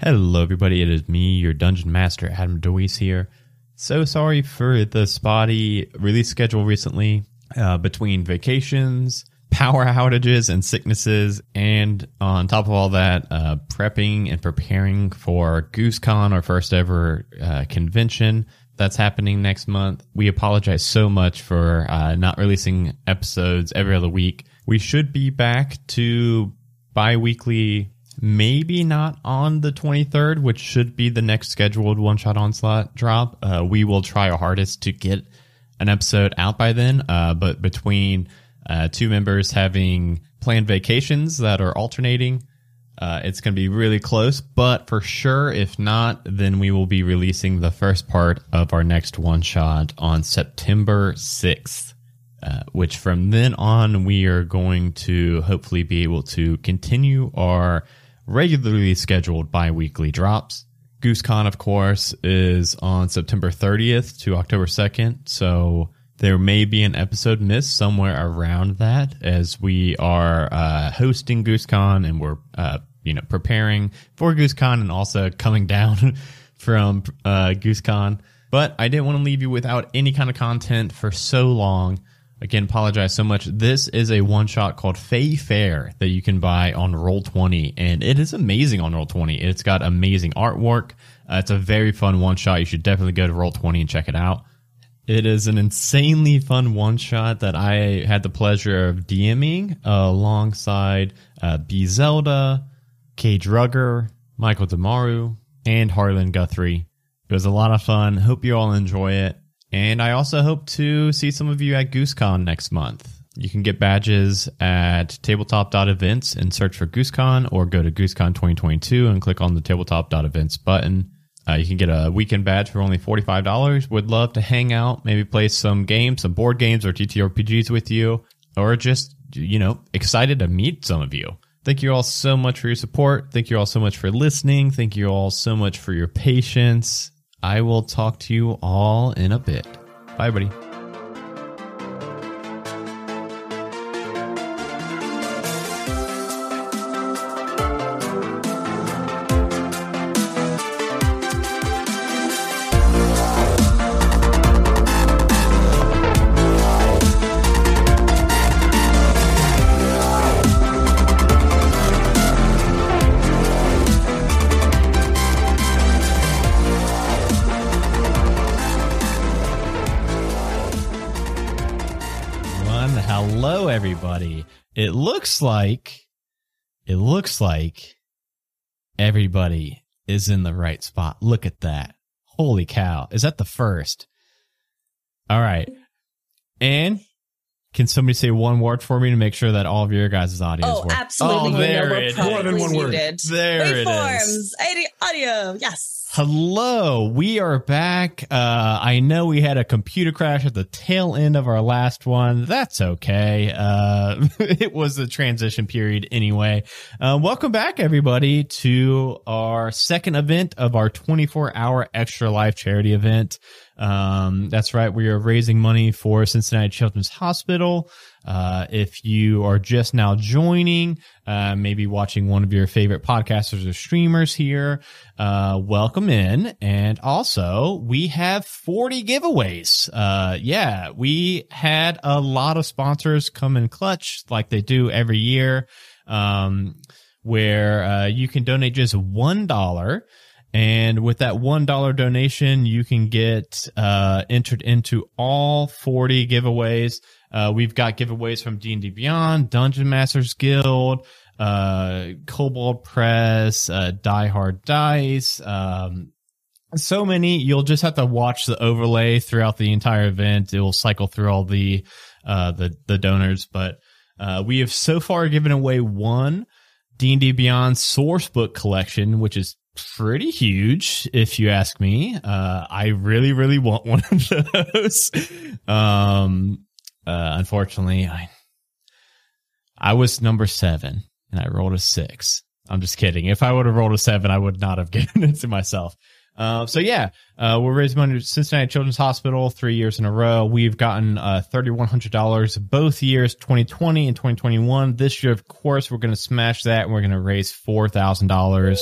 Hello, everybody. It is me, your dungeon master, Adam Deweese here. So sorry for the spotty release schedule recently uh, between vacations, power outages, and sicknesses. And on top of all that, uh, prepping and preparing for GooseCon, our first ever uh, convention that's happening next month. We apologize so much for uh, not releasing episodes every other week. We should be back to bi weekly maybe not on the 23rd, which should be the next scheduled one shot onslaught drop. Uh, we will try our hardest to get an episode out by then. Uh, but between uh, two members having planned vacations that are alternating, uh, it's going to be really close. But for sure, if not, then we will be releasing the first part of our next one shot on September 6th. Uh, which from then on we are going to hopefully be able to continue our regularly scheduled bi-weekly drops. GooseCon, of course, is on September 30th to October 2nd, so there may be an episode missed somewhere around that as we are uh, hosting GooseCon and we're uh, you know preparing for GooseCon and also coming down from uh, GooseCon. But I didn't want to leave you without any kind of content for so long. Again, apologize so much. This is a one shot called Fey Fair that you can buy on Roll20, and it is amazing on Roll20. It's got amazing artwork. Uh, it's a very fun one shot. You should definitely go to Roll20 and check it out. It is an insanely fun one shot that I had the pleasure of DMing uh, alongside uh, B Zelda, Cage Rugger, Michael Demaru, and Harlan Guthrie. It was a lot of fun. Hope you all enjoy it. And I also hope to see some of you at GooseCon next month. You can get badges at tabletop.events and search for GooseCon or go to GooseCon 2022 and click on the tabletop.events button. Uh, you can get a weekend badge for only $45. Would love to hang out, maybe play some games, some board games or TTRPGs with you, or just, you know, excited to meet some of you. Thank you all so much for your support. Thank you all so much for listening. Thank you all so much for your patience. I will talk to you all in a bit. Bye, buddy. Looks like it looks like everybody is in the right spot. Look at that. Holy cow. Is that the first? All right. And can somebody say one word for me to make sure that all of your guys' audio Oh, is working? absolutely. Oh, You there know, we're it is. probably More than one word. There it is. Waveforms, adi- audio, yes. Hello, we are back. Uh, I know we had a computer crash at the tail end of our last one. That's okay. Uh, it was a transition period anyway. Uh, welcome back, everybody, to our second event of our 24 hour extra life charity event. Um, that's right. We are raising money for Cincinnati Children's Hospital. Uh, if you are just now joining, uh, maybe watching one of your favorite podcasters or streamers here, uh, welcome in. And also, we have 40 giveaways. Uh, yeah, we had a lot of sponsors come in clutch like they do every year, um, where, uh, you can donate just $1. And with that $1 donation, you can get, uh, entered into all 40 giveaways. Uh, we've got giveaways from D&D Beyond, Dungeon Masters Guild, uh, Cobalt Press, uh, Die Hard Dice, um, so many. You'll just have to watch the overlay throughout the entire event. It will cycle through all the, uh, the, the donors, but, uh, we have so far given away one D&D Beyond source book collection, which is pretty huge if you ask me. Uh, I really, really want one of those. um, uh, unfortunately, I, I was number seven and I rolled a six. I'm just kidding. If I would have rolled a seven, I would not have given it to myself. Uh, so yeah, uh, we're raising money to Cincinnati Children's Hospital three years in a row. We've gotten uh, $3,100 both years, 2020 and 2021. This year, of course, we're going to smash that and we're going to raise $4,000.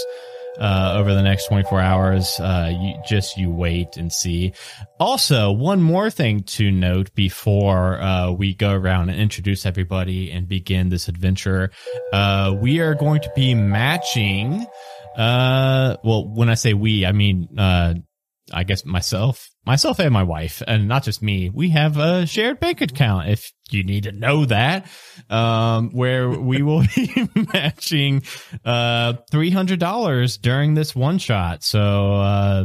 Uh, over the next 24 hours. Uh, you just you wait and see. Also, one more thing to note before uh, we go around and introduce everybody and begin this adventure. Uh, we are going to be matching. Uh, well, when I say we, I mean uh, I guess myself, myself and my wife, and not just me. We have a shared bank account. If you need to know that, um, where we will be matching, uh, $300 during this one shot. So, uh,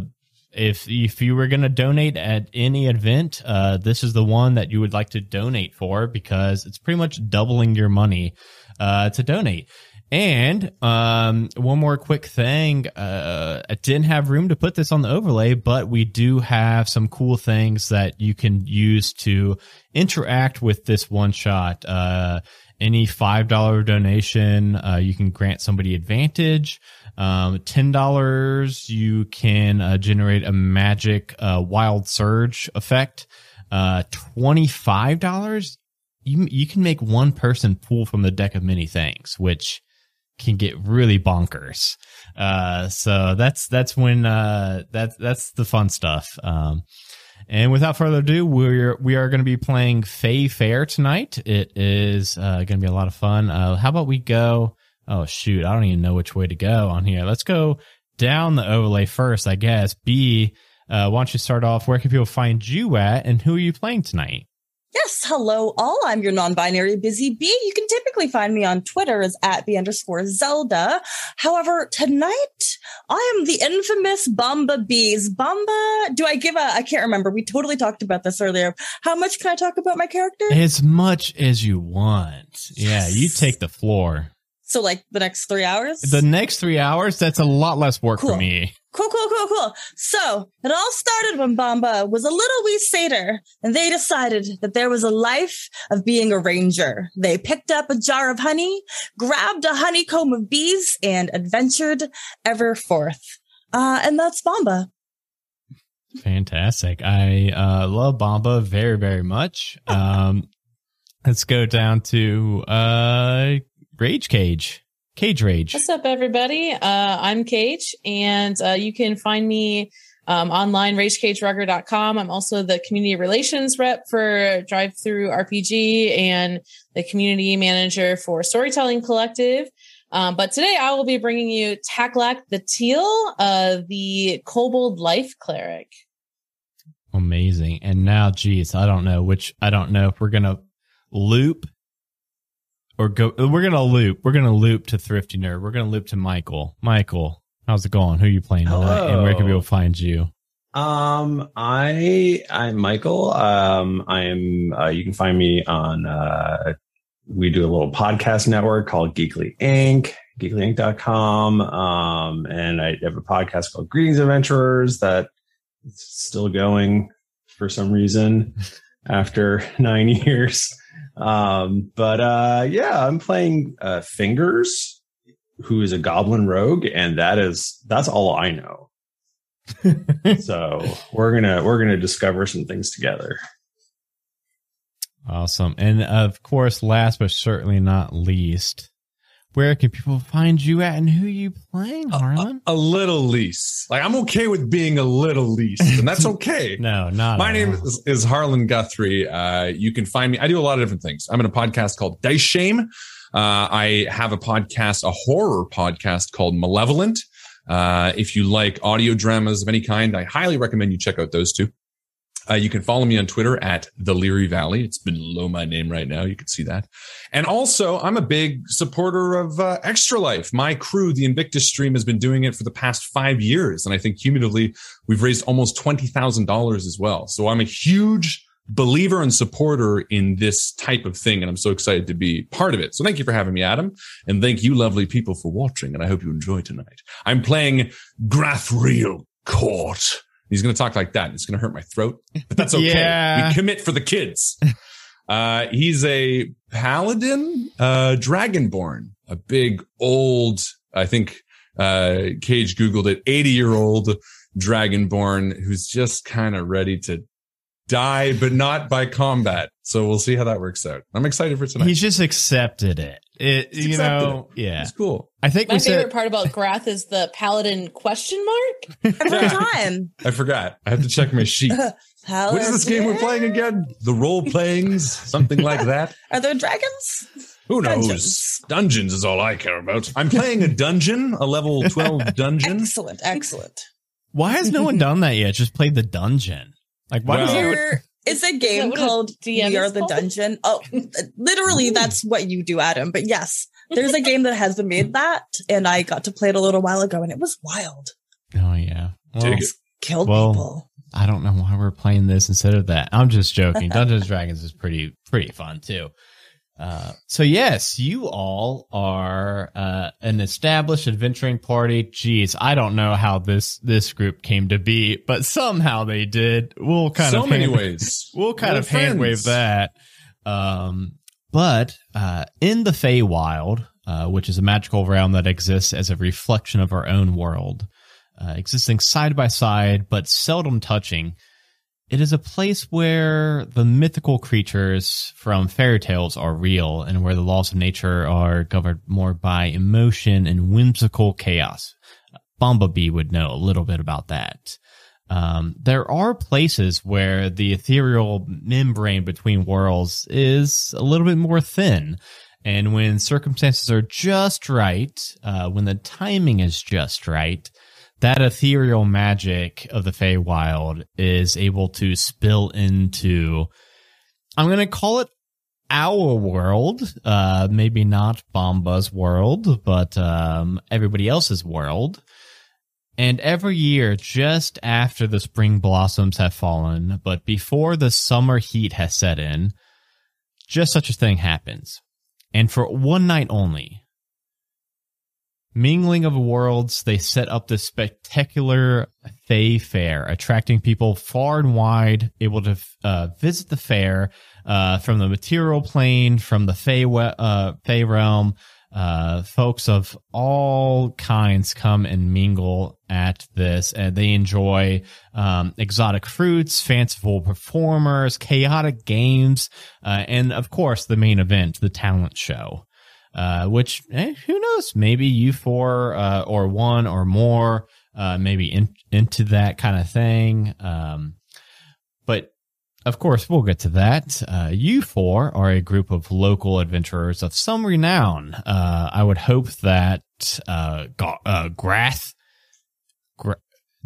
if, if you were going to donate at any event, uh, this is the one that you would like to donate for because it's pretty much doubling your money, uh, to donate. And um, one more quick thing. Uh, I didn't have room to put this on the overlay, but we do have some cool things that you can use to interact with this one shot. Uh, any $5 donation, uh, you can grant somebody advantage. Um, $10, you can uh, generate a magic uh, wild surge effect. Uh, $25, you, you can make one person pull from the deck of many things, which can get really bonkers. Uh, so that's that's when uh, that's that's the fun stuff. Um, and without further ado, we're we are going to be playing Fey Fair tonight. It is uh, going to be a lot of fun. Uh, how about we go? Oh shoot, I don't even know which way to go on here. Let's go down the overlay first, I guess. B, uh, why don't you start off? Where can people find you at, and who are you playing tonight? Yes, hello all. I'm your non-binary busy bee. You can typically find me on Twitter as at b underscore Zelda. However, tonight I am the infamous Bamba Bees. Bamba, do I give a, I can't remember. We totally talked about this earlier. How much can I talk about my character? As much as you want. Yeah, you take the floor. So like the next three hours? The next three hours, that's a lot less work Cool. for me. Cool, cool, cool, cool. So it all started when Bamba was a little wee satyr and they decided that there was a life of being a ranger. They picked up a jar of honey, grabbed a honeycomb of bees and adventured ever forth. Uh, and that's Bamba. Fantastic. I uh, love Bamba very, very much. Um, let's go down to uh, Rage Cage. Cage Rage. What's up, everybody? Uh, I'm Cage, and uh, you can find me um, online, ragecagerugger.com. I'm also the community relations rep for DriveThruRPG and the community manager for Storytelling Collective. Um, but today I will be bringing you Taklak the Teal, uh, the Kobold Life Cleric. Amazing. And now, geez, I don't know which, I don't know if we're going to loop or go, we're going to loop. We're going to loop to Thrifty Nerd. We're going to loop to Michael. Michael, how's it going? Who are you playing tonight? And where can people find you? Um, I I'm Michael. Um, I'm. Uh, you can find me on. Uh, we do a little podcast network called Geekly Inc. GeeklyInc.com. Um, and I have a podcast called Greetings Adventurers that is still going for some reason after nine years. Um, but uh, yeah, I'm playing uh, Fingers, who is a goblin rogue, and that is that's all I know so we're gonna we're gonna discover some things together. Awesome. And of course, last but certainly not least, where can people find you at and who you playing, Harlan? a little lease. Like I'm okay with being a little lease, and that's okay. no, not My name is, is Harlan Guthrie. Uh, you can find me. I do a lot of different things. I'm in a podcast called Dice Shame. Uh, I have a podcast, a horror podcast called Malevolent. Uh, if you like audio dramas of any kind, I highly recommend you check out those two. Uh, you can follow me on Twitter at the Leary Valley. It's below my name right now. You can see that. And also, I'm a big supporter of uh, Extra Life. My crew, the Invictus Stream, has been doing it for the past five years, and I think cumulatively we've raised almost twenty thousand dollars as well. So I'm a huge believer and supporter in this type of thing, and I'm so excited to be part of it. So thank you for having me, Adam, and thank you, lovely people, for watching. And I hope you enjoy tonight. I'm playing Grathriel Court. He's going to talk like that. It's going to hurt my throat, but that's okay. Yeah. We commit for the kids. Uh, he's a paladin, uh, dragonborn, a big old, I think, uh, Cage Googled it, 80 year old dragonborn who's just kind of ready to die, but not by combat. So we'll see how that works out. I'm excited for tonight. He's just accepted it. It Just you accepted know, yeah. It's cool. I think My favorite said part about Grath is the paladin question mark. Every time. I forgot. I have to check my sheet. What is this game we're playing again? The role playings, something like that. Are there dragons? Who knows? Dungeons. Dungeons. is all I care about. I'm playing a dungeon, a level 12 dungeon. Excellent, excellent. why has no one done that yet? Just played the dungeon. Like why does Well- everyone- There is a game what a called DM We Are the called? Dungeon. Oh, literally, that's what you do, Adam. But yes, there's a game that has been made that, and I got to play it a little while ago, and it was wild. Oh yeah. Well, Dig. Killed Well, people. I don't know why we're playing this instead of that. I'm just joking. Dungeons Dragons is pretty pretty fun too. Uh, so yes, you all are uh, an established adventuring party. Geez, I don't know how this this group came to be, but somehow they did. We'll kind so of many hand- ways. We'll kind We're of hand wave that. Um, but uh, in the Feywild, uh, which is a magical realm that exists as a reflection of our own world, uh, existing side by side but seldom touching, it is a place where the mythical creatures from fairy tales are real and where the laws of nature are governed more by emotion and whimsical chaos. Bumblebee would know a little bit about that. Um, there are places where the ethereal membrane between worlds is a little bit more thin. And when circumstances are just right, uh, when the timing is just right, that ethereal magic of the Feywild is able to spill into, I'm going to call it our world, uh, maybe not Bamba's world, but, um, everybody else's world. And every year, just after the spring blossoms have fallen, but before the summer heat has set in, just such a thing happens. And for one night only, Mingling of Worlds, they set up this spectacular Fey Fair, attracting people far and wide, able to uh, visit the fair uh, from the material plane, from the we- uh, realm. Uh, folks of all kinds come and mingle at this, and they enjoy um, exotic fruits, fanciful performers, chaotic games, uh, and of course, the main event, the talent show uh, which eh, who knows? Maybe you four uh, or one or more, uh, maybe in, into that kind of thing. Um, but of course, we'll get to that. Uh, you four are a group of local adventurers of some renown. Uh, I would hope that uh, uh, Grath. Gra-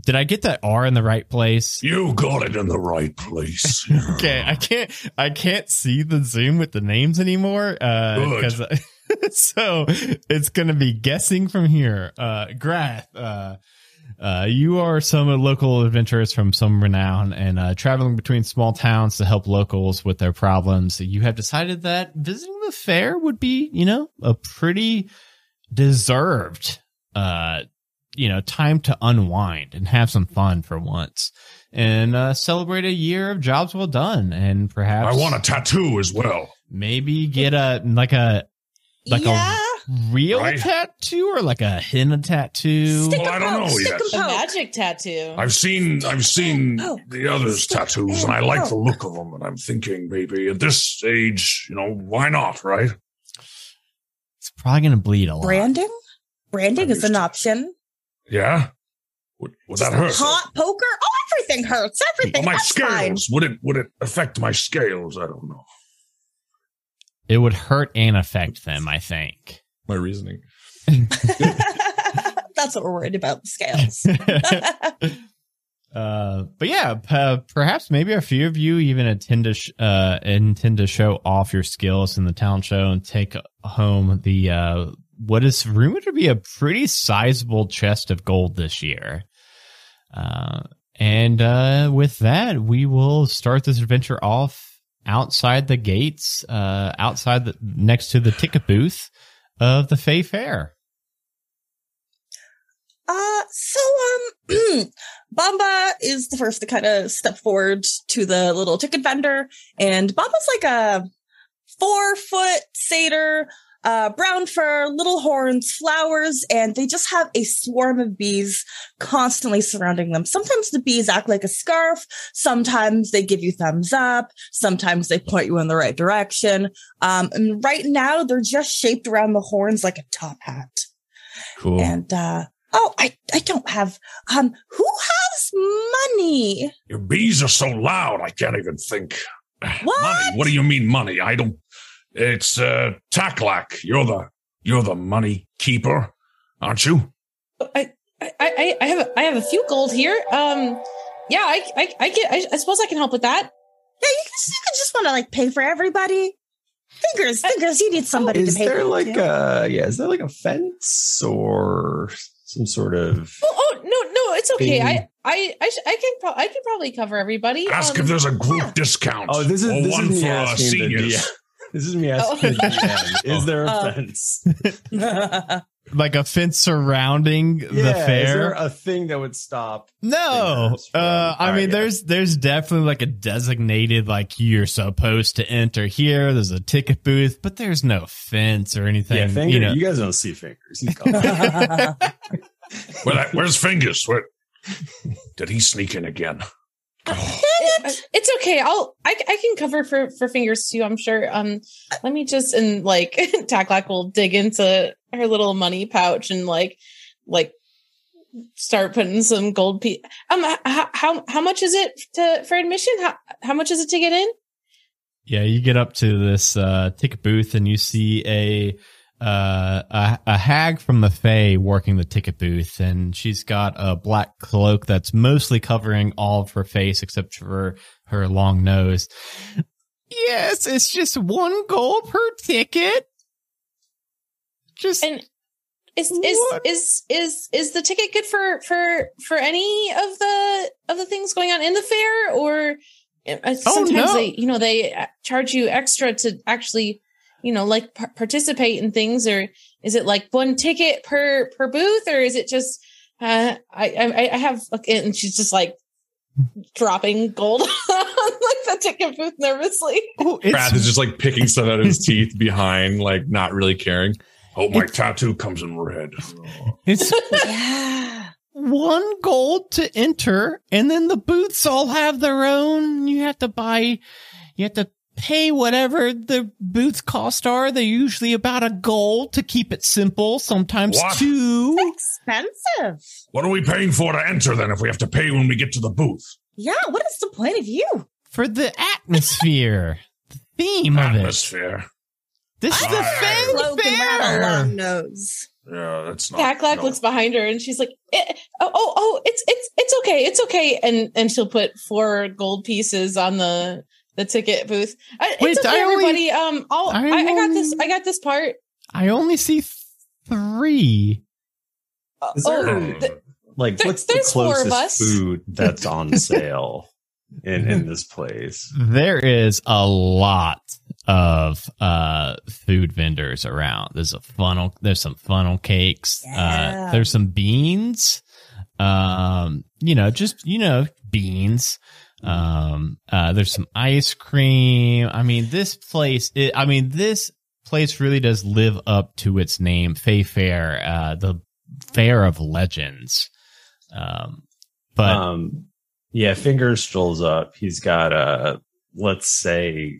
Did I get that R in the right place? You got it in the right place. Okay, I can't I can't see the zoom with the names anymore. Uh Good. because so it's gonna be guessing from here. Uh Grath, uh uh, you are some local adventurers from some renown and uh, traveling between small towns to help locals with their problems. You have decided that visiting the fair would be, you know, a pretty deserved, uh, you know, time to unwind and have some fun for once and uh, celebrate a year of jobs well done and perhaps I want a tattoo as well. maybe get a like a like yeah. a real Right. tattoo or like a henna tattoo. Stick Well, oh, I don't poke, know stick yet. A poke. magic tattoo. I've seen I've seen Oh, the others' stick tattoos, and I and like the look of them. And I'm thinking maybe at this age, you know, why not, right? It's probably gonna bleed a lot. Branding? Branding is an Understood. option. Yeah. Would, would that hurt? Hot poker? Oh, everything hurts. Everything. Oh, my That's fine. scales. Would it would it affect my scales? I don't know. It would hurt and affect them, I think. My reasoning. That's what we're worried about. The scales. uh, but yeah, p- perhaps maybe a few of you even intend to sh- uh, intend to show off your skills in the talent show and take home the uh, what is rumored to be a pretty sizable chest of gold this year. Uh, and uh, with that, we will start this adventure off outside the gates, uh, outside the next to the ticket booth of the Fey Fair. Uh, so, um, Bamba is the first to kind of step forward to the little ticket vendor. And Bamba's like a four foot satyr, uh, brown fur, little horns, flowers, and they just have a swarm of bees constantly surrounding them. Sometimes the bees act like a scarf. Sometimes they give you thumbs up. Sometimes they point you in the right direction. Um, and right now they're just shaped around the horns like a top hat. Cool. And, uh, oh, I, I don't have, um, who has money? Your bees are so loud, I can't even think. What? Money? What do you mean money? I don't. It's uh, Taklak. You're the you're the money keeper, aren't you? I, I, I, I have a, I have a few gold here. Um, yeah, I, I, I get. I, I suppose I can help with that. Yeah, you can, you just want to like pay for everybody. Fingers, fingers, you need somebody Is to pay there for like you. a yeah? Is there like a fence or some sort of? Oh, oh no, no, it's okay. Thing. I, I, I, sh- I can, pro- I can probably cover everybody. Ask Um, if there's a group yeah. discount. Oh, this is this one is me for uh, asking the seniors. DM. This is me asking the DM. Is there a Oh. fence? like a fence surrounding the Yeah, Is there fair. a thing that would stop? no, from- uh, I Alright, mean, yeah. there's there's definitely like a designated like you're supposed to enter here. There's a ticket booth, but there's no fence or anything. Yeah, finger. you You, guys don't see fingers. He's gone. Where where's Fingers? Where, did he sneak in again? It- it's okay. I'll, I, I can cover for, for fingers too. I'm sure. Um, let me just and like Taklak will dig into her little money pouch and like, like start putting some gold piece. Um, how, how how much is it to for admission? How how much is it to get in? Yeah, you get up to this uh, ticket booth and you see a uh, a, a hag from the Fae working the ticket booth, and she's got a black cloak that's mostly covering all of her face except for her long nose. Yes, it's just one gold per ticket. Just And is is is is is the ticket good for for for any of the of the things going on in the fair or uh, sometimes no. they you know they uh, charge you extra to actually you know like par- participate in things or is it like one ticket per per booth or is it just uh I I, I have and she's just like dropping gold on like the ticket booth nervously. oh, it's is just like picking stuff out of his teeth behind, like not really caring. Oh, my tattoo comes in red. it's yeah. one gold to enter, and then the booths all have their own. You have to buy, you have to pay whatever the booths cost are. They're usually about a gold to keep it simple, sometimes What? two. Expensive. What are we paying for to enter then if we have to pay when we get to the booth? Yeah, what is the point of you? For the atmosphere, the theme of it. Atmosphere. This is the Right. fan Cloak and rattle fair. long nose. Yeah, that's not. Taklak no. looks behind her and she's like, eh, "Oh, oh, oh, it's it's it's okay, it's okay." And and she'll put four gold pieces on the the ticket booth. Uh, Wait, it's okay, I only- everybody. Um, I'll, I I, I got this. I got this part. I only see three. Uh, Is oh, there- th- Like, There- what's the there's four of closest us. food that's on sale in in this place? There is a lot of uh food vendors around. There's a funnel. There's some funnel cakes. Yeah. Uh, there's some beans. Um, you know, just you know, beans. Um, uh, there's some ice cream. I mean, this place. It, I mean, this place really does live up to its name, Fey Fair, uh, the Fair of Legends. Um, but um, yeah, Fingers strolls up. He's got a let's say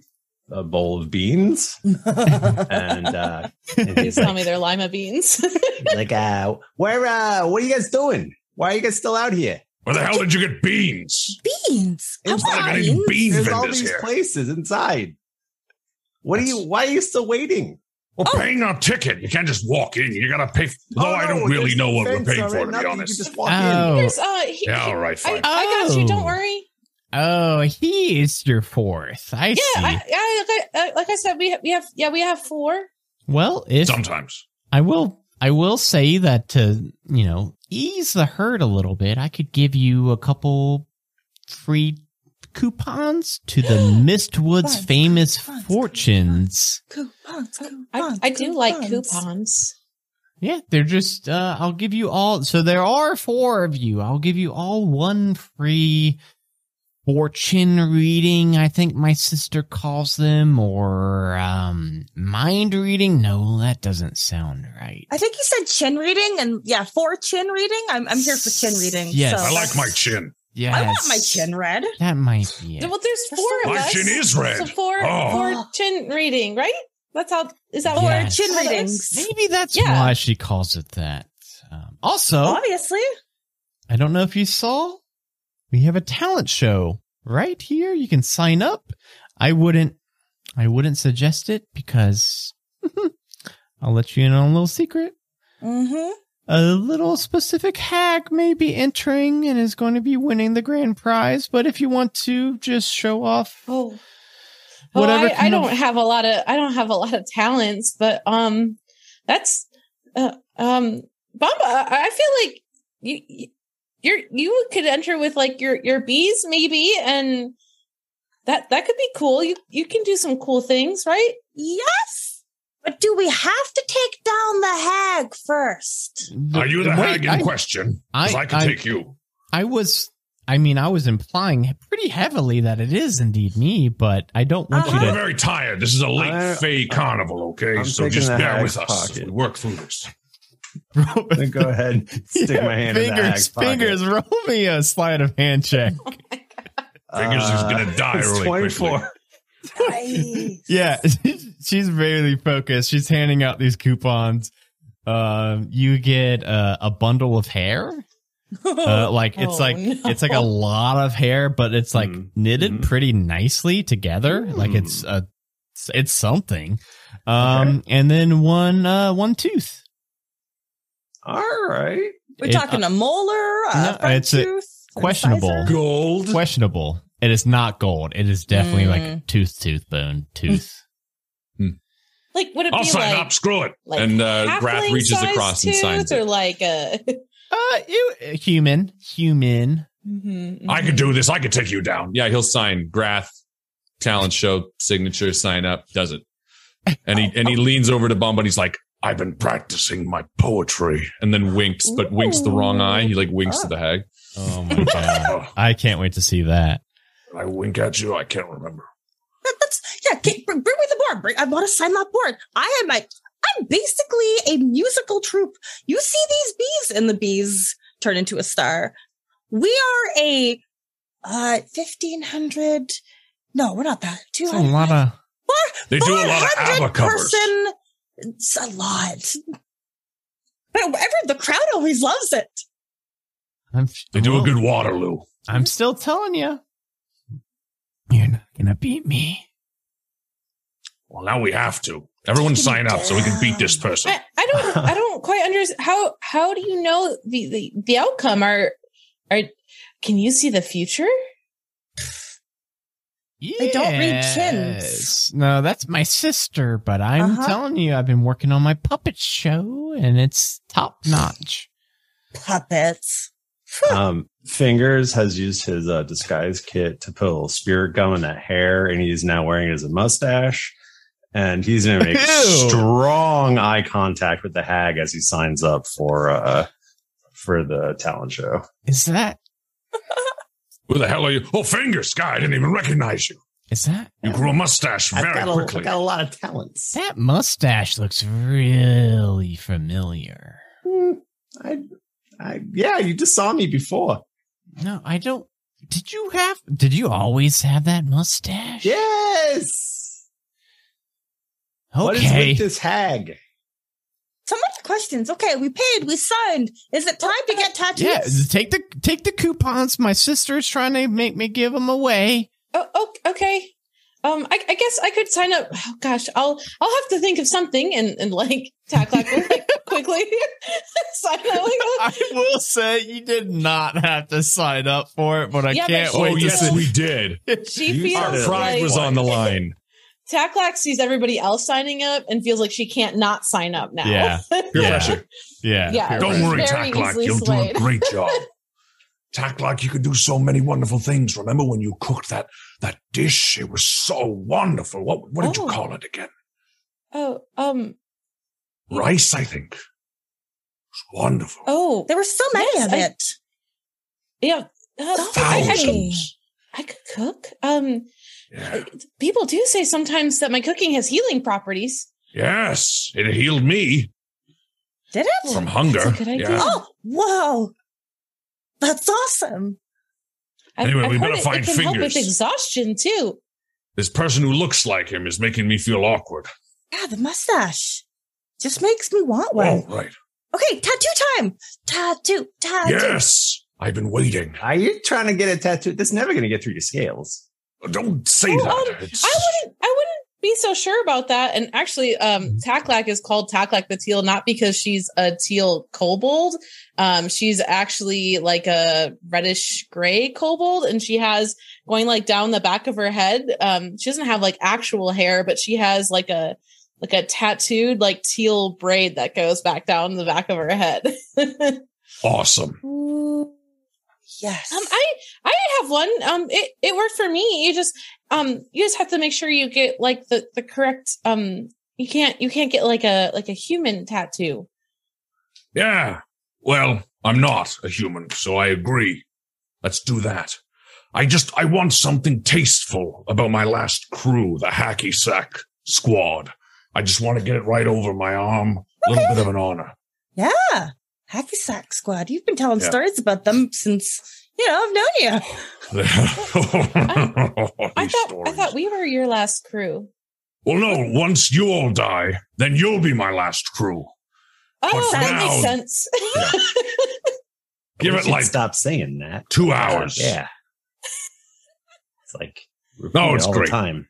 a bowl of beans, and uh, and please he's tell like, me they're lima beans. like, uh, where, uh, what are you guys doing? Why are you guys still out here? Where the hell did you get beans? Beans. It's How like about I need beans? bean There's all vendors these here. places inside. What are you? Why are you still waiting? We're Oh. paying our ticket. You can't just walk in. You gotta pay. Though I Oh, don't really know what we're paying on for, to be nothing. You honest. just walk Oh. Here's, uh, he- Yeah, all right, I, fine. I got you. Don't Oh. worry. oh, he is your fourth. I Yeah, see. I, I, like, I, like I said, we have, we have, yeah, we have four. well, if Sometimes. I will I will say that to, you know, ease the hurt a little bit, I could give you a couple free coupons to the Mistwoods Coupons, famous coupons, fortunes. Coupons, I, coupons, I do like coupons. coupons. Yeah, they're just uh I'll give you all so there are four of you. I'll give you all one free fortune reading, I think my sister calls them, or um, mind reading. No, that doesn't sound right. I think you said chin reading, and yeah, for chin reading. I'm I'm here for chin reading. Yes. so I like my chin. Yes, I want my chin read. That might be it. Well, there's four of My us. chin is red. So four, Oh. four chin reading, right? That's how. Is that Or what? Yes. chin how readings. Maybe that's Yeah. why she calls it that. Um, also, Obviously. I don't know if you saw, we have a talent show right here. You can sign up. I wouldn't, I wouldn't suggest it because I'll let you in on a little secret. Mm-hmm. A little specific hack may be entering and is going to be winning the grand prize. But if you want to just show off, Oh. Whatever Well, I, I don't of- have a lot of I don't have a lot of talents, but um, that's uh, um, Bamba. I feel like you- you're you could enter with like your your bees maybe, and that that could be cool. You you can do some cool things, right? Yes. But do we have to take down the hag first? Are you the Wait, hag in I- question? 'Cause I- I, can I- take you. I was, I mean, I was implying pretty heavily that it is indeed me, but I don't want Uh-huh. you We're to. very tired. This is a late I- Fey carnival, okay? I'm so just bear with us as pocket. we work through this. Then go ahead, stick Yeah, my hand in the fingers, pocket. fingers. Roll me a slide of hand check. Fingers is gonna die Uh, it's really 24. Nice. Yeah, she's barely focused. She's handing out these coupons. Um, you get uh, a bundle of hair. Uh, like it's Oh, like no. it's like a lot of hair, but it's like Mm. knitted Mhm. pretty nicely together. Like it's a it's something. Um, and then one uh one tooth. All right. We're It- talking a molar, a no, front it's a tooth, questionable. incisor? Gold. Questionable. It is not gold. It is definitely like Mm. tooth, tooth, bone, tooth. Like would it I'll be sign like up. Screw it. like And, uh, Grath reaches size across and tooth signs or it. like a. Uh, you, human, human. Mhm, I mhm. could do this. I could take you down. Yeah, he'll sign Grath, talent show, signature, sign up, does it. And he and he leans over to Bamba and he's like, I've been practicing my poetry. and then winks, but winks the wrong eye. He like winks Ah. to the hag. Oh my god! I can't wait to see that. I wink at you. I can't remember. That- That's yeah. Bring, bring me the board. Bring, I want to sign that board. I am like I'm basically a musical troupe. You see these bees, and the bees turn into a star. We are a uh fifteen hundred. No, we're not that. Two It's a lot of. They do a lot of 400 ABBA covers. Person, it's a lot. But whatever, the crowd always loves it. I'm, They do a good Waterloo. I'm still telling you, you're not gonna beat me. Well, now we have to. Everyone sign up so we can beat this person. I, I don't I don't quite understand how how do you know the, the the outcome are are can you see the future? They don't read Yes. chins. No, that's my sister. But I'm Uh-huh. telling you, I've been working on my puppet show, and it's top notch. Puppets. Um, Fingers has used his uh, disguise kit to put a little spirit gum in that hair, and he's now wearing it as a mustache. And he's going to make Ew. strong eye contact with the hag as he signs up for uh, for the talent show. Is that? Who the hell are you? Oh, fingers, guy! I didn't even recognize you. Is that? You grew a mustache I've very got, a, quickly. I've got a lot of talents. That mustache looks really familiar. Hmm, I, I, yeah, you just saw me before. No, I don't. Did you have? Did you always have that mustache? Yes. Okay. What is with this hag? So many questions. Okay, we paid, we signed. Is it time to get tattoos? Yeah, take the take the coupons. My sister's trying to make me give them away. Oh, oh okay. Um, I, I guess I could sign up. Oh gosh, I'll I'll have to think of something and and like tack like like, quickly sign up. I will say you did not have to sign up for it, but I Yeah, can't she- oh, wait to yes, see. we did. she feels started it. Pride like was on the line. Tacklax sees everybody else signing up and feels like she can't not sign up now. Yeah. Peer Yeah. pressure. Yeah, Yeah. peer Don't worry, Very Taklak. You'll do a great job. Taklak, you could do so many wonderful things. Remember when you cooked that that dish? It was so wonderful. What what did Oh. you call it again? Oh, um, Rice, I think. It was wonderful. oh, There were so many Yes, of I- it. yeah. Uh, I, I, can, Thousands. I could cook. Um, Yeah. people do say sometimes that my cooking has healing properties. Yes, it healed me Did it? from hunger. That's a good idea. Yeah. Oh, whoa. That's awesome. I've- Anyway, I've we better it- find it can help with exhaustion too. This person who looks like him is making me feel awkward. Yeah, the mustache just makes me want one. Oh, right. Okay, tattoo time. Tattoo, tattoo. Yes, I've been waiting. Are you trying to get a tattoo? That's never going to get through your scales. Don't say Oh, that. um, I wouldn't I wouldn't be so sure about that. And actually, um, Taklak is called Taklak the Teal, not because she's a teal kobold. Um, she's actually like a reddish gray kobold, and she has going like down the back of her head. Um, she doesn't have like actual hair, but she has like a like a tattooed like teal braid that goes back down the back of her head. awesome. Ooh, yes. I I have one. Um, it it worked for me. You just um you just have to make sure you get like the the correct um. You can't you can't get like a like a human tattoo. Yeah. Well, I'm not a human, so I agree. Let's do that. I just, I want something tasteful about my last crew, the Hacky Sack Squad. I just want to get it right over my arm. A little bit of an honor. yeah. Hacky Sack Squad. You've been telling Yeah. stories about them since, you know, I've known you. I These thought I thought we were your last crew. well, no, once you all die, then you'll be my last crew. Oh, that now- makes sense. Give it should like stop saying that. two hours. Yeah. It's like No, it's all great. time.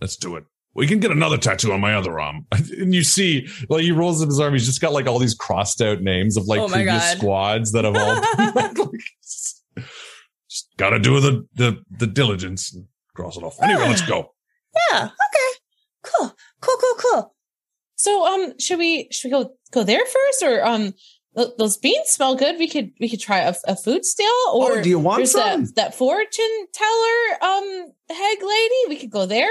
Let's do it. We can get another tattoo on my other arm. and you see, like he rolls up his arm. He's just got like all these crossed out names of like Oh previous God. squads that have all. Just gotta do the, the, the diligence and cross it off. Anyway, let's go. Yeah. Okay. Cool. Cool, cool, cool. so um, should we should we go go there first or um? Those beans smell good. We could we could try a, a food steal or oh, do you want there's some? that that fortune teller um hag lady. We could go there.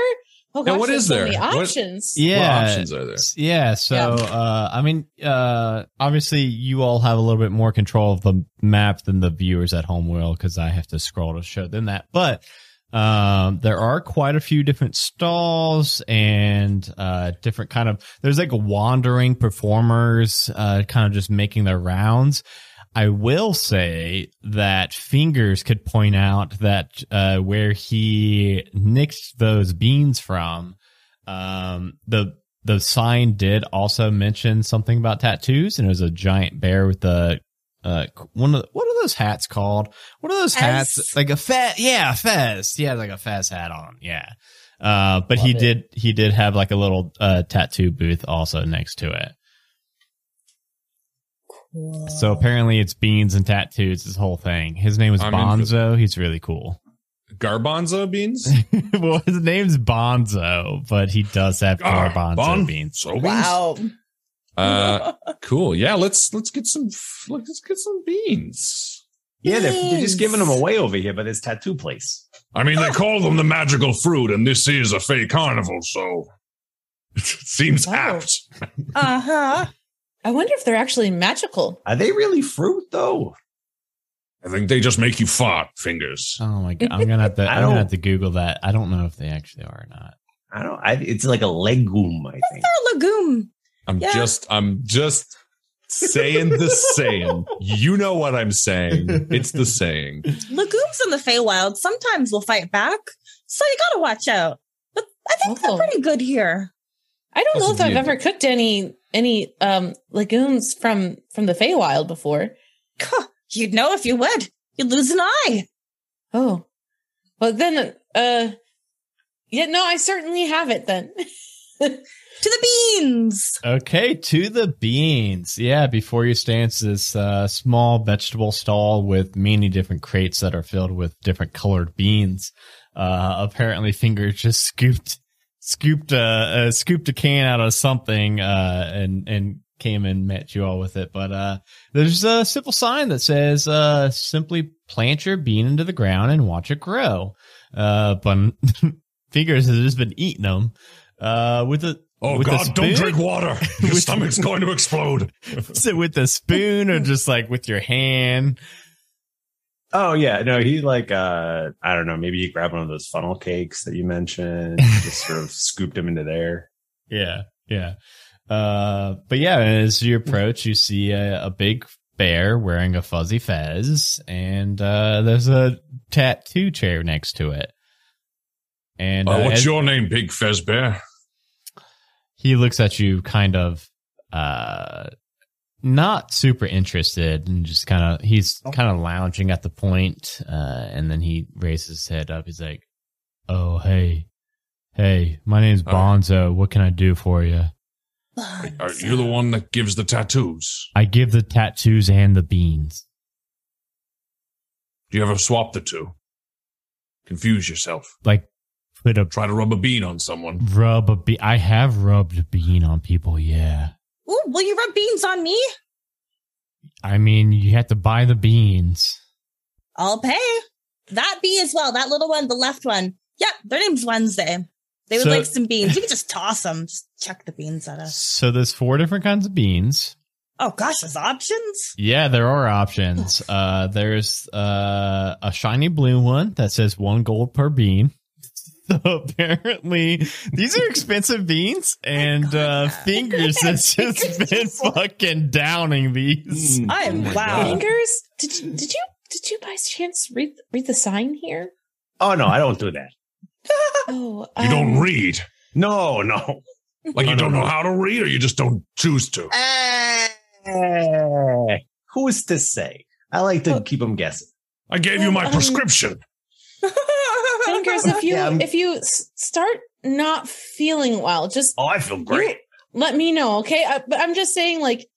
Oh Yeah, gosh, what there's is so there? many What- options. Yeah. What options are there? Yeah, so Yeah. uh I mean uh obviously you all have a little bit more control of the map than the viewers at home will cuz I have to scroll to show them that. But um there are quite a few different stalls and uh different kind of there's like wandering performers uh kind of just making their rounds. I will say that Fingers could point out that uh, where he nicked those beans from, um, the the sign did also mention something about tattoos, and it was a giant bear with the uh one of the, what are those hats called? What are those hats? Like a fez? Yeah, fez. He had like a fez hat on. Yeah. Uh, but Love he it. did he did have like a little uh tattoo booth also next to it. So apparently it's beans and tattoos, this whole thing. His name is I'm Bonzo. He's really cool. Garbanzo beans. well, his name's Bonzo, but he does have Ah, garbanzo bon- beans. So beans. Wow. Uh, cool. Yeah, let's let's get some let's get some beans. Yeah, they're, they're just giving them away over here by this tattoo place. I mean, they call them the magical fruit, and this is a fake carnival, so it seems Oh. apt. Uh huh. I wonder if they're actually magical. Are they really fruit though? I think they just make you fart, fingers. Oh my god, I'm gonna have to. I I'm gonna have to Google that. I don't know if they actually are or not. I don't. I, it's like a legume. I think. They're a legume. I'm Yeah. just I'm just saying the saying. You know what I'm saying. It's the saying. Legumes in the Feywild sometimes will fight back, so you gotta watch out. But I think Oh. they're pretty good here. I don't know if I've ever cooked any any um legumes from from the Feywild before. Huh, You'd know if you would. You'd lose an eye. Oh, well then, uh, yeah, no, I certainly have it then. To the beans. Okay, to the beans. Yeah, before you stands this uh, small vegetable stall with many different crates that are filled with different colored beans. Uh, apparently, fingers just scooped scooped a uh, scooped a can out of something uh, and and came and met you all with it. But uh, there's a simple sign that says uh, simply plant your bean into the ground and watch it grow. Uh, but figures has just been eating them. Uh, with a Oh with God! Don't drink water. Your stomach's going to explode. Is it with a spoon or just like with your hand? Oh yeah, no, he like uh I don't know, maybe he grabbed one of those funnel cakes that you mentioned, and just sort of scooped him into there. Yeah, yeah. Uh, but yeah, as you approach, you see a, a big bear wearing a fuzzy fez, and uh, there's a tattoo chair next to it. And Uh, uh, what's your name, Big Fez Bear? he looks at you, kind of, uh, not super interested, and just kind of he's kind of lounging at the point, uh, and then he raises his head up. He's like, "Oh, hey, hey, my name's Oh. Bonzo. What can I do for you?" Are you the one that gives the tattoos? I give the tattoos and the beans. Do you ever swap the two? Confuse yourself. Like put a Try to rub a bean on someone. rub a bean. I have rubbed a bean on people. Yeah. Ooh, will you rub beans on me? I mean, you have to buy the beans. I'll pay. That bee as well. That little one, the left one. Yep, their name's Wednesday. They would So- like some beans. You can just toss them. Just chuck the beans at us. So there's four different kinds of beans. Oh gosh, there's options. Yeah, there are options. Uh, there's uh, a shiny blue one that says one gold per bean. So apparently, these are expensive beans, and uh, Fingers has just been fucking downing these. I am Oh wow. Fingers, did you did you did you by chance read read the sign here? Oh no, I don't do that. Oh, You don't um, read. No, no. Like No, you no, don't know no. how to read or you just don't choose to. Eh, who's to say? I like to Oh. keep them guessing. I gave you my Um, prescription. Fingers, if you Yeah, if you start not feeling well, just Oh, I feel great. let me know, okay? I, but I'm just saying, like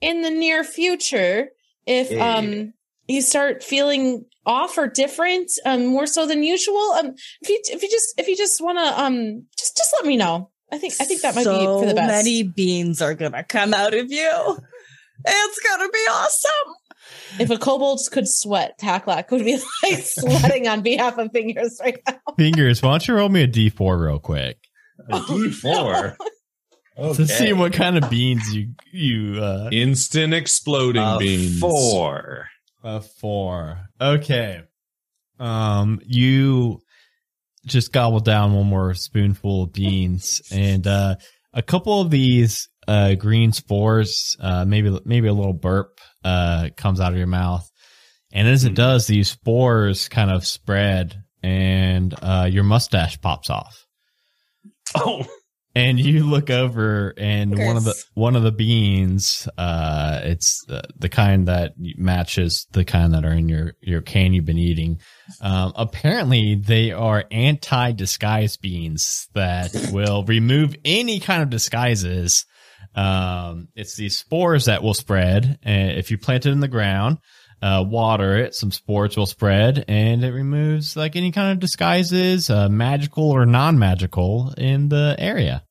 in the near future, if Yeah. um you start feeling off or different, um more so than usual, um if you if you just if you just want to um just just let me know. I think I think that might so be for the best. many beans are gonna come out of you. It's gonna be awesome. If a kobold could sweat, Taklak would be like sweating on behalf of fingers right now. Fingers, why don't you roll me a d4 real quick A D4. to see what kind of beans you you uh, Instant exploding A beans. Four. A four. Okay. Um, you just gobbled down one more spoonful of beans, and uh, a couple of these uh, green spores, uh, maybe maybe a little burp, uh, comes out of your mouth, and as it Mhm. does, these spores kind of spread, and uh, your mustache pops off. Oh, And you look over, and one of the one of the beans, uh, it's the, the kind that matches the kind that are in your your can you've been eating. Um, apparently, they are anti disguise beans that will remove any kind of disguises. Um, it's these spores that will spread, and if you plant it in the ground, uh, water it, some spores will spread, and it removes like any kind of disguises, uh, magical or non magical, in the area.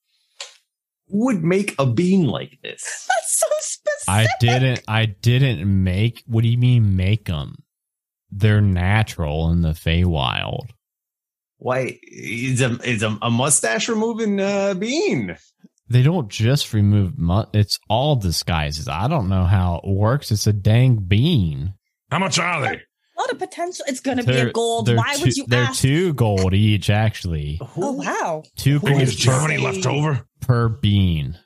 would make a bean like this? That's so specific. I didn't. I didn't make. What do you mean make them? They're natural in the Feywild. Why is a is a, a mustache removing uh, bean? They don't just remove. Mu- it's all disguises. I don't know how it works. It's a dang bean. How much are they? A lot of potential. It's gonna be They're- a gold. they're Why would two- you They're ask? two gold each, actually. Oh wow. Two Who gold is Do you have per, any left over? per bean.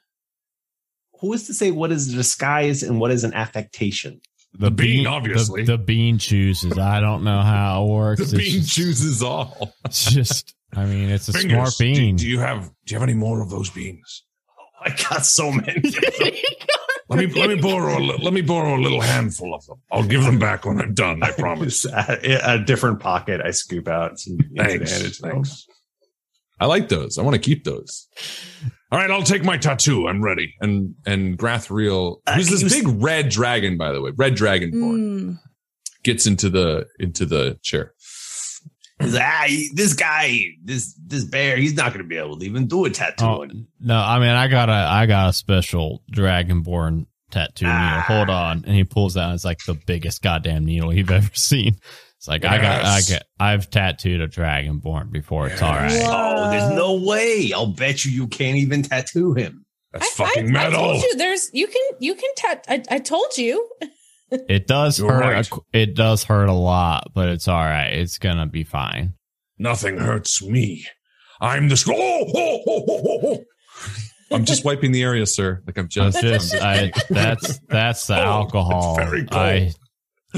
Who is to say what is a disguise and what is an affectation? The bean, obviously. The, the bean chooses. I don't know how it works. The It's bean just- chooses all. It's just. I mean, it's a Fingers, smart do- bean. Do, you have do you have any more of those beans? I got so many. Let me let me borrow a, li- let me borrow a little handful of them. I'll give them back when I'm done. I promise. a, a different pocket. I scoop out some beans and hand it Thanks. Thanks. I like those. I want to keep those. All right, I'll take my tattoo. I'm ready. And and Grathriel, Uh, who's this you big red dragon, by the way, red dragonborn, Mm. gets into the into the chair. He's like, ah, he- this guy, this this bear, he's not going to be able to even do a tattoo. Oh, no, I mean I got a I got a special dragonborn tattoo Ah. needle. Hold on, and he pulls out. It's like the biggest goddamn needle you've ever seen. It's like I got I Yes. get I've tattooed a dragonborn before. It's all right. Yes. Oh, there's no way. I'll bet you you can't even tattoo him. That's I, fucking I, I metal. told you there's you can you can tat. I, I told you. It does You're hurt. right. a- It does hurt a lot, but it's all right. It's gonna be fine. Nothing hurts me. I'm the. Oh, oh, oh, oh, oh. I'm just wiping the area, sir. Like I'm I'm just. just, I that's that's the Oh, alcohol. it's very. I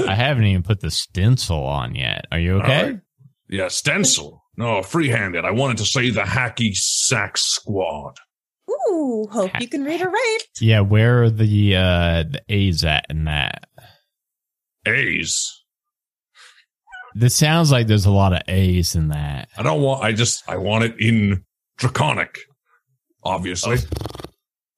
I haven't even put the stencil on yet. Are you okay? All right. Yeah, stencil. No, free-handed. I wanted to say the hacky sack squad. Ooh, hope you can read or write. Yeah. Where are the uh the A's at in that? A's. This sounds like there's a lot of A's in that. I don't want. I just. I want it in draconic. Obviously. Oh.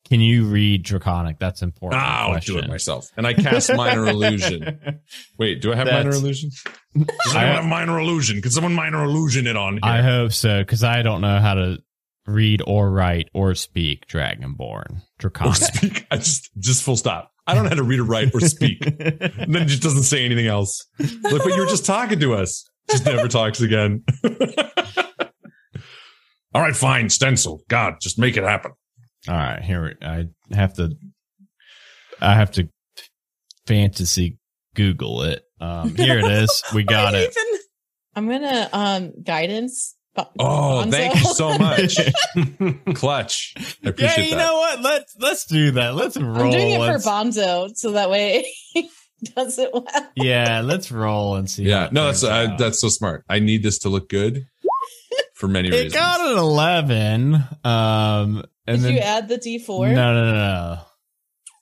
Can you read Draconic? That's important. I'll question. do it myself. and I cast minor illusion. Wait, do I have minor illusion? Does I- have minor illusion? Can someone minor illusion it on? Here? I hope so, because I don't know how to read or write or speak Dragonborn. Or Draconic. speak? I just just full stop. I don't know how to read or write or speak. and then it just doesn't say anything else. Like, but you were just talking to us. Just never talks again. All right, fine. Stencil. God, just make it happen. All right, here I have to. I have to fantasy Google it. Um, here it is. We got it. even- I'm gonna um guidance. Bo- Oh, Bonzo. thank you so much. Clutch. I Yeah, appreciate you that. know what? Let's let's do that. Let's roll. I'm doing it for Let's- Bonzo, so that way he does it well. yeah, let's roll and see. yeah, no, that's uh, that's so smart. I need this to look good for many It reasons. got an eleven. Um, and Did then you add the D4? no, no, no, no.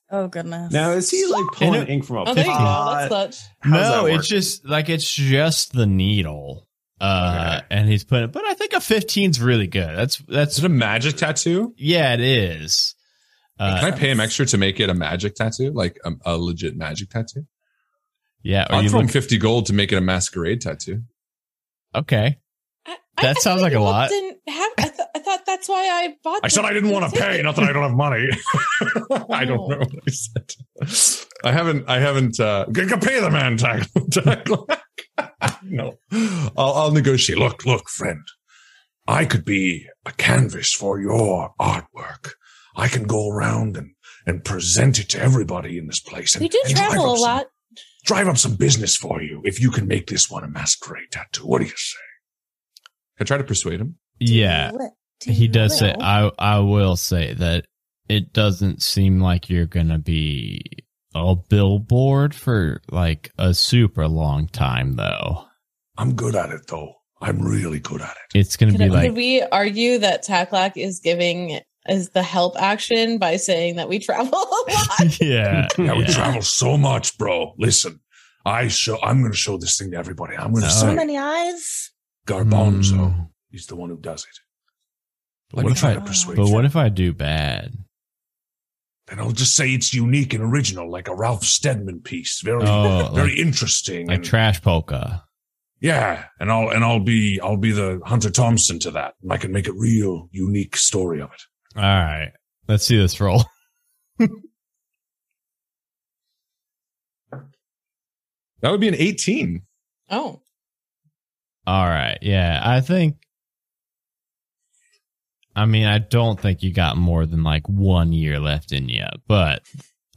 Oh goodness. Now is he like pulling it- ink from a Oh, there you go. pot? That's Dutch. How does no, it's just like it's just the needle. Uh, and he's putting, but I think a 15's really good. That's that's Is it a magic tattoo? yeah, it is. Uh, Can I pay him extra to make it a magic tattoo, like a, a legit magic tattoo? yeah, are I'll you throw him look, fifty gold to make it a masquerade tattoo. okay? I, That I sounds thought like a lot. Didn't have. I, th- I thought that's why I bought. I said I didn't want to pay, not that I don't have money. I don't know what I said. I haven't. I haven't. uh You can pay the man, Taklak. Taklak. No, I'll, I'll negotiate. Look, look, friend. I could be a canvas for your artwork. I can go around and, and present it to everybody in this place. And, We do and drive travel up a some- lot. drive up some business for you if you can make this one a masquerade tattoo. What do you say? I try to persuade him. Yeah, Do he does say. I I will say that it doesn't seem like you're gonna be a billboard for like a super long time though. I'm good at it, though. I'm really good at it. It's gonna Could, be could like we argue that Taklak is giving is the help action by saying that we travel a lot? yeah, Yeah, we yeah. travel so much, bro. Listen, I show. I'm going to show this thing to everybody. I'm going to so say many eyes. Garbanzo. Hmm. He's the one who does it. But what if try I- persuade But you. what if I do bad? Then I'll just say it's unique and original, like a Ralph Steadman piece. Very, Oh, very like, interesting. like and- trash polka. yeah, and I'll and I'll be I'll be the Hunter Thompson to that. And I can make a real unique story of it. All right, let's see this roll. That would be an eighteen. Oh, All right, yeah, I think. I mean, I don't think you got more than like one year left in you, but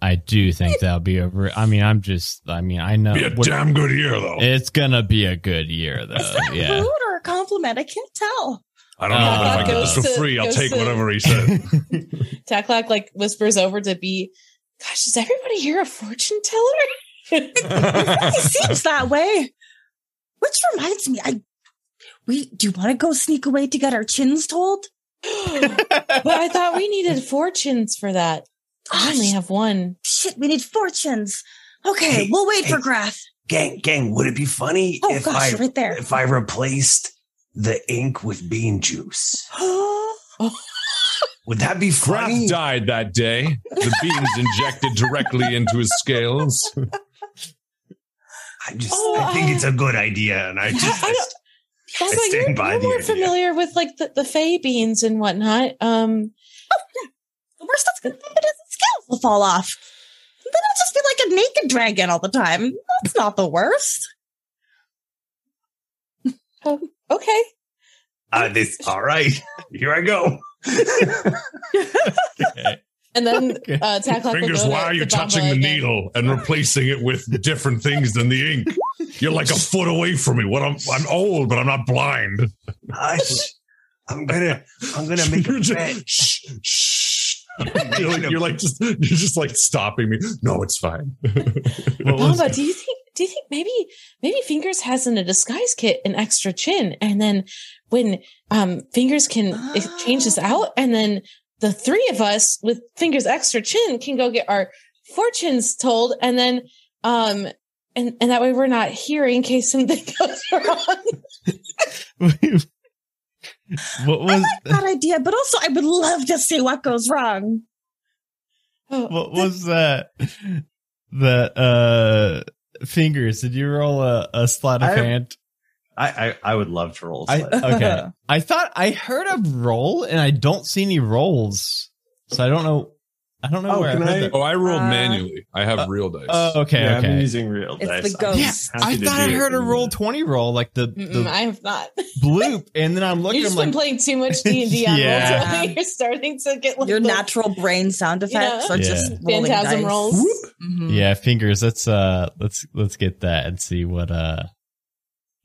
I do think that'll be a. Re- I mean, I'm just. I mean, I know Be a what- damn good year, though. it's gonna be a good year, though. Is that yeah. rude or a compliment? I can't tell. I don't know, but if I Uh, get this for goes to- free, I'll take to- whatever he said. Taklak like whispers over to be, Gosh, is everybody here a fortune teller? It seems that way. Which reminds me, I we do you want to go sneak away to get our chins told? But I thought we needed fortunes for that. I only Gosh, have one. shit, we need fortunes. Okay, Hey, we'll wait hey. for Grath. Gang, gang, would it be funny Oh if gosh, I right there. if I replaced the ink with bean juice? Would that be funny? Grath died that day. The beans injected directly into his scales. I just Oh, I think I- it's a good idea, and I just I don't- Bonzo, stand you're, by you're the more idea. familiar with like the, the fey beans and whatnot. Um, the worst that's gonna happen is the scales will fall off. Then I'll just be like a naked dragon all the time. That's not the worst. okay. uh, this all right. Here I go. And and then Okay. uh, Taklak Fingers, why are you touching the again. needle and replacing it with different things than the ink? You're like a foot away from me. What I'm I'm old, but I'm not blind. Hush. I'm gonna I'm gonna make a You're just- bet. shh, shh. You're like, you're like just you're just like stopping me. No, it's fine. What Bamba, do you think do you think maybe maybe Fingers has in a disguise kit an extra chin, and then when um Fingers can change this out, and then the three of us with Fingers extra chin can go get our fortunes told, and then um and and that way we're not here in case something goes wrong. what I was like that idea, but also I would love to see what goes wrong. Oh, what was that? That uh fingers. Did you roll a, a sleight of I- hand? I, I I would love to roll. I okay. I thought I heard a roll and I don't see any rolls. So I don't know I don't know Oh, where I can heard I- that. Oh, I rolled Uh, manually. I have uh, real dice. Oh, okay, yeah, I've been okay. using real It's dice. the I'm Yeah, I thought I do it heard a Roll20 roll like the Mm-mm, the I have not. bloop, and then I'm looking. You've I'm been like, playing too much D and D on Yeah. roll. You're starting to get like Your the natural brain sound effects Yeah. are just Yeah. rolling phantasm dice. rolls. Mhm. yeah, fingers. Let's uh, let's let's get that and see what uh.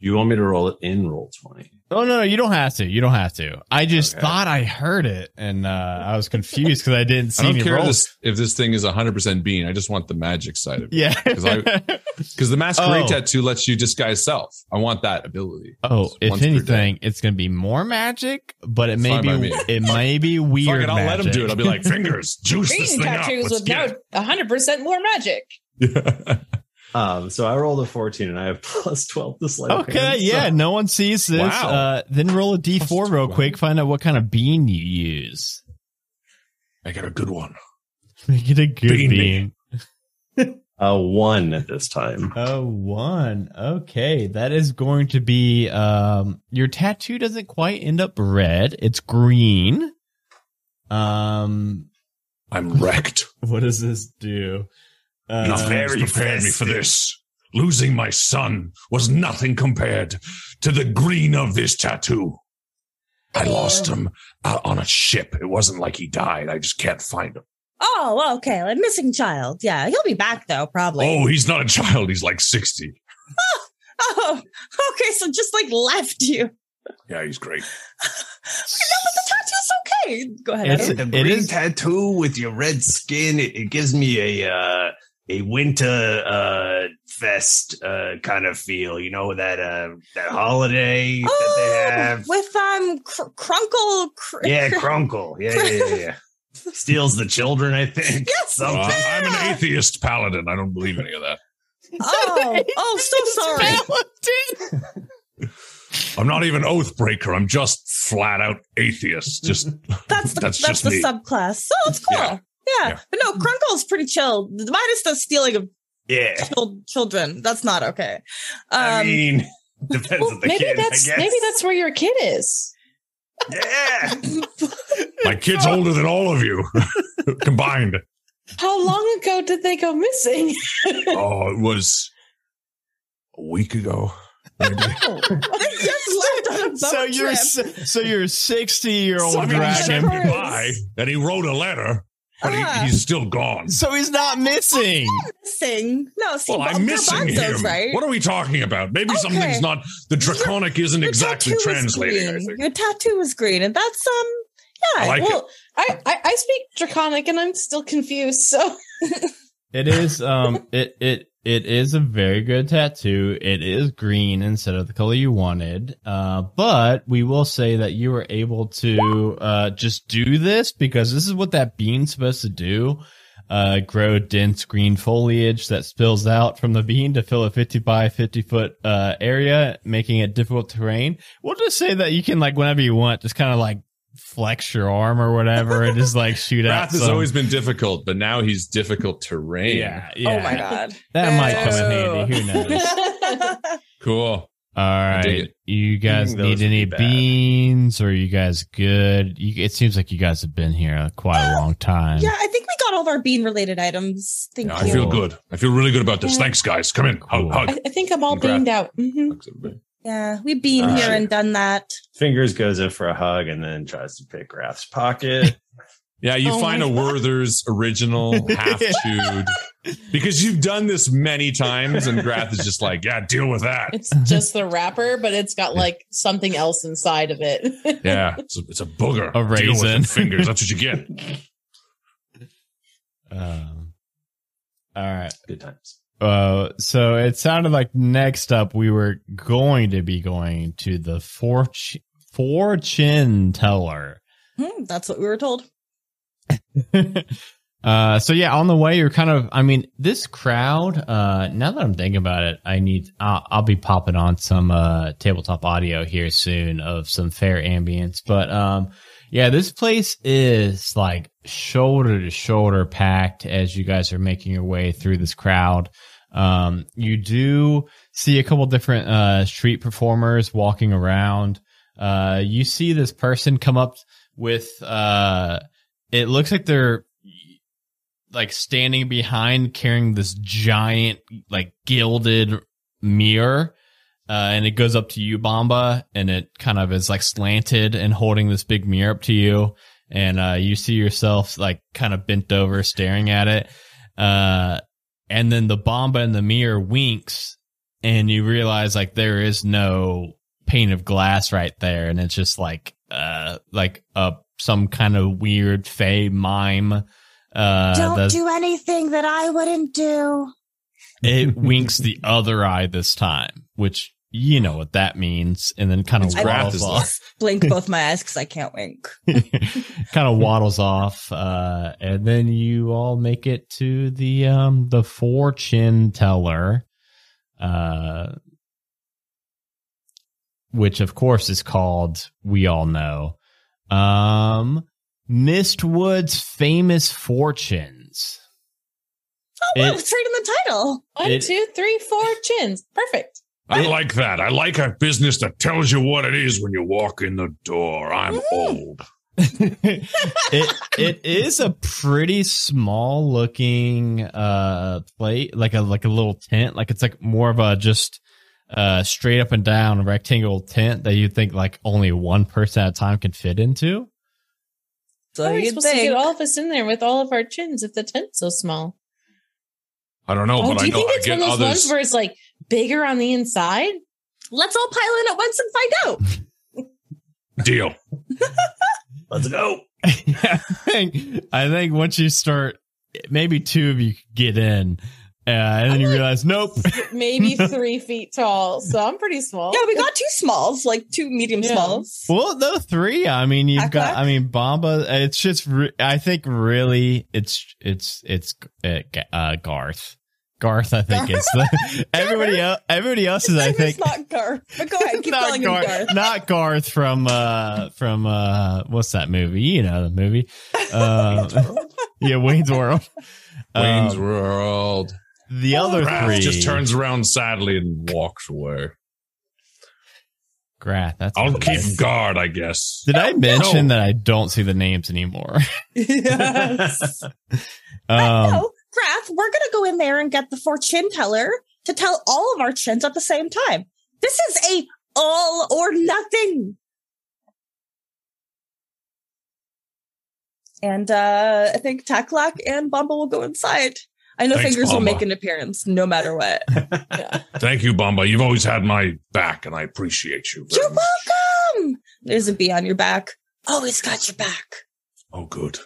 You want me to roll it in roll twenty? Oh no, no, you don't have to. You don't have to. I just Okay. thought I heard it, and uh, I was confused because I didn't I see don't any care rolls. this, if this thing is 100% bean. I just want the magic side of it. Yeah. 'Cause I- Because the masquerade Oh. tattoo lets you disguise self. I want that ability. oh, Just if once per day. anything, it's gonna be more magic, but it may be it may be weird. Fuck it, I'll let him do it. I'll be like, Fingers, juice this thing up. tattoos Let's with get no 100% more magic. Yeah. Um, so I rolled a fourteen, and I have plus twelve to sleight. Okay, hand, so- yeah, no one sees this. Wow. Uh, then roll a d4 Plus real 12. quick. Find out what kind of bean you use. I got a good one. Make it a good Bean bean. me. a one at this time. A one. Okay, that is going to be. Um, your tattoo doesn't quite end up red. It's green. Um, I'm wrecked. what does this do? Uh, Nothing very prepared me for this. Losing my son was nothing compared to the green of this tattoo. I lost him uh, on a ship. It wasn't like he died. I just can't find him. Oh, well, okay. Like missing child. Yeah, he'll be back though, probably. Oh, he's not a child. He's like 60. Oh, okay. So just like left you. Yeah, he's great. No, but the tattoo's okay. Go ahead. It's- Adam. The green is- tattoo with your red skin. It, it gives me a uh, a winter uh, fest uh, kind of feel. You know that uh, that holiday that they Oh, have. with um cr- Crunkle. Cr- Yeah, Crunkle. Yeah, yeah, yeah, yeah. Steals the children, I think. Yes. Well, Something. I'm an atheist paladin. I don't believe any of that. Oh, oh, so sorry. I'm not even oathbreaker. I'm just flat out atheist. Just That's the That's that's, just the me. subclass. So it's cool. Yeah. Yeah. Yeah. But no, Crunkle's pretty chill. Minus the stealing of Yeah. chil- children. That's not okay. I Um, mean, depends Well, on the maybe kid, that's I guess. maybe that's where your kid is. Yeah. my kid's older than all of you combined. How long ago did they go missing? Oh, it was a week ago. They just left on a boat so you're trip. so you're sixty year old I mean, he said dragon. goodbye and he wrote a letter, but he, he's still gone. So he's not missing. missing. No, see, Well, Bob I'm missing Garbanzo's him. right. What are we talking about? Maybe Okay. something's not. The draconic isn't Your exactly tattoo is translating. Green. Your tattoo is green, and that's um, yeah. I like it. well, I, I I speak Draconic and I'm still confused. So It is um it it it is a very good tattoo. It is green instead of the color you wanted. Uh but we will say that you were able to uh just do this because this is what that bean's supposed to do. Uh grow dense green foliage that spills out from the bean to fill a 50 by 50 foot uh area, making it difficult terrain. We'll just say that you can like whenever you want just kind of like flex your arm or whatever and just like shoot out Grath has always been difficult, but now he's difficult terrain. yeah, yeah. Oh my god. That might come in handy. Who knows? Cool. All dig right. it. You guys need any be beans or you guys good? You, it seems like you guys have been here quite a long time. Yeah, I think we got all of our bean related items. Thank Yeah, you. I feel good. I feel really good about this. Yeah. Thanks, guys. Come in. Hug, Cool. hug. I, I think I'm all Congrats. beamed out. Mhm. Thanks, everybody. Yeah, we've been Uh, here and done that. Fingers goes in for a hug and then tries to pick Grath's pocket. Yeah, you Oh find a God. Werther's original half chewed because you've done this many times, and Grath is just like, yeah, deal with that. It's just the wrapper, but it's got like something else inside of it. Yeah, it's a, it's a booger. A Deal with raisin. them fingers. That's what you get. Um, all right. Good times. Uh, so it sounded like next up we were going to be going to the fortune fortune teller. Hmm, that's what we were told. uh, so yeah, on the way you're kind of. I mean, this crowd. Uh, now that I'm thinking about it, I need. I'll, I'll be popping on some uh tabletop audio here soon of some fair ambience, but um. Yeah, this place is like shoulder to shoulder packed as you guys are making your way through this crowd. Um, you do see a couple different uh, street performers walking around. Uh, you see this person come up with uh, it looks like they're like standing behind carrying this giant like gilded mirror. Uh, and it goes up to you, Bamba, and it kind of is like slanted and holding this big mirror up to you. And, uh, you see yourself like kind of bent over staring at it. Uh, and then the Bamba in the mirror winks and you realize like there is no pane of glass right there. And it's just like, uh, like, uh, some kind of weird fey mime. Uh, Don't do anything that I wouldn't do. it winks the other eye this time, which you know what that means, and then kind of waddles off. Blink both my eyes because I can't wink. kind of waddles off, uh, and then you all make it to the um the fortune teller, uh, which of course is called we all know, um, Mistwood's famous fortunes. Oh, wow, It- it's right in the title. One, It- two, three, four chins. Perfect. I like that. I like a business that tells you what it is when you walk in the door. I'm old. it it is a pretty small looking uh plate like a like a little tent like it's like more of a just uh straight up and down rectangle tent that you think like only one person at a time can fit into So How are you'd supposed to think. get all of us in there with all of our chins if the tent's so small? I don't know, Oh, but do I you know think I it's get one of those others. ones where it's like bigger on the inside? Let's all pile in at once and find out. Deal. Let's go. I think I think once you start maybe two of you get in uh, and then you realize nope Maybe three feet tall. So I'm pretty small. Yeah, we got two smalls, like two medium Yeah. smalls. Well, no, three. I mean, you've got. Okay. I mean, Bamba. It's just. Re- I think really, it's it's it's uh, uh, Garth. Garth, I think is the everybody else. Everybody else is. I His name think not Garth. But go ahead, keep not calling him Garth, Garth. not Garth from uh from uh what's that movie? You know the movie. Uh, yeah, Wayne's World. Wayne's Um, World. the other Raph three. just turns around sadly and walks away. Grath. That's. I'll keep is. guard, I guess. Did I mention No. that I don't see the names anymore? yes. Um, no, We're gonna go in there and get the fortune teller to tell all of our chins at the same time. This is a all or nothing. And uh I think Taklak and Bumble will go inside. I know Thanks, fingers will make an appearance no matter what. Thank you, Bamba. You've always had my back, and I appreciate you. You're much. welcome. There's a bee on your back. Always got your back. Oh, good.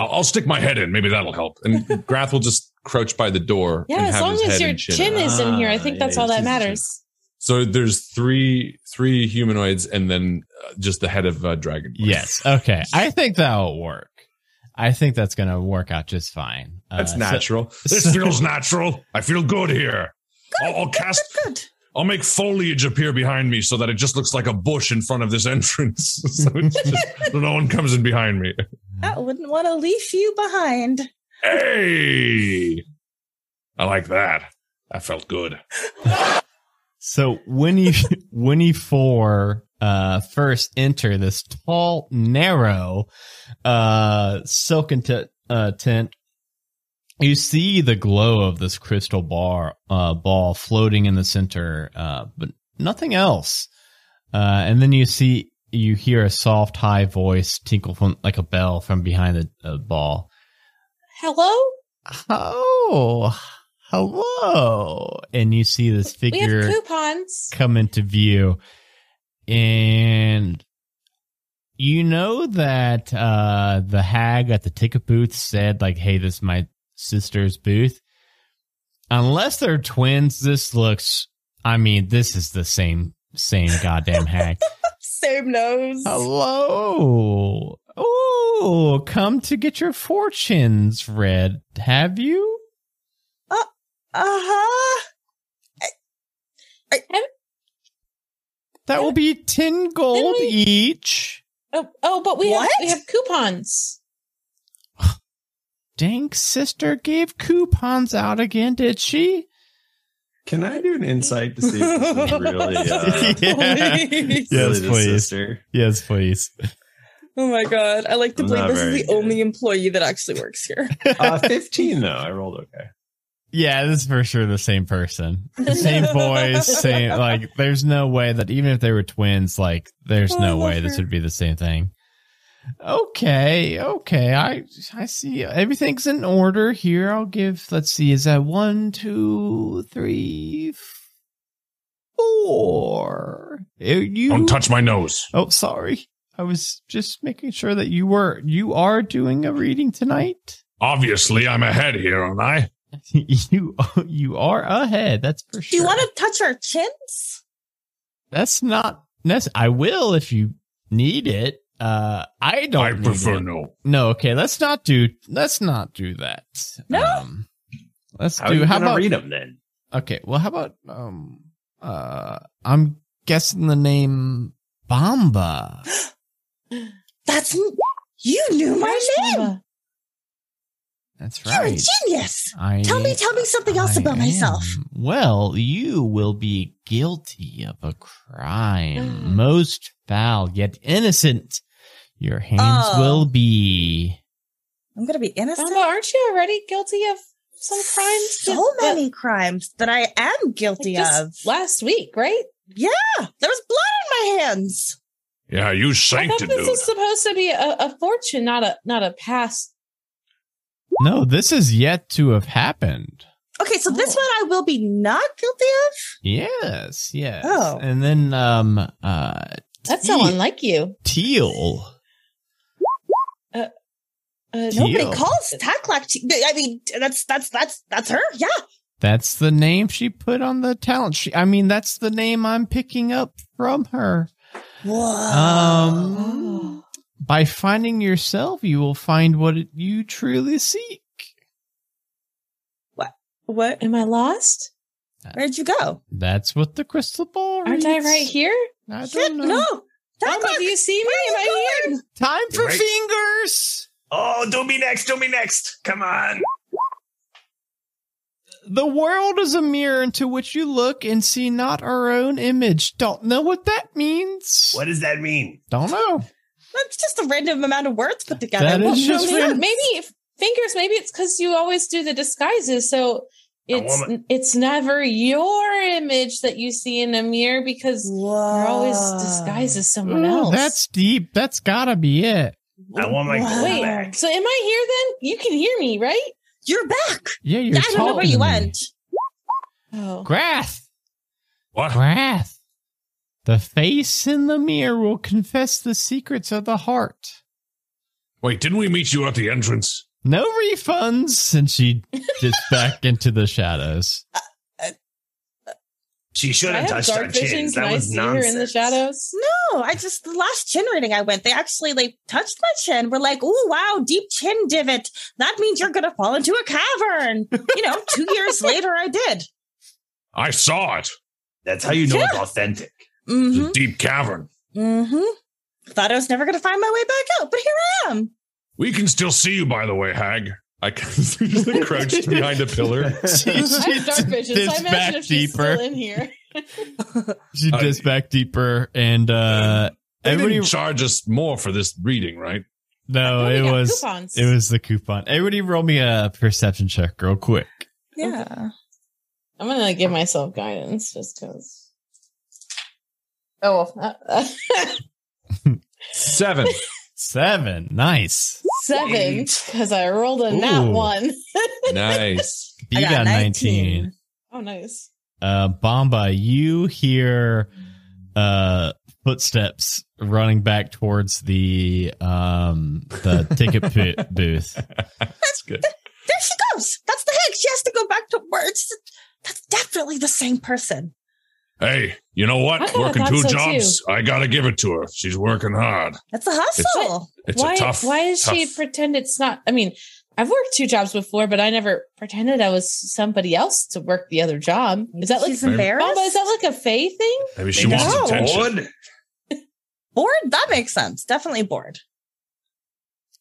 I'll, I'll stick my head in. Maybe that'll help. And Grath will just crouch by the door. Yeah, and as have long his as your chin chin is in here, I Ah, think yeah, that's all that it's easy to- matters. So there's three three humanoids and then uh, just the head of uh, dragon. Yes. Okay. I think that'll work. I think that's going to work out just fine. That's Uh, so- natural. This feels natural. I feel good here. I'll, I'll cast. Good, good. I'll make foliage appear behind me so that it just looks like a bush in front of this entrance. so, it's just, so no one comes in behind me. I wouldn't want to leave you behind. Hey, I like that. That felt good. So when you when you four uh first enter this tall, narrow, uh silken t- uh, tent, you see the glow of this crystal bar uh ball floating in the center, uh, but nothing else. Uh, and then you see you hear a soft, high voice tinkle from like a bell from behind the ball. Hello? Oh, hello! And you see this We figure have coupons. come into view, and you know that uh the hag at the ticket booth said like, "Hey, this is my sister's booth." Unless they're twins, this looks. I mean, this is the same same goddamn hack. Same nose. Hello. Oh, come to get your fortunes read. Have you? Uh huh. That will be 10 gold we- each. Oh, oh, but we have we have coupons. Dang sister gave coupons out again, did she? Can I do an insight to see if this is really, uh, Please. really the sister? Yes, please. Oh my god. I like to I'm believe this is the good. only employee that actually works here. Uh, 15 though. I rolled okay. Yeah, this is for sure the same person. Same voice, same like there's no way that even if they were twins, like there's Oh, no I love way this would be the same thing. Okay, okay. I I see everything's in order here. I'll give let's see, is that one, two, three, four. You Don't touch my nose. Oh, sorry. I was just making sure that you were you are doing a reading tonight. Obviously, I'm ahead here, aren't I? you you are ahead. That's for sure. Do you want to touch our chins? That's not necessary. I will if you need it. Uh, I don't. I need prefer it. no. No, okay. Let's not do. Let's not do that. No? Um, let's How are do. you How gonna about? read them then? Okay. Well, how about? Um. Uh. I'm guessing the name Bamba. That's you knew my Where's name. Bubba? That's You're a genius. I, Tell me, tell me something else I about myself. Well, you will be guilty of a crime, most foul yet innocent. Your hands Oh. will be. I'm gonna be innocent. Bubba, aren't you already guilty of some crimes? So that- many crimes that I am guilty just of. last week, right? Yeah, there was blood in my hands. Yeah, you I sanked thought it, this dude. is supposed to be a, a fortune, not a not a past. No, this is yet to have happened. Okay, so this Oh. one I will be not guilty of. Yes, yes. Oh. And then, um, uh, That's so Teal- unlike you. Teal. Uh, Nobody calls Taklak. T- I mean, that's that's that's that's her. Yeah. That's the name she put on the talent sheet. I mean, that's the name I'm picking up from her. Whoa. Um, by finding yourself, you will find what you truly seek. what? What? Am I lost? Where'd you go? That's what the crystal ball Aren't I right here? I don't know. no. Bubba, Taklak, do you see me? Am I here? Time for Right. fingers. Oh, do me next, do me next. Come on. The world is a mirror into which you look and see not our own image. Don't know what that means. What does that mean? Don't know. That's just a random amount of words put together. That Well, just maybe- maybe fingers. Maybe it's because you always do the disguises, so it's it's never your image that you see in a mirror because Whoa. you're always disguised as someone Oh, else. That's deep. That's gotta be it. I want my Wow. Wait, back. so am I here then? You can hear me, right? You're back. Yeah, you're I don't know where you me. went. Oh. Grath. What? Grath. The face in the mirror will confess the secrets of the heart. Wait, didn't we meet you at the entrance? No refunds, and she dips back into the shadows. She should I have have touched our dark chins. Can That I was see nonsense. her in the shadows? No, I just the last chin reading I went, they actually like touched my chin. We're like, "Oh wow, deep chin divot. That means you're gonna fall into a cavern." You know, two years later, I did. I saw it. That's how you know it's authentic. Mm-hmm. a deep cavern. Mm-hmm. Thought I was never gonna find my way back out, but here I am. We can still see you, by the way, Hag. I just like crouched behind a pillar. She's I have dark vision, so I dips imagine back if she's deeper. still in here. She Uh, dips back deeper, and uh, They everybody. didn't charge us more for this reading, right? no, it was coupons. it was the coupon. Everybody, roll me a perception check, real quick. Yeah. I'm gonna give myself guidance just because. Oh, well, uh, uh, Seven. Seven. Nice. Seven, because I rolled a nat Ooh. one. nice. B I got, got 19. 19. Oh, nice. Uh, Bamba, you hear uh, footsteps running back towards the um, the ticket pu- booth. That's good. There she goes. That's the heck. She has to go back to words. That's definitely the same person. Hey, you know what? Working two so, jobs. I gotta give it to her. She's working hard. That's a hustle. It's why? a tough. why does she pretend it's not? I mean, I've worked two jobs before, but I never pretended I was somebody else to work the other job. Is that like She's Maybe- embarrassed? Bamba, is that like a fey thing? Maybe she Maybe wants so. attention. Bored? bored? That makes sense. Definitely bored.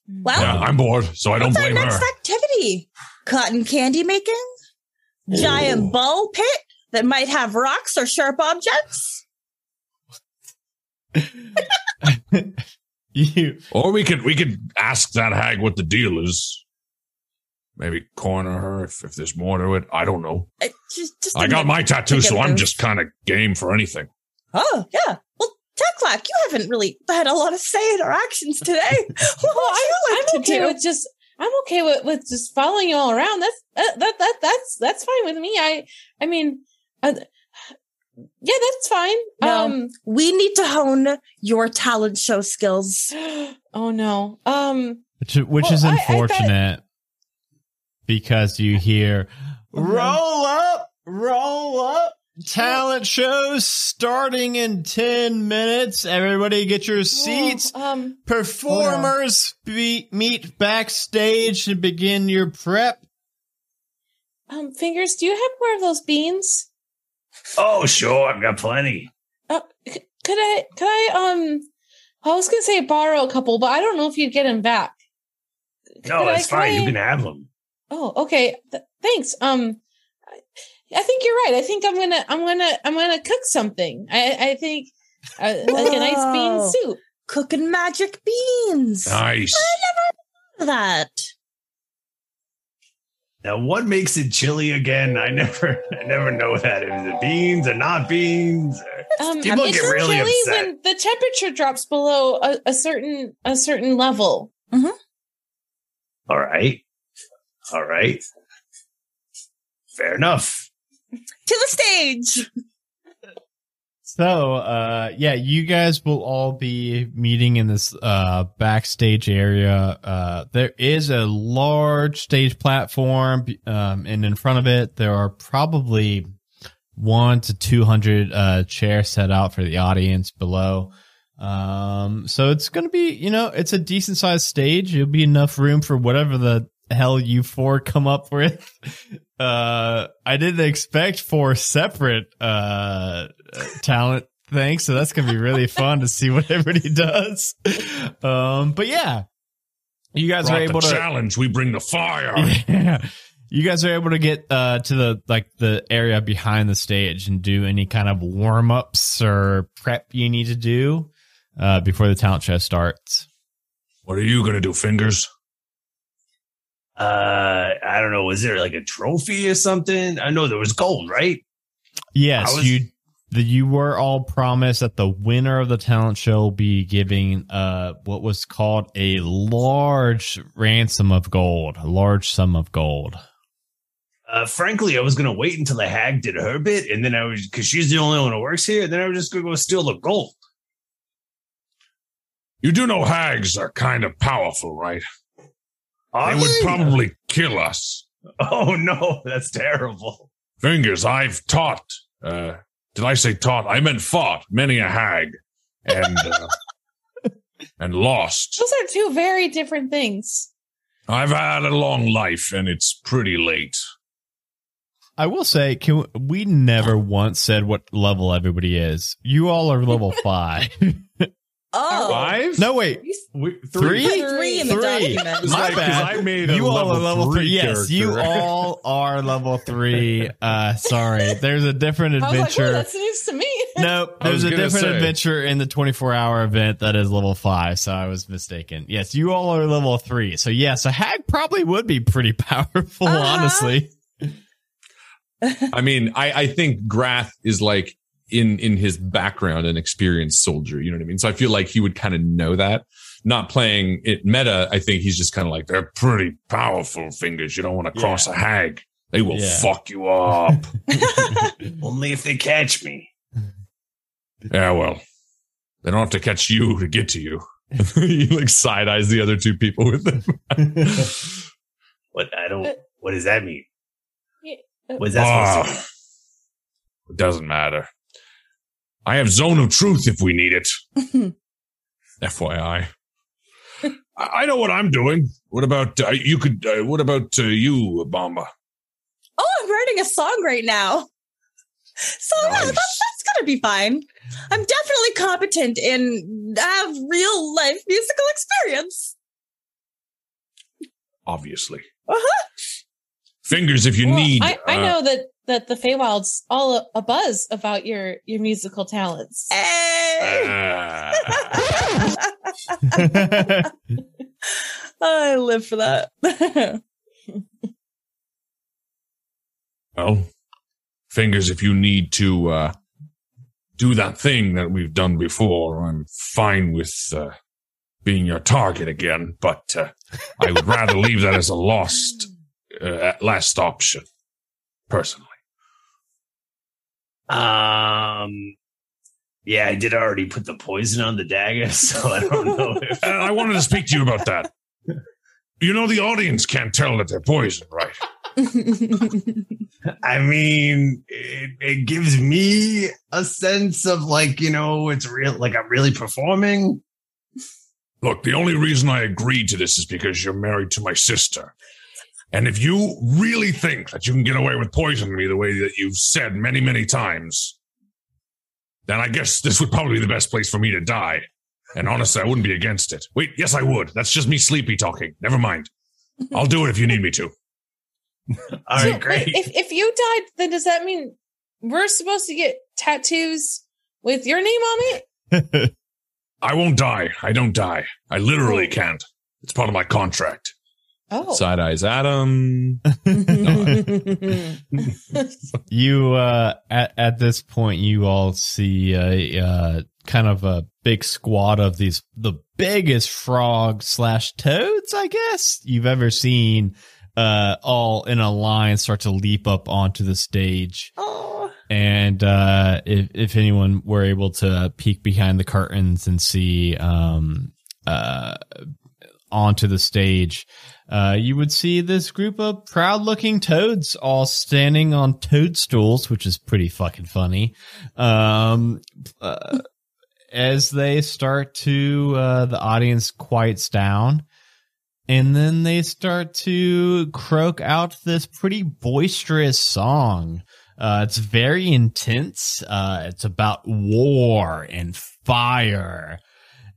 Hmm. Well, Yeah, I'm bored, so I don't what's our blame next her. activity? Cotton candy making? Giant ball pit that might have rocks or sharp objects? you Or we could we could ask that hag what the deal is. Maybe corner her if, if there's more to it. I don't know. I, just, just I a got my tattoo, so I'm just kind of game for anything. Oh, yeah. Well, Taklak, you haven't really had a lot of say in our actions today. what Well, would you I'm, like I'm to okay do? with just. I'm okay with, with just following you all around. That's that, that that that's that's fine with me. I I mean, uh, yeah, that's fine. No. Um, we need to hone your talent show skills. oh no. Um, which, which Well, is I- I thought- unfortunate because you hear Oh, no. roll up, roll up. Talent shows starting in 10 minutes. Everybody get your seats. oh, um, Performers be- meet backstage and begin your prep. um, fingers. Do you have more of those beans? Oh, sure. I've got plenty. Uh, could I? Could I? Um, I was gonna say borrow a couple, but I don't know if you'd get them back. No, Could I- that's could fine. I- You can have them. Oh, okay. Th- thanks. Um, I, I think you're right. I think I'm gonna, I'm gonna, I'm gonna cook something. I, I think uh, like a nice bean soup. Cooking magic beans. Nice. I never thought of that. Now, what makes it chili again? I never, I never know that. Is it beans or not beans? Or- Um, People get really chilly upset. when the temperature drops below a, a certain, a certain level. All right, all right, fair enough. To the stage. So, uh, yeah, you guys will all be meeting in this, uh, backstage area. Uh, there is a large stage platform, um, and in front of it, there are probably one to 200, uh, chairs set out for the audience below. Um, so it's going to be, you know, it's a decent sized stage. It'll be enough room for whatever the hell you four come up with. Uh, I didn't expect four separate, uh, talent things. So that's going to be really fun to see what everybody does. Um, but yeah, you guys are able the to, challenge. We bring the fire. yeah. You guys are able to get uh to the like the area behind the stage and do any kind of warm ups or prep you need to do uh before the talent show starts. What are you gonna do, fingers? Uh, I don't know. Was there like a trophy or something? I know there was gold, right? Yes, was- you the, you were all promised that the winner of the talent show will be giving uh what was called a large ransom of gold, a large sum of gold. Uh, frankly, I was gonna wait until the hag did her bit, and then I was because she's the only one who works here. Then I was just gonna go steal the gold. You do know hags are kind of powerful, right? Are they would probably kill us. Oh no, that's terrible. Fingers, I've taught. Uh, did I say taught? I meant fought many a hag, and uh, and lost. Those are two very different things. I've had a long life, and it's pretty late. I will say, can we never once said what level everybody is? You all are level five. Oh. Five? no, wait, We- Three? Three in the Three. document. My like, 'cause bad. I made a you all are level three. three. Yes, you all are level three. Uh, sorry, there's a different I was like, oh, adventure. that's news to me. nope, there's a different say. adventure in the 24 hour event that is level five. So I was mistaken. Yes, you all are level three. So yes, a hag probably would be pretty powerful, Uh-huh. honestly. I mean, I, I think Grath is like in in his background an experienced soldier. You know what I mean? So I feel like he would kind of know that. Not playing it meta, I think he's just kind of like They're pretty powerful fingers. You don't want to cross Yeah. a hag. They will Yeah. fuck you up. Only if they catch me. yeah, well, they don't have to catch you to get to you. he like side eyes the other two people with him. What I don't. What does that mean? Yeah. Uh, what is that supposed to ah. mean? it doesn't matter. I have zone of truth if we need it. FYI. I, know what I'm doing. What about uh, you? Could uh, what about uh, you, Bamba? Oh, I'm writing a song right now. So yeah, Nice. that's, that's gonna be fine. I'm definitely competent in uh, real life musical experience. Obviously, Uh-huh. fingers if you Well, need. I, I uh, know that that the Feywild's all a, a buzz about your your musical talents. Hey. uh, I live for that. well, fingers if you need to uh, do that thing that we've done before. I'm fine with uh, being your target again, but uh, I would rather leave that as a lost uh, last option, personally. Um. Yeah, I did already put the poison on the dagger, so I don't know if. I wanted to speak to you about that. You know, the audience can't tell that they're poisoned, right? I mean, it, it gives me a sense of like you know, it's real. Like I'm really performing. Look, the only reason I agreed to this is because you're married to my sister. And if you really think that you can get away with poisoning me the way that you've said many, many times, then I guess this would probably be the best place for me to die. And honestly, I wouldn't be against it. Wait, yes, I would. That's just me sleepy talking. Never mind. I'll do it if you need me to. All So, right, wait, great. If if you died, then does that mean we're supposed to get tattoos with your name on it? I won't die. I don't die. I literally oh. can't. It's part of my contract. Oh. Side eyes Adam. you uh at, at this point you all see a uh kind of a big squad of these the biggest frog slash toads i guess you've ever seen uh all in a line start to leap up onto the stage oh, and uh if if anyone were able to peek behind the curtains and see um uh onto the stage uh, you would see this group of proud looking toads all standing on toadstools, which is pretty fucking funny. Um, uh, as they start to, uh, the audience quiets down and then they start to croak out this pretty boisterous song. Uh, it's very intense. Uh, it's about war and fire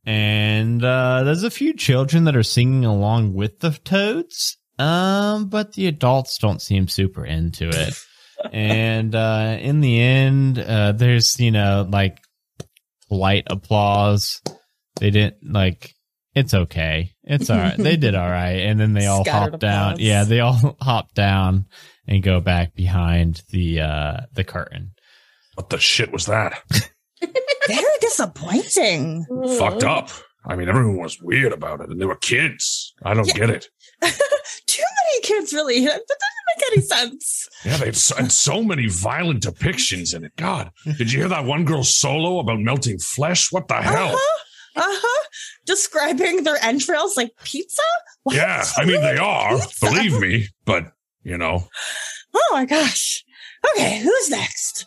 and uh, there's a few children that are singing along with the toads um but the adults don't seem super into it. And uh in the end uh there's you know like polite applause. They didn't like it's okay. It's all right. They did all right. And then they all Scattered hop down. applause. yeah they all hop down and go back behind the uh the curtain. What the shit was that? Very disappointing. Fucked up. I mean, everyone was weird about it, and they were kids. I don't Yeah. get it. Too many kids, really. That doesn't make any sense. Yeah, they had so, and so many violent depictions in it. God, did you hear that one girl solo about melting flesh? What the hell? Uh-huh. Uh-huh. Describing their entrails like pizza? Why Yeah, I mean they are. pizza? Believe me, but you know, Oh my gosh. Okay, who's next?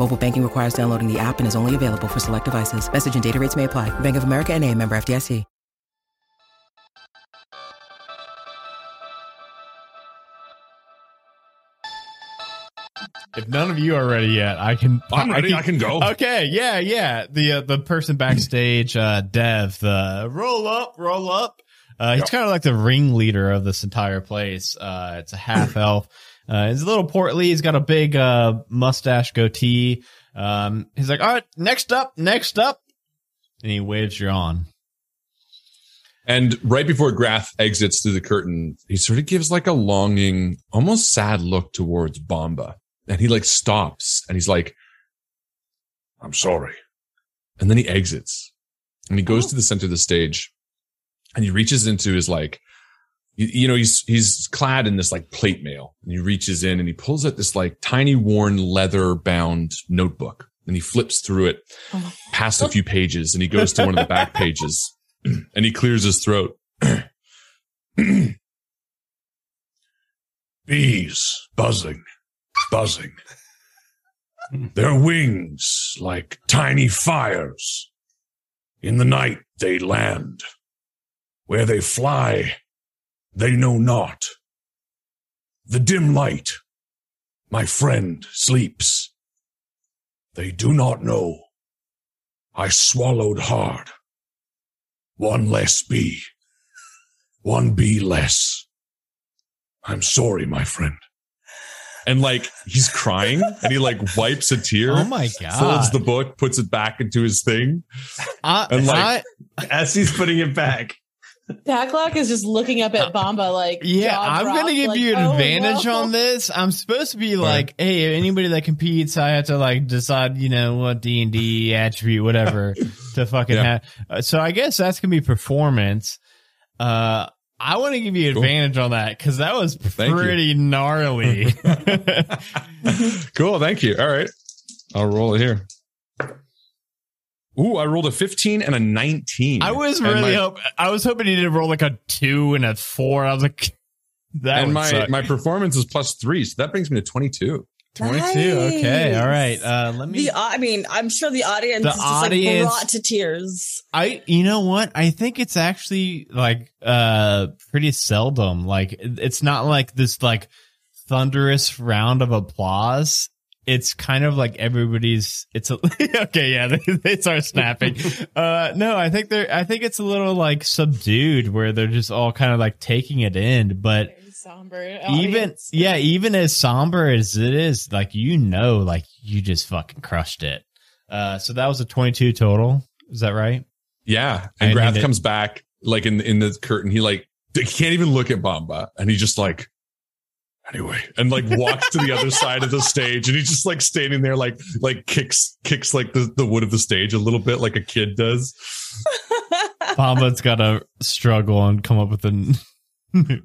Mobile banking requires downloading the app and is only available for select devices. Message and data rates may apply. Bank of America and a member FDIC. if none of you are ready yet, I can. I'm ready. I can go. Okay, yeah, yeah. The uh, the person backstage, uh, Dev, the roll up, roll up. Uh, he's Yep. kind of like the ringleader of this entire place. Uh, it's a half elf. Uh, he's a little portly. He's got a big uh, mustache goatee. Um, he's like, all right, next up, next up, and he waves you on. And right before Grath exits through the curtain, he sort of gives like a longing, almost sad look towards Bamba. And he like stops and he's like, I'm sorry. and then he exits and he goes to the center of the stage and he reaches into his like, you, you know, he's, he's clad in this like plate mail and he reaches in and he pulls out this like tiny worn leather bound notebook and he flips through it Oh. past a few pages and he goes to one of the back pages and he clears his throat. Bees buzzing, buzzing. Their wings like tiny fires. In the night they land. Where they fly, they know not. The dim light, my friend sleeps. They do not know. I swallowed hard. One less bee. One bee less. I'm sorry, my friend. and like he's crying and he like wipes a tear. Oh my god. Folds the book, puts it back into his thing. I, and like- I- As he's putting it back. Taklak is just looking up at Bamba like, Yeah, I'm dropped, gonna give like, you an oh, advantage no. on this. I'm supposed to be like, hey, anybody that competes, I have to like decide, you know, what D and D attribute, whatever, to fucking Yeah. have. Uh, so I guess that's gonna be performance. Uh, I want to give you Cool. advantage on that because that was Thank you. pretty gnarly. Cool, thank you. All right. I'll roll it here. Ooh, I rolled a 15 and a 19. I was really my, hope I was hoping you did roll like a two and a four. I was like, that and my suck. my performance is plus three, so that brings me to 22. 22. Okay, all right. Uh, let me. The I mean, I'm sure the audience The is just audience- like brought to tears. I you know what? I think it's actually like uh pretty seldom. Like it's not like this like thunderous round of applause. It's kind of like everybody's it's a okay, yeah, they, they start snapping. uh no, I think they're I think it's a little like subdued where they're just all kind of like taking it in, but somber. even yeah, even as somber as it is, like you know, like you just fucking crushed it. Uh so that was a 22 total. Is that right? Yeah. I And Grath comes back like in in the curtain. He like he can't even look at Bamba and he just like anyway and like walks to the other side of the stage and he's just like standing there like like kicks kicks like the, the wood of the stage a little bit like a kid does. Bamba's got to struggle and come up with a new,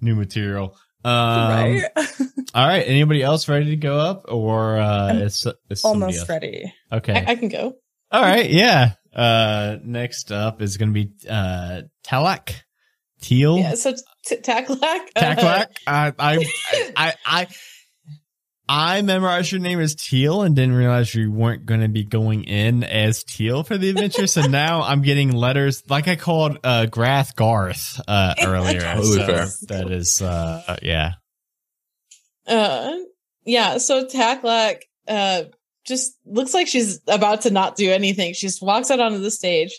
new material. Um, right? All right. Anybody else ready to go up, or uh, I'm is, is somebody Almost else? ready. Okay. I, I can go. all right. Yeah. Uh, next up is going to be uh, Talak Teal. Yeah, so t- Taklak. Taklak. I, I, I, I, I memorized your name as Teal and didn't realize you weren't going to be going in as Teal for the adventure. so now I'm getting letters like I called uh, Grath Garth uh, earlier. Totally So fair. That is, uh, yeah. Uh, yeah, so Taklak uh, just looks like she's about to not do anything. She just walks out onto the stage.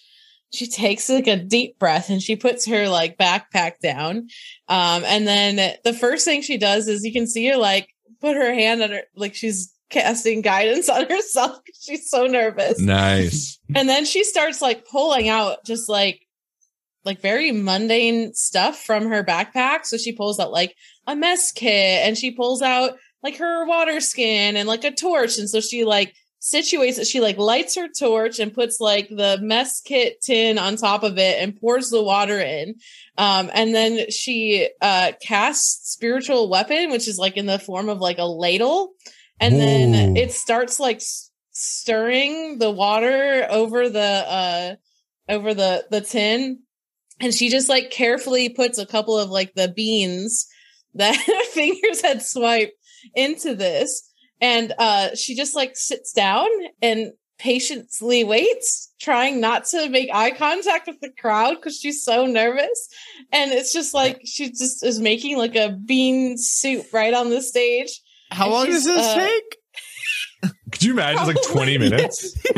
She takes like a deep breath and she puts her like backpack down. Um, and then the first thing she does is you can see her like put her hand on her, like she's casting guidance on herself. She's so nervous. Nice. and then she starts like pulling out just like like very mundane stuff from her backpack so she pulls out like a mess kit and she pulls out like her water skin and like a torch and so she like situates it she like lights her torch and puts like the mess kit tin on top of it and pours the water in. Um and then she uh casts spiritual weapon which is like in the form of like a ladle. And then it starts like s- stirring the water over the uh over the the tin. And she just like carefully puts a couple of like the beans that fingers had swiped into this and uh she just like sits down and patiently waits trying not to make eye contact with the crowd because she's so nervous and it's just like she just is making like a bean soup right on the stage How And long does this uh, take? Could you imagine? It's like 20 minutes.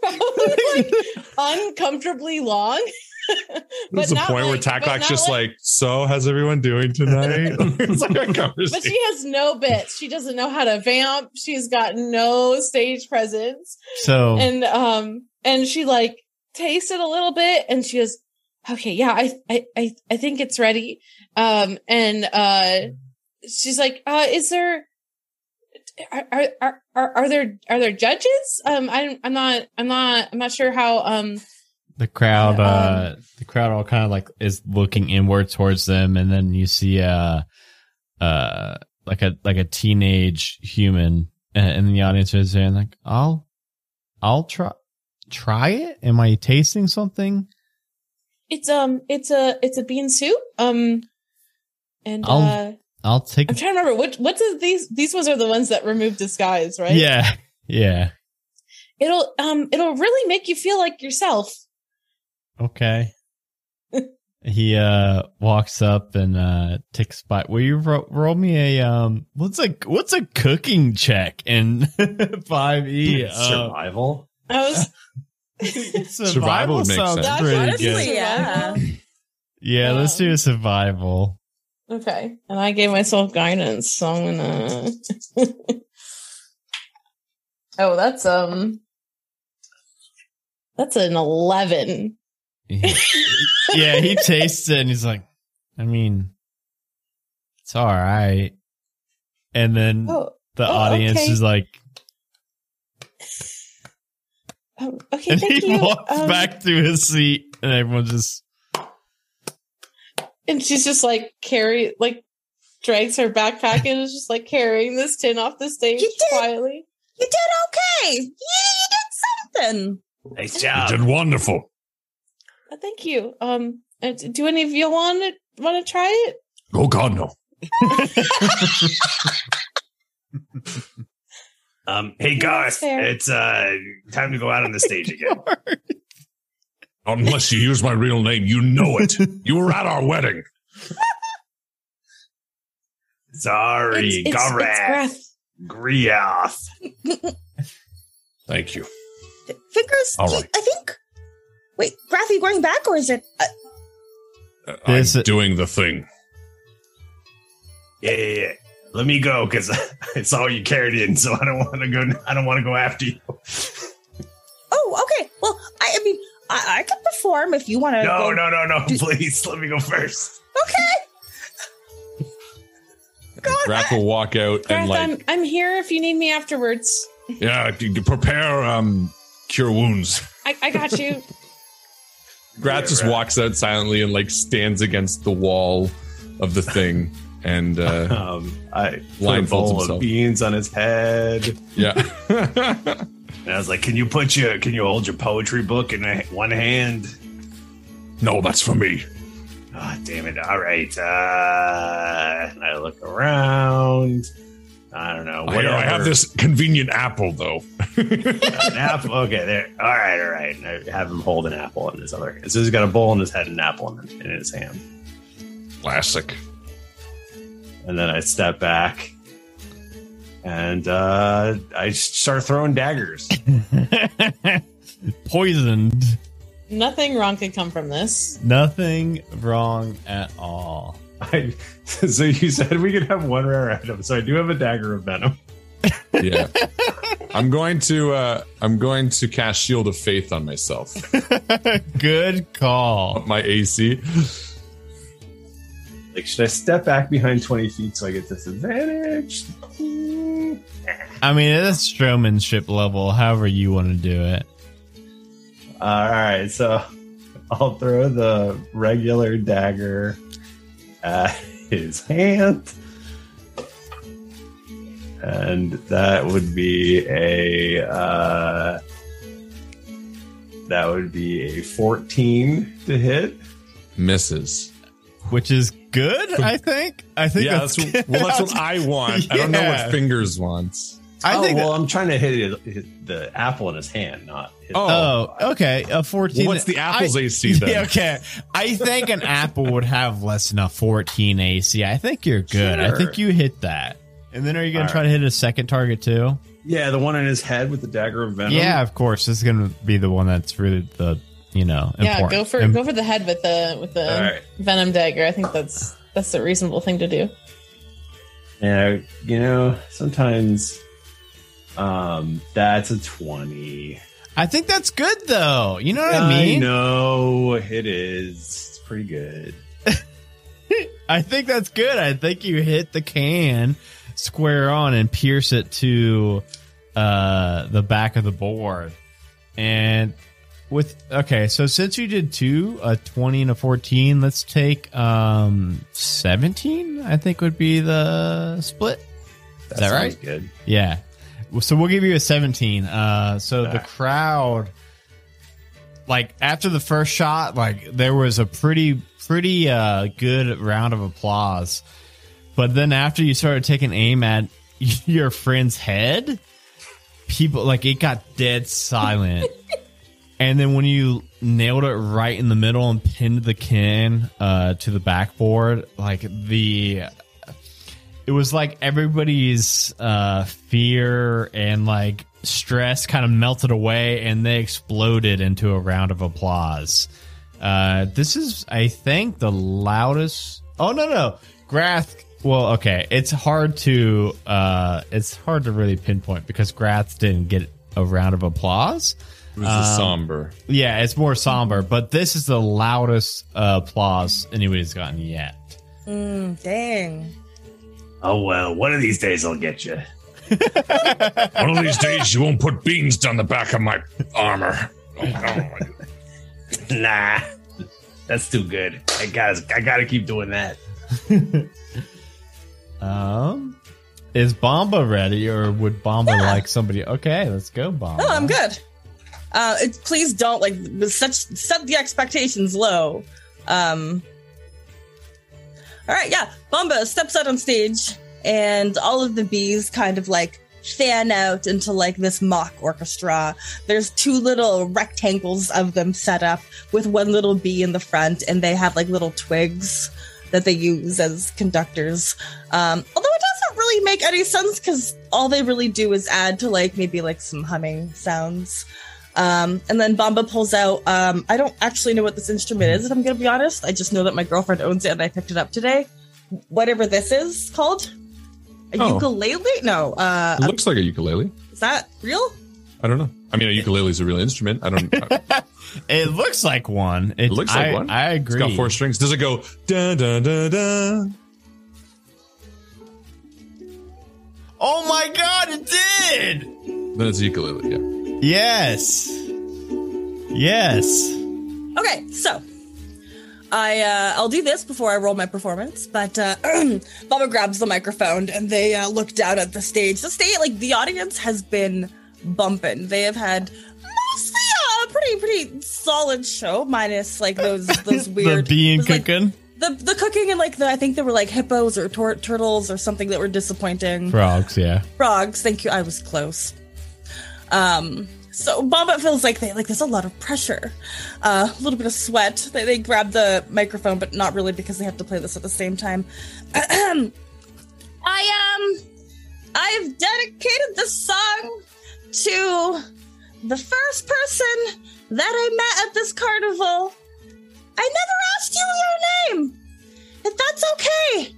Probably like uncomfortably long. There's a point where like- but Taklak's just like, so how's everyone doing tonight? it's like a but she has no bits. She doesn't know how to vamp. She's got no stage presence. So And um and she like tasted a little bit and she goes, Okay, yeah, I I I, I think it's ready. Um and uh she's like, uh, is there are, are are are are there are there judges? Um I'm I'm not I'm not I'm not sure how um the crowd, Um, uh, the crowd all kind of like is looking inward towards them, and then you see uh, uh, like a like a teenage human uh, in the audience is saying like, "I'll, I'll try, try it. Am I tasting something? it's um it's a it's a bean soup. Um and I'll- uh I'll take." I'm trying to remember which what's the, these these ones are the ones that remove disguise, right? Yeah, yeah. It'll um it'll really make you feel like yourself. Okay. he uh walks up and uh takes a bite. Will you ro- roll me a um? What's a what's a cooking check in five E? Uh, Survival. I was Survival would make sounds sense. pretty Honestly, good. yeah. Yeah, let's do a survival. okay, and I gave myself guidance, so I'm gonna. oh, that's um, that's an eleven. Yeah, he tastes it and he's like, I mean, it's all right. And then Oh, the oh, audience okay. is like, um, okay, and thank he you. walks Um, back to his seat, and everyone just and she's just like carry like drags her backpack and is just like carrying this tin off the stage You did- quietly. You did okay. Yeah, you did something. Nice job. You did wonderful. Thank you. Um, uh, do any of you want to want to try it? Oh God, no. Um, hey Yeah, Garth, it's uh time to go out on the stage again. Unless you use my real name, you know it. You were at our wedding. Sorry, It's, it's, Gareth. it's. Griath. Thank you. Fingers. All you- right. I think. Wait, Grath, are you going back or is it? Uh, Uh, I'm doing the thing. Yeah, yeah, yeah. Let me go because it's all you carried in, so I don't want to go. I don't want to go after you. oh, okay. Well, I, I mean, I, I can perform if you want to. No, go. no, no, no! Please, let me go first. Okay. Grath will walk out Garth, and like, I'm I'm here if you need me afterwards. Yeah, you can prepare um cure wounds. I, I got you. Grath Yeah, just right. walks out silently and like stands against the wall of the thing and uh Um, I put a bowl himself. of beans on his head. yeah. And I was like, "Can you put your Can you hold your poetry book in one hand?" No, that's for me. Ah, damn it! All right. Uh, I look around. I don't know. I, Whatever. I have this convenient apple though. an apple. Okay, there. All right, all right. I have him hold an apple in his other hand. So he's got a bowl in his head and an apple in, in his hand. Classic. And then I step back and uh, I start throwing daggers. poisoned. Nothing wrong could come from this. Nothing wrong at all. I, so you said we could have one rare item. So I do have a dagger of venom. Yeah. I'm going to uh I'm going to cast Shield of Faith on myself. Good call. Up my AC. Like, should I step back behind 20 feet so I get disadvantage? Hmm. I mean, it's showmanship level, however you want to do it. All right, so I'll throw the regular dagger at his hand. And that would be a uh, that would be a 14 to hit. Misses. Which is good, I think. I think Yeah, that's, that's what, well that's what I want. I don't know what fingers wants. I oh, think well, I'm trying to hit it, hit the apple in his hand, not his Oh, okay. A 14. What's the apple's I- AC then? Yeah, okay. I think an apple would have less than a 14 AC. I think you're good. I think you hit that. And then are you going to try to hit a second target too? Yeah, the one in his head with the dagger of venom. Yeah, of course. This is going to be the one that's really the you know Yeah, important. go for Im- go for the head with the with the All right. venom dagger. I think that's that's a reasonable thing to do. Yeah, you know, sometimes um that's a 20. I think that's good though. You know what I mean? know it is. It's pretty good. I think that's good. I think you hit the can square on and pierce it to uh, the back of the board. And with okay, so since you did two, a twenty and a fourteen, let's take um seventeen. I think would be the split. Is that right? Good. Yeah. So we'll give you a 17. Uh, so the crowd, like after the first shot, like there was a pretty, pretty uh, good round of applause. But then after you started taking aim at your friend's head, people like it got dead silent. and then when you nailed it right in the middle and pinned the can uh, to the backboard, like the it was like everybody's uh, fear and like stress kind of melted away and they exploded into a round of applause. Uh, this is, I think, the loudest. Oh no, no, Grath. Well, okay, it's hard to uh, it's hard to really pinpoint because Grath didn't get a round of applause. It was a somber. Yeah, it's more somber, but this is the loudest uh, applause anybody's gotten yet. Mm, dang. Oh well, one of these days I'll get you. One of these days, you won't put beans down the back of my armor. Oh, no. Nah, that's too good. I gotta, I gotta keep doing that. Um, is Bamba ready, or would Bamba like somebody? Okay, let's go, Bamba. No, I'm good. Uh, it, please don't like such set the expectations low. Um, all right, yeah. Bamba steps out on stage, and all of the bees kind of like fan out into like this mock orchestra. There's two little rectangles of them set up with one little bee in the front, and they have like little twigs that they use as conductors. Um, although it doesn't really make any sense because all they really do is add to like maybe like some humming sounds. Um, and then Bamba pulls out. Um, I don't actually know what this instrument is, if I'm going to be honest. I just know that my girlfriend owns it and I picked it up today. Whatever this is called. A Oh. ukulele? No. Uh, It looks like a ukulele. is that real? I don't know. I mean, a ukulele is a real instrument. I don't. It It looks like one. It, looks like I, one. I It's agree. got four strings. Does it go da da da da? oh my god, it did! Then it's a ukulele. Yeah. Yes. Yes. Okay, so I uh, I'll do this before I roll my performance. But uh, Baba grabs the microphone and they uh, look down at the stage. The stage, like the audience, has been bumping. They have had mostly a pretty pretty solid show, minus like those those weird the bean those, like, cooking. the the cooking and like the I think there were like hippos or tor- turtles or something that were disappointing. Frogs, yeah. Frogs, thank you. I was close. Um, so Bamba feels like they like there's a lot of pressure, uh, a little bit of sweat. They, they grab the microphone, but not really because they have to play this at the same time. I um, I've dedicated this song to the first person that I met at this carnival. I never asked you your name. If that's okay,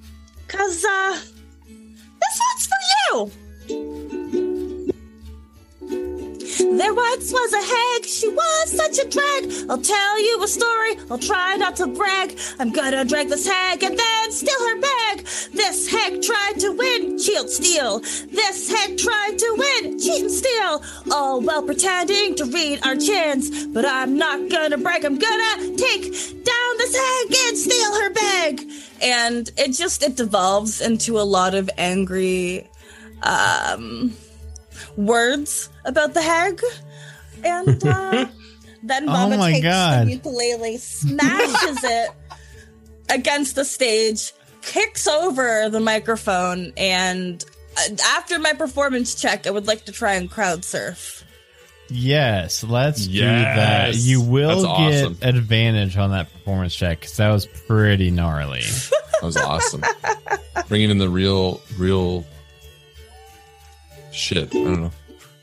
cause uh, this one's for you. There once was a hag, she was such a drag. I'll tell you a story, I'll try not to brag. I'm gonna drag this hag and then steal her bag. This hag tried to win, cheat steal. This hag tried to win, cheat and steal. All while pretending to read our chins. But I'm not gonna brag, I'm gonna take down this hag and steal her bag. And it just, it devolves into a lot of angry, um, words about the hag. And uh, then Oh Mama my takes God. the ukulele, smashes it against the stage, kicks over the microphone, and uh, after my performance check, I would like to try and crowd surf. Yes, let's do that. You will That's get advantage on that performance check because that was pretty gnarly. That was awesome. Bringing in the real, real Shit, I don't know.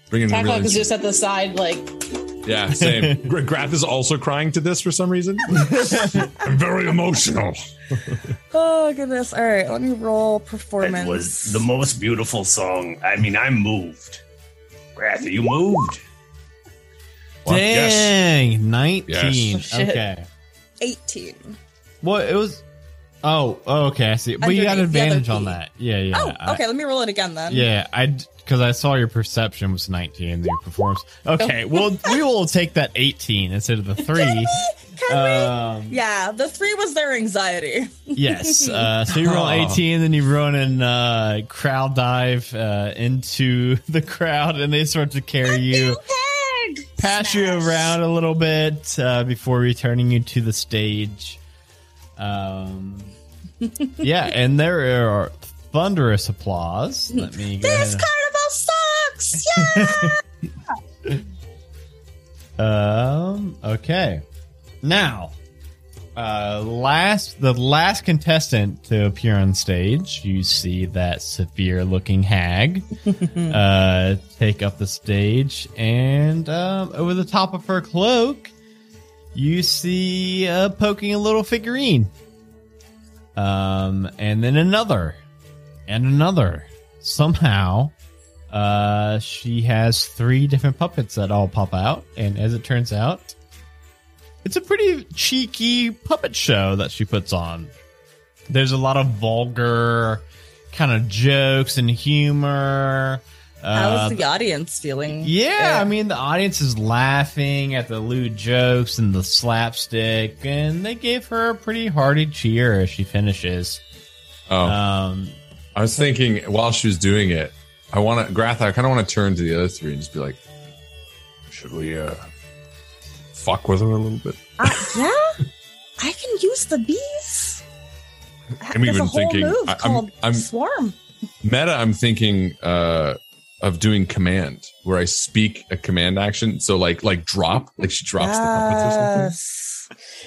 Bringing Taklak millions- is just at the side, like yeah, same. Gra- Grath is also crying to this for some reason. I'm very emotional. Oh goodness! All right, let me roll That It was the most beautiful song. I mean, I'm moved. Grath, are you moved? yes. Dang, 19. Yes. Oh, okay. eighteen. Well, it was. Oh, oh, okay, I see. But you got Underneath the other advantage on that. Yeah, yeah. Oh, I- okay. let me roll it again then. yeah, I because I saw your perception was 19 and your performance. Okay, well, we will take that 18 instead of the three. Can we? Um, Yeah, the three was their anxiety. yes. Uh, so you roll Oh. 18, then you run and uh, crowd dive uh, into the crowd, and they start to carry you, pass you around a little bit uh, before returning you to the stage. Um, yeah, and there are thunderous applause. Let me go This ahead. Yeah. Um. Okay. Now, uh, last the last contestant to appear on stage, you see that severe-looking hag uh, take up the stage, and um, over the top of her cloak, you see uh, poking a little figurine. Um, and then another, and another. Somehow, uh, she has three different puppets that all pop out, and as it turns out, it's a pretty cheeky puppet show that she puts on. There's a lot of vulgar kind of jokes and humor. How Uh, the audience feeling? yeah, I mean, the audience is laughing at the lewd jokes and the slapstick, and they gave her a pretty hearty cheer as she finishes. Oh, Um, I was thinking while she was doing it, I want to Grath. I kind of want to turn to the other three and just be like, Should we uh fuck with her a little bit? Uh, yeah, I can use the bees. I'm There's even thinking- I- I'm- called I'm- swarm. meta. I'm thinking uh, of doing command, where I speak a command action. So like like drop, like she drops the puppets or something.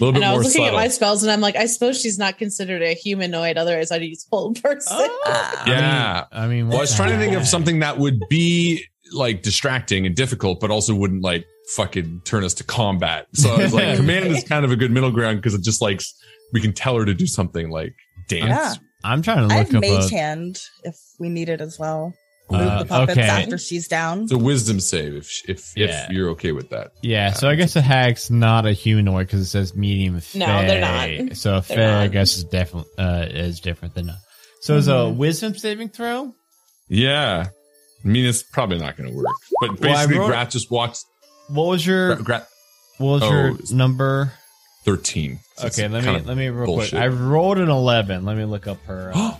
Yes. A little bit and I more was looking subtle. at my spells and I'm like, I suppose she's not considered a humanoid, otherwise I'd use hold person. Ah. yeah. I mean, Well, I was the trying to think of something that would be like distracting and difficult, but also wouldn't like fucking turn us to combat. So I was like, command is kind of a good middle ground because it just like we can tell her to do something like dance. Yeah. I'm trying to I look have up mage a, hand if we need it as well. Move Uh, the puppets okay. after she's down. It's a wisdom save if if Yeah. if you're okay with that. Yeah, so I guess a hag's not a humanoid because it says medium No, they're not. So a fae, I guess, is definitely uh, is different than a. So is a Mhm. wisdom saving throw? Yeah. I mean, it's probably not going to work. But basically, wrote- Grath just walks. What was your Gra- Gra- what was Oh, your number? 13. So Okay, let me let me real bullshit. quick. I rolled an eleven. Let me look up her. Uh,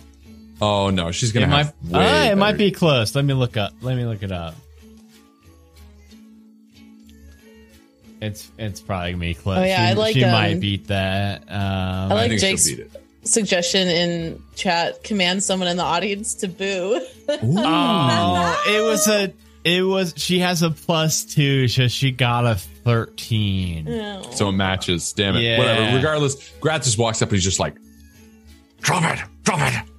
Oh, no. She's going it to might have. uh, way it might be close. Let me look up. Let me look it up. It's it's probably gonna be close. Oh, yeah, she, I like, she um, might beat that. Um, I like think she'll Jake's beat. Suggestion in chat: command someone in the audience to boo. Oh, it was a. It was. She has a plus two, so she got a thirteen. So it matches. Damn it. Yeah. Whatever. Regardless, Grath just walks up and he's just like, Drop it! Drop it!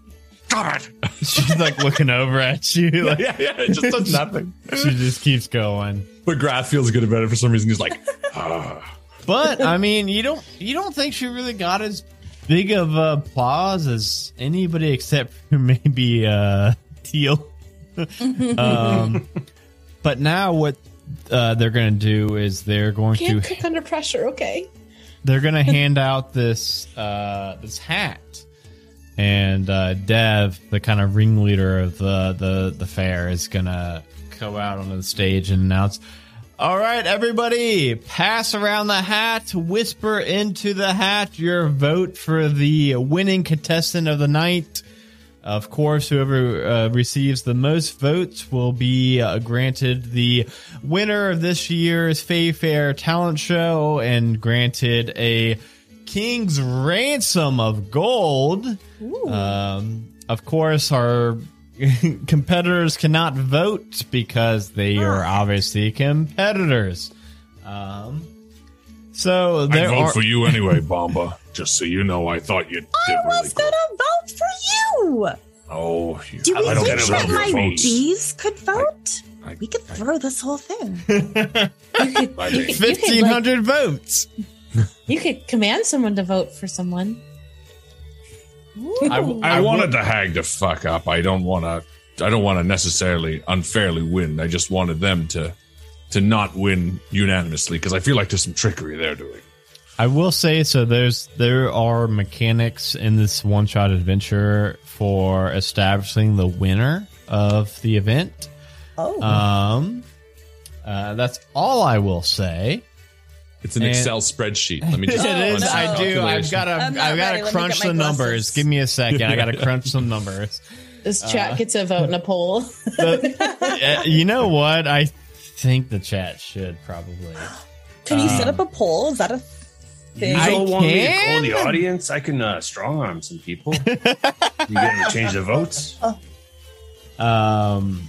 Drop it! She's like looking over at you. Like, yeah, yeah, it just does nothing. she just keeps going. But Grath feels good about it for some reason. He's like, Ah. But I mean, you don't. You don't think she really got as big of applause as anybody except for maybe uh, Teal. um, but now what uh, they're going to do is they're going Can't to cook under pressure. Okay. they're gonna hand out this uh this hat and uh dev the kind of ringleader of the the the fair is gonna go out onto the stage and announce all right everybody pass around the hat whisper into the hat your vote for the winning contestant of the night. Of course, whoever uh, receives the most votes will be uh, granted the winner of this year's Fey Fair talent show and granted a king's ransom of gold. Um, of course, our competitors cannot vote because they are obviously competitors. Um, so I'd vote are. for you anyway, Bamba. Just so you know, I thought you did I really was cool. gonna vote for you. Oh, Do we I don't think that my votes. bees could vote? I- we could I- throw this whole thing. You could, I you think- could, you could, Fifteen like, votes. You could command someone to vote for someone. I, I wanted the hag to fuck up. I don't want to. I don't want to necessarily unfairly win. I just wanted them to to not win unanimously because I feel like there's some trickery they're doing. I will say so. There's there are mechanics in this one shot adventure for establishing the winner of the event. Oh, Um, uh, that's all I will say. It's an And- Excel spreadsheet. Let me just. it is. I do. I've got to. I'm not I've got to crunch the numbers. Give me a second. I got to crunch some numbers. This Uh, chat gets a vote in a poll. The- uh, you know what? I think the chat should probably. can you set um, up a poll? Is that a You thing? I don't want me to can? call the audience? I can uh, strong arm some people. you get them to change the votes. Um.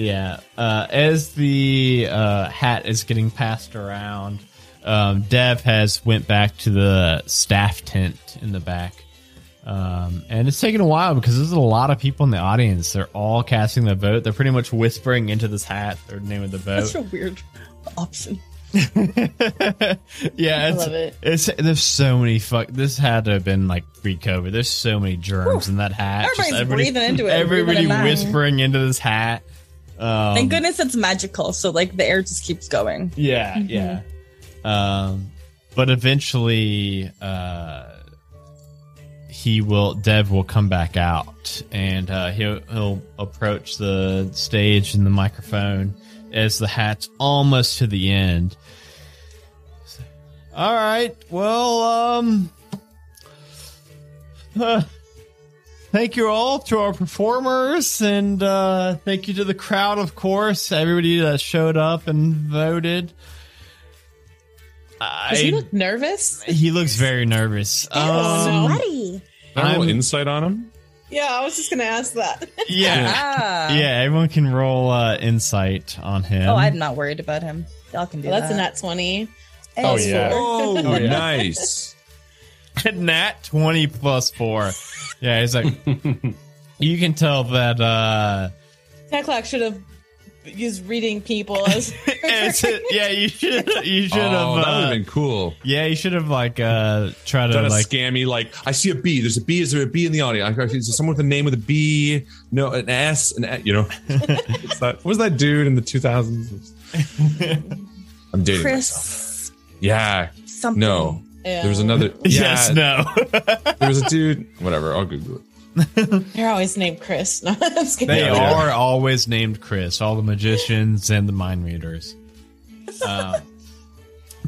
Yeah. Uh, as the uh, hat is getting passed around, um, Dev has went back to the staff tent in the back. Um, and it's taken a while because there's a lot of people in the audience. They're all casting their vote. They're pretty much whispering into this hat their name of the vote. That's a weird option. yeah, it's, love it. It's there's so many fuck. This had to have been like pre-COVID. There's so many germs in that hat. Everybody's everybody- breathing into it, Everybody whispering into this hat. Um, Thank goodness it's magical, so like the air just keeps going. Yeah, yeah. Um, but eventually, uh, he will. Dev will come back out, and uh, he'll he'll approach the stage and the microphone as the hat's almost to the end. All right. Well, um. uh, thank you all to our performers, and uh, thank you to the crowd, of course, everybody that showed up and voted. I, Does he look nervous? he looks very nervous. Um, Sweaty. I roll I'm- insight on him. Yeah, I was just gonna ask that. yeah, Ah. yeah. Everyone can roll uh, insight on him. Oh, I'm not worried about him. Y'all can do Well, that's a that. nat twenty. Oh, yeah. Oh, Oh, yeah. nice. Nat twenty plus four. Yeah, he's like. you can tell that. uh Taklak should have used reading people as it's, Yeah, you should. You should have. oh, that would uh, have been cool. yeah, you should have like uh try to like. scam me like I see a B. There's a B. Is there a B in the audience? I- Is there someone with a name with a B? No, an S. An A, you know. That? What was that dude in the 2000s? I'm dating myself. Yeah. something. No. Yeah. There was another. Yeah. Yes. No. There was a dude. Whatever. I'll Google it. They're always named Chris. No, I'm just kidding. They Yeah, yeah. are always named Chris, all the magicians and the mind readers. Um,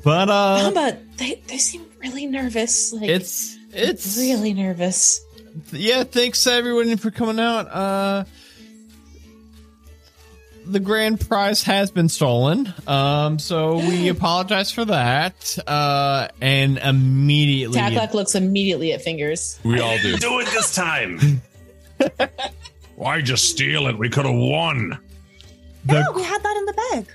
but uh, But they they seem really nervous. Like it's it's really nervous. yeah. Thanks everyone for coming out. Uh, the grand prize has been stolen, um, so we apologize for that. Uh, and immediately, Taklak looks immediately at fingers. We all do. Do it this time. Why just steal it? We could have won. Yeah, we had that in the bag.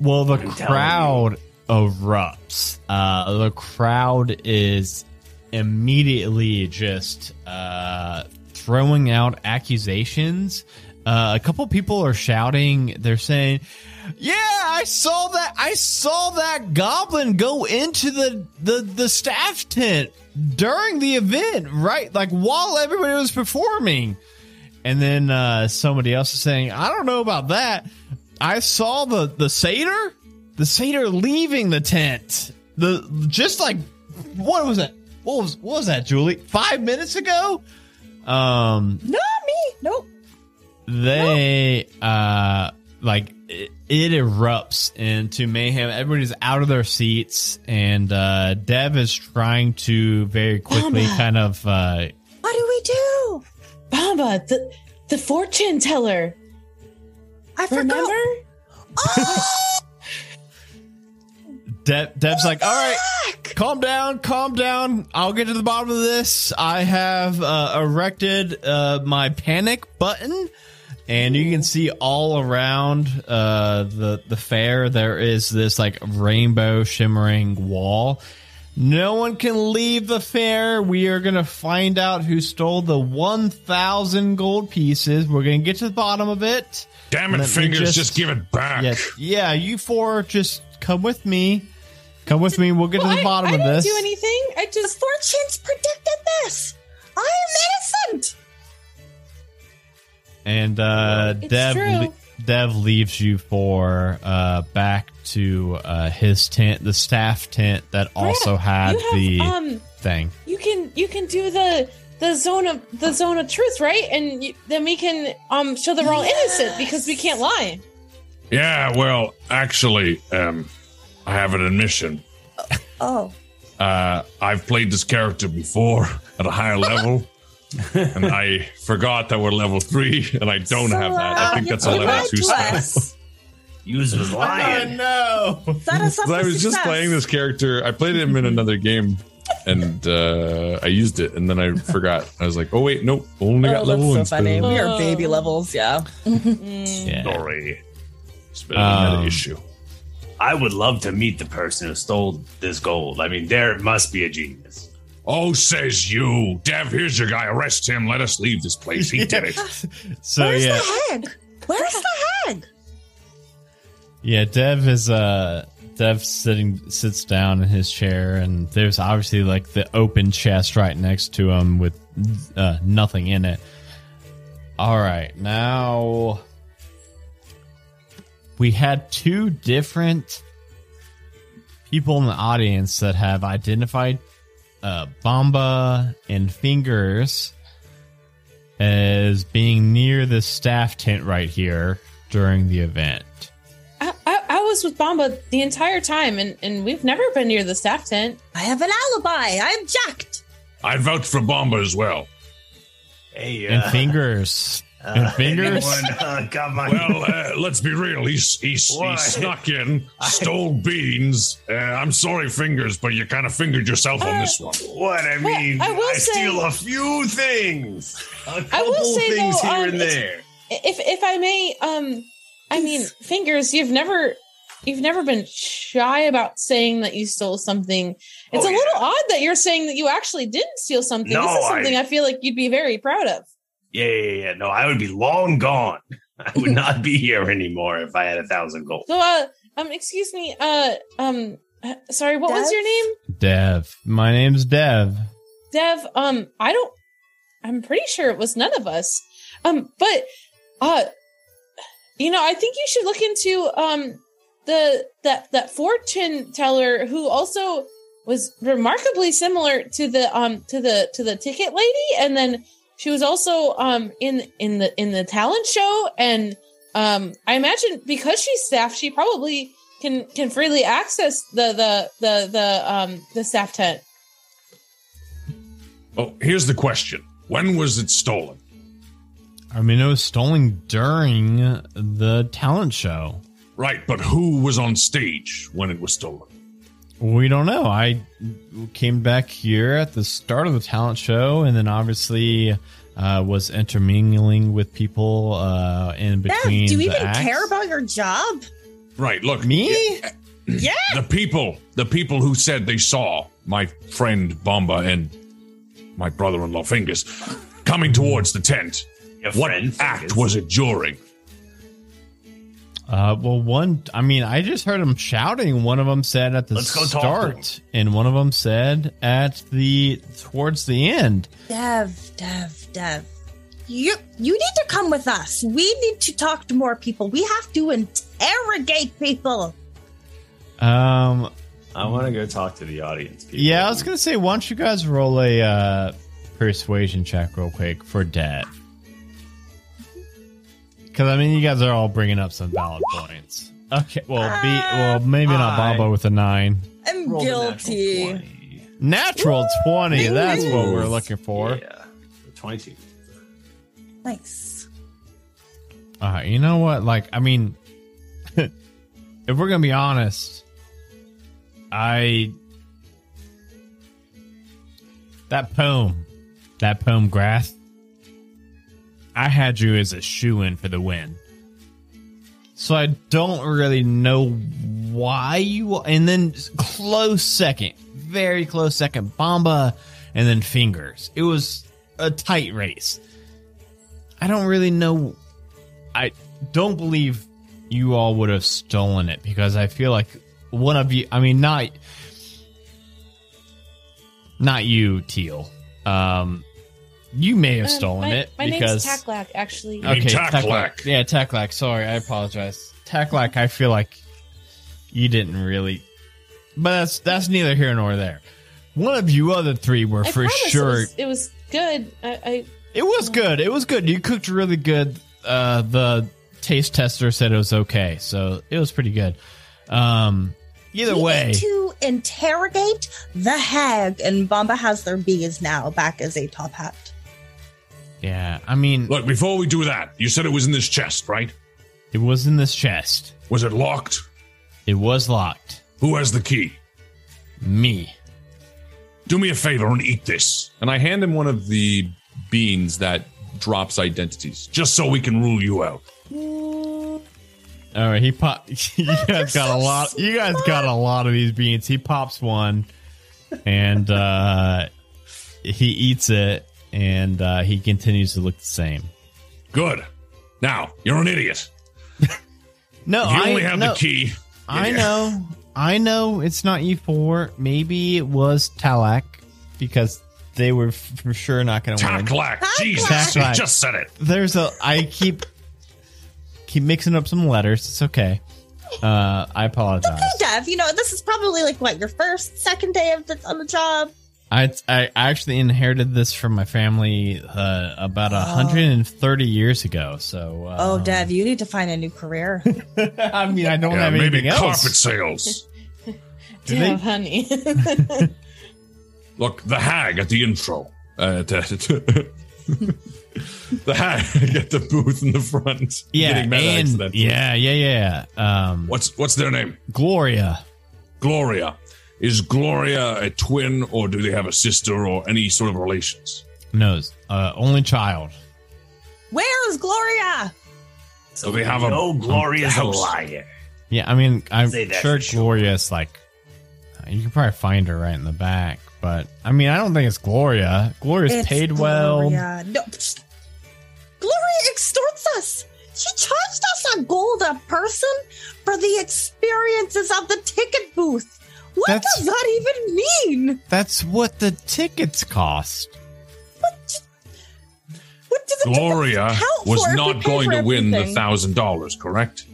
Well, the I'm crowd erupts. Uh, the crowd is immediately just uh, throwing out accusations. Uh, a couple people are shouting. They're saying, "Yeah, I saw that. I saw that goblin go into the the the staff tent during the event, right? Like while everybody was performing." And then uh, somebody else is saying, "I don't know about that. I saw the the satyr, the satyr leaving the tent. The just like what was that? What was what was that, Julie? Five minutes ago. Um, Not me. Nope. They uh like it, it erupts into mayhem. Everybody's out of their seats, and uh Dev is trying to very quickly Mama. kind of uh What do we do? Bamba, the the fortune teller. I forgot. Remember? Oh, Dev, Dev's like, all right, calm down, calm down. I'll get to the bottom of this. I have uh, erected uh, my panic button, and you can see all around uh, the the fair there is this like rainbow shimmering wall. No one can leave the fair. We are going to find out who stole the 1,000 gold pieces. We're going to get to the bottom of it. Damn it, Let fingers, just- just, give it back. Yeah, yeah, you four just come with me. Come with me. We'll get Well, to the bottom I, of didn't this. do anything. I The just fortunes predicted this. I am innocent. And uh, It's Dev le- Dev leaves you for uh, back to uh, his tent, the staff tent that also had have, the um thing. you can you can do the the zone of the zone of truth, right? And you, then we can um show that we're all innocent because we can't lie. Yeah, well, actually, um, I have an admission. Oh, Uh, I've played this character before at a higher level, and I forgot that we're level three, and I don't So, have that. I think that's a level two to spell. us. Yous was lying. no! Set us So I was just playing this character. I played him in another game, and uh, I used it, and then I forgot. I was like, "Oh wait, nope, only got Oh, level one." that's so funny. spell. We are Oh. baby levels, yeah. Yeah. Sorry. It's been another Um, issue. I would love to meet the person who stole this gold. I mean, there must be a genius. Oh, says you. Dev, here's your guy. Arrest him. Let us leave this place. He did it. So Where's yeah, the hag? Where's the hag? yeah. Dev is uh, Dev sitting sits down in his chair, and there's obviously like the open chest right next to him with uh, nothing in it. All right, now we had two different people in the audience that have identified uh, Bamba and Fingers as being near the staff tent right here during the event. I, I, I was with Bamba the entire time, and, and we've never been near the staff tent. I have an alibi. I'm jacked. I'd vouch for Bamba as well. Hey, And uh, Fingers. uh, and Fingers. anyone, uh, Well, uh, let's be real. He's, he's, he snuck in, stole beans. Uh, I'm sorry, Fingers, but you kind of fingered yourself on this one. What I Well, mean, I will say- steal a few things, a couple say, things though, here um, and there. If if I may, um, I mean, fingers, you've never you've never been shy about saying that you stole something. It's Oh, a yeah. little odd that you're saying that you actually didn't steal something. No, this is something I- I, feel like you'd be very proud of. Yeah, yeah, yeah. No, I would be long gone. I would not be here anymore if I had a thousand gold. So, uh, um, excuse me, uh, um, uh, sorry, what was your name? Dev. My name's Dev. Dev, um, I don't, I'm pretty sure it was none of us. Um, but, uh, you know, I think you should look into, um, the, that, that fortune teller who also was remarkably similar to the, um, to the, to the ticket lady. And then she was also, um, in, in the, in the talent show. And, um, I imagine because she's staff, she probably can, can freely access the, the, the, the, um, the staff tent. Oh, here's the question. When was it stolen? I mean, it was stolen during the talent show. Right, but who was on stage when it was stolen? We don't know. I came back here at the start of the talent show, and then obviously uh, was intermingling with people uh, in Dev, between. do you even acts. care about your job? Right, look. me? Yeah. The people, the people who said they saw my friend Bamba and my brother-in-law Fingers coming towards the tent. Your What friend act Fingers. was it during? Uh, well, one. I mean, I just heard them shouting. One of them said at the Let's go start, and one of them said at the towards the end. Dev, Dev, Dev. You you need to come with us. We need to talk to more people. We have to interrogate people. Um, I want to go talk to the audience. People. yeah, I was gonna say, why don't you guys roll a uh, persuasion check real quick for Dev? Because I mean, you guys are all bringing up some valid points. Okay, well, be well, maybe not I- Bobo with a nine. I'm Rolled a natural guilty. 20. Natural twenty. That's what we're looking for. Yeah, 22. Nice. Uh, you know what? Like, I mean, if we're gonna be honest, I that poem, that poem, Grath. I had you as a shoe in for the win, so I don't really know why you. And then close second, very close second. Bamba and then Fingers. It was a tight race. I don't really know. I don't believe you all would have stolen it because I feel like one of you. I mean, not not you, Teal. Um, you may have Um, stolen my, it My because name's Taklak, actually. mean Taklak. Yeah, Taklak. Sorry, I apologize. Taklak. I feel like you didn't really, but that's that's neither here nor there. One of you other three were I for promise sure. It was, it was good. I, I It was good. It was good. You cooked really good. Uh, the taste tester said it was okay, so it was pretty good. Um, either We way, to interrogate the hag, and Bamba has their bees now back as a top hat. Yeah. I mean, Look, before we do that, you said it was in this chest, right? it was in this chest. Was it locked? It was locked. Who has the key? Me. Do me a favor and eat this, And I hand him one of the beans that drops identities. just so we can rule you out. All right, he pop. You guys got a lot. You guys got a lot of these beans. He pops one, and uh, he eats it, and uh, he continues to look the same. Good. Now, you're an idiot. No, If you I only have no, the key. I Yeah. know, I know. It's not E4. Maybe it was Talak because they were f- for sure not going to win. Taklak. Jesus, Taklak. just said it. There's a. I keep keep mixing up some letters. It's okay. Uh, I apologize. Hey, Dev, you know, this is probably like what your first, second day of the, on the job. I I actually inherited this from my family uh, about a 130 years ago. So uh, Oh, Dev, you need to find a new career. I mean, I don't Yeah, have maybe anything carpet sales. Do damn, they- honey. Look, the hag at the intro. Uh, t- t- the hag at the booth in the front. Yeah, getting meta and accidentally. yeah, yeah, yeah. Um, What's what's their name? Gloria. Gloria. Is Gloria a twin, or do they have a sister, or any sort of relations? knows uh, only child. Where is Gloria? So they have a No, Gloria's a house. liar. Yeah, I mean, I'm Say that sure for sure. Gloria's like. You can probably find her right in the back, but I mean, I don't think it's Gloria. Gloria's It's paid well. Gloria. No, psst. Gloria extorts us. She charged us a gold a person for the experiences of the ticket booth. What That's- does that even mean? That's what the tickets cost. What What does the Gloria was for not going for to win the thousand dollars, correct?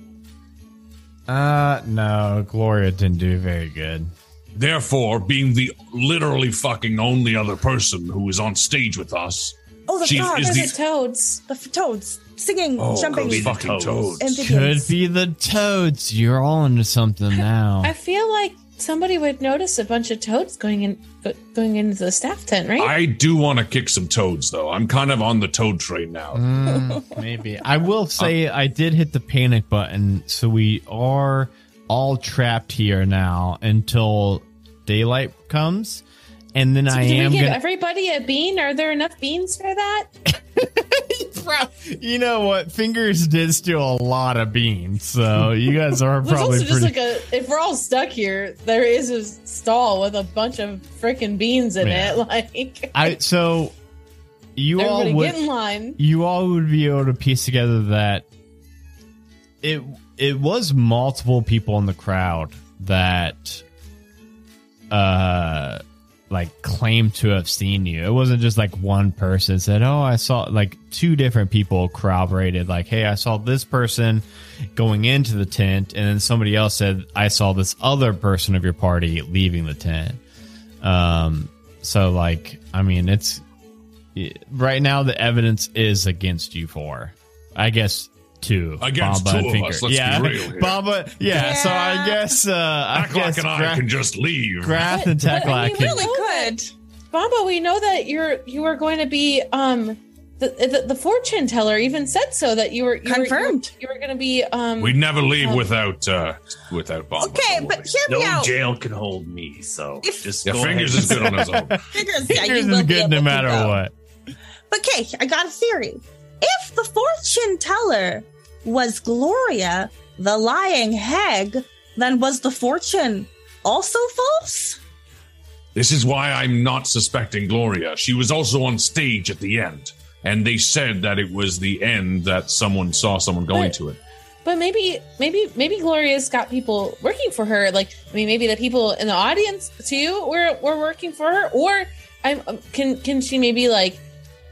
Uh, no, Gloria didn't do very good. Therefore, being the literally fucking only other person who is on stage with us, Oh, the She frogs, is the- the toads. the f- toads singing, oh, jumping, those be the fucking toads. toads. Could be the toads. You're all into something now. I feel like somebody would notice a bunch of toads going in, going into the staff tent, right? I do want to kick some toads, though. I'm kind of on the toad train now. Mm, maybe. I will say I did hit the panic button, so we are all trapped here now until daylight comes. And then So I am we give gonna. everybody a bean? Are there enough beans for that? you know what? Fingers did steal a lot of beans, so you guys are There's probably also just like a. If we're all stuck here, there is a stall with a bunch of freaking beans in Yeah. it. Like I so you all would get in line. you all would be able to piece together that it it was multiple people in the crowd that uh like claimed to have seen you. It wasn't just like one person said, "Oh, I saw." Like two different people corroborated, like, "Hey, I saw this person going into the tent," and then somebody else said, "I saw this other person of your party leaving the tent." Um, so like, I mean, it's right now the evidence is against you for. I guess two. Against Bamba two and of us, let's be yeah, real here. Bamba. Yeah, So I guess uh, I Aklak guess and I Gra- can just leave. Grath and But- but, I can- really good. Bamba, we know that you're you are going to be um the, the the fortune teller even said so that you were you Confirmed. Were, you were, going to be um We'd never leave Um, without uh without bomb. Okay, but hear me No out. jail can hold me, so If- just yeah, go fingers ahead. is good on his own. Fingers, yeah, Fingers is good no matter what. But okay, I got a theory. If the fortune teller was Gloria, the lying hag, then was the fortune also false? This is why I'm not suspecting Gloria. She was also on stage at the end, and they said that it was the end that someone saw someone going But- to it. But maybe, maybe, maybe Gloria's got people working for her. Like, I mean, maybe the people in the audience too were were working for her. Or, I'm um, can can she maybe like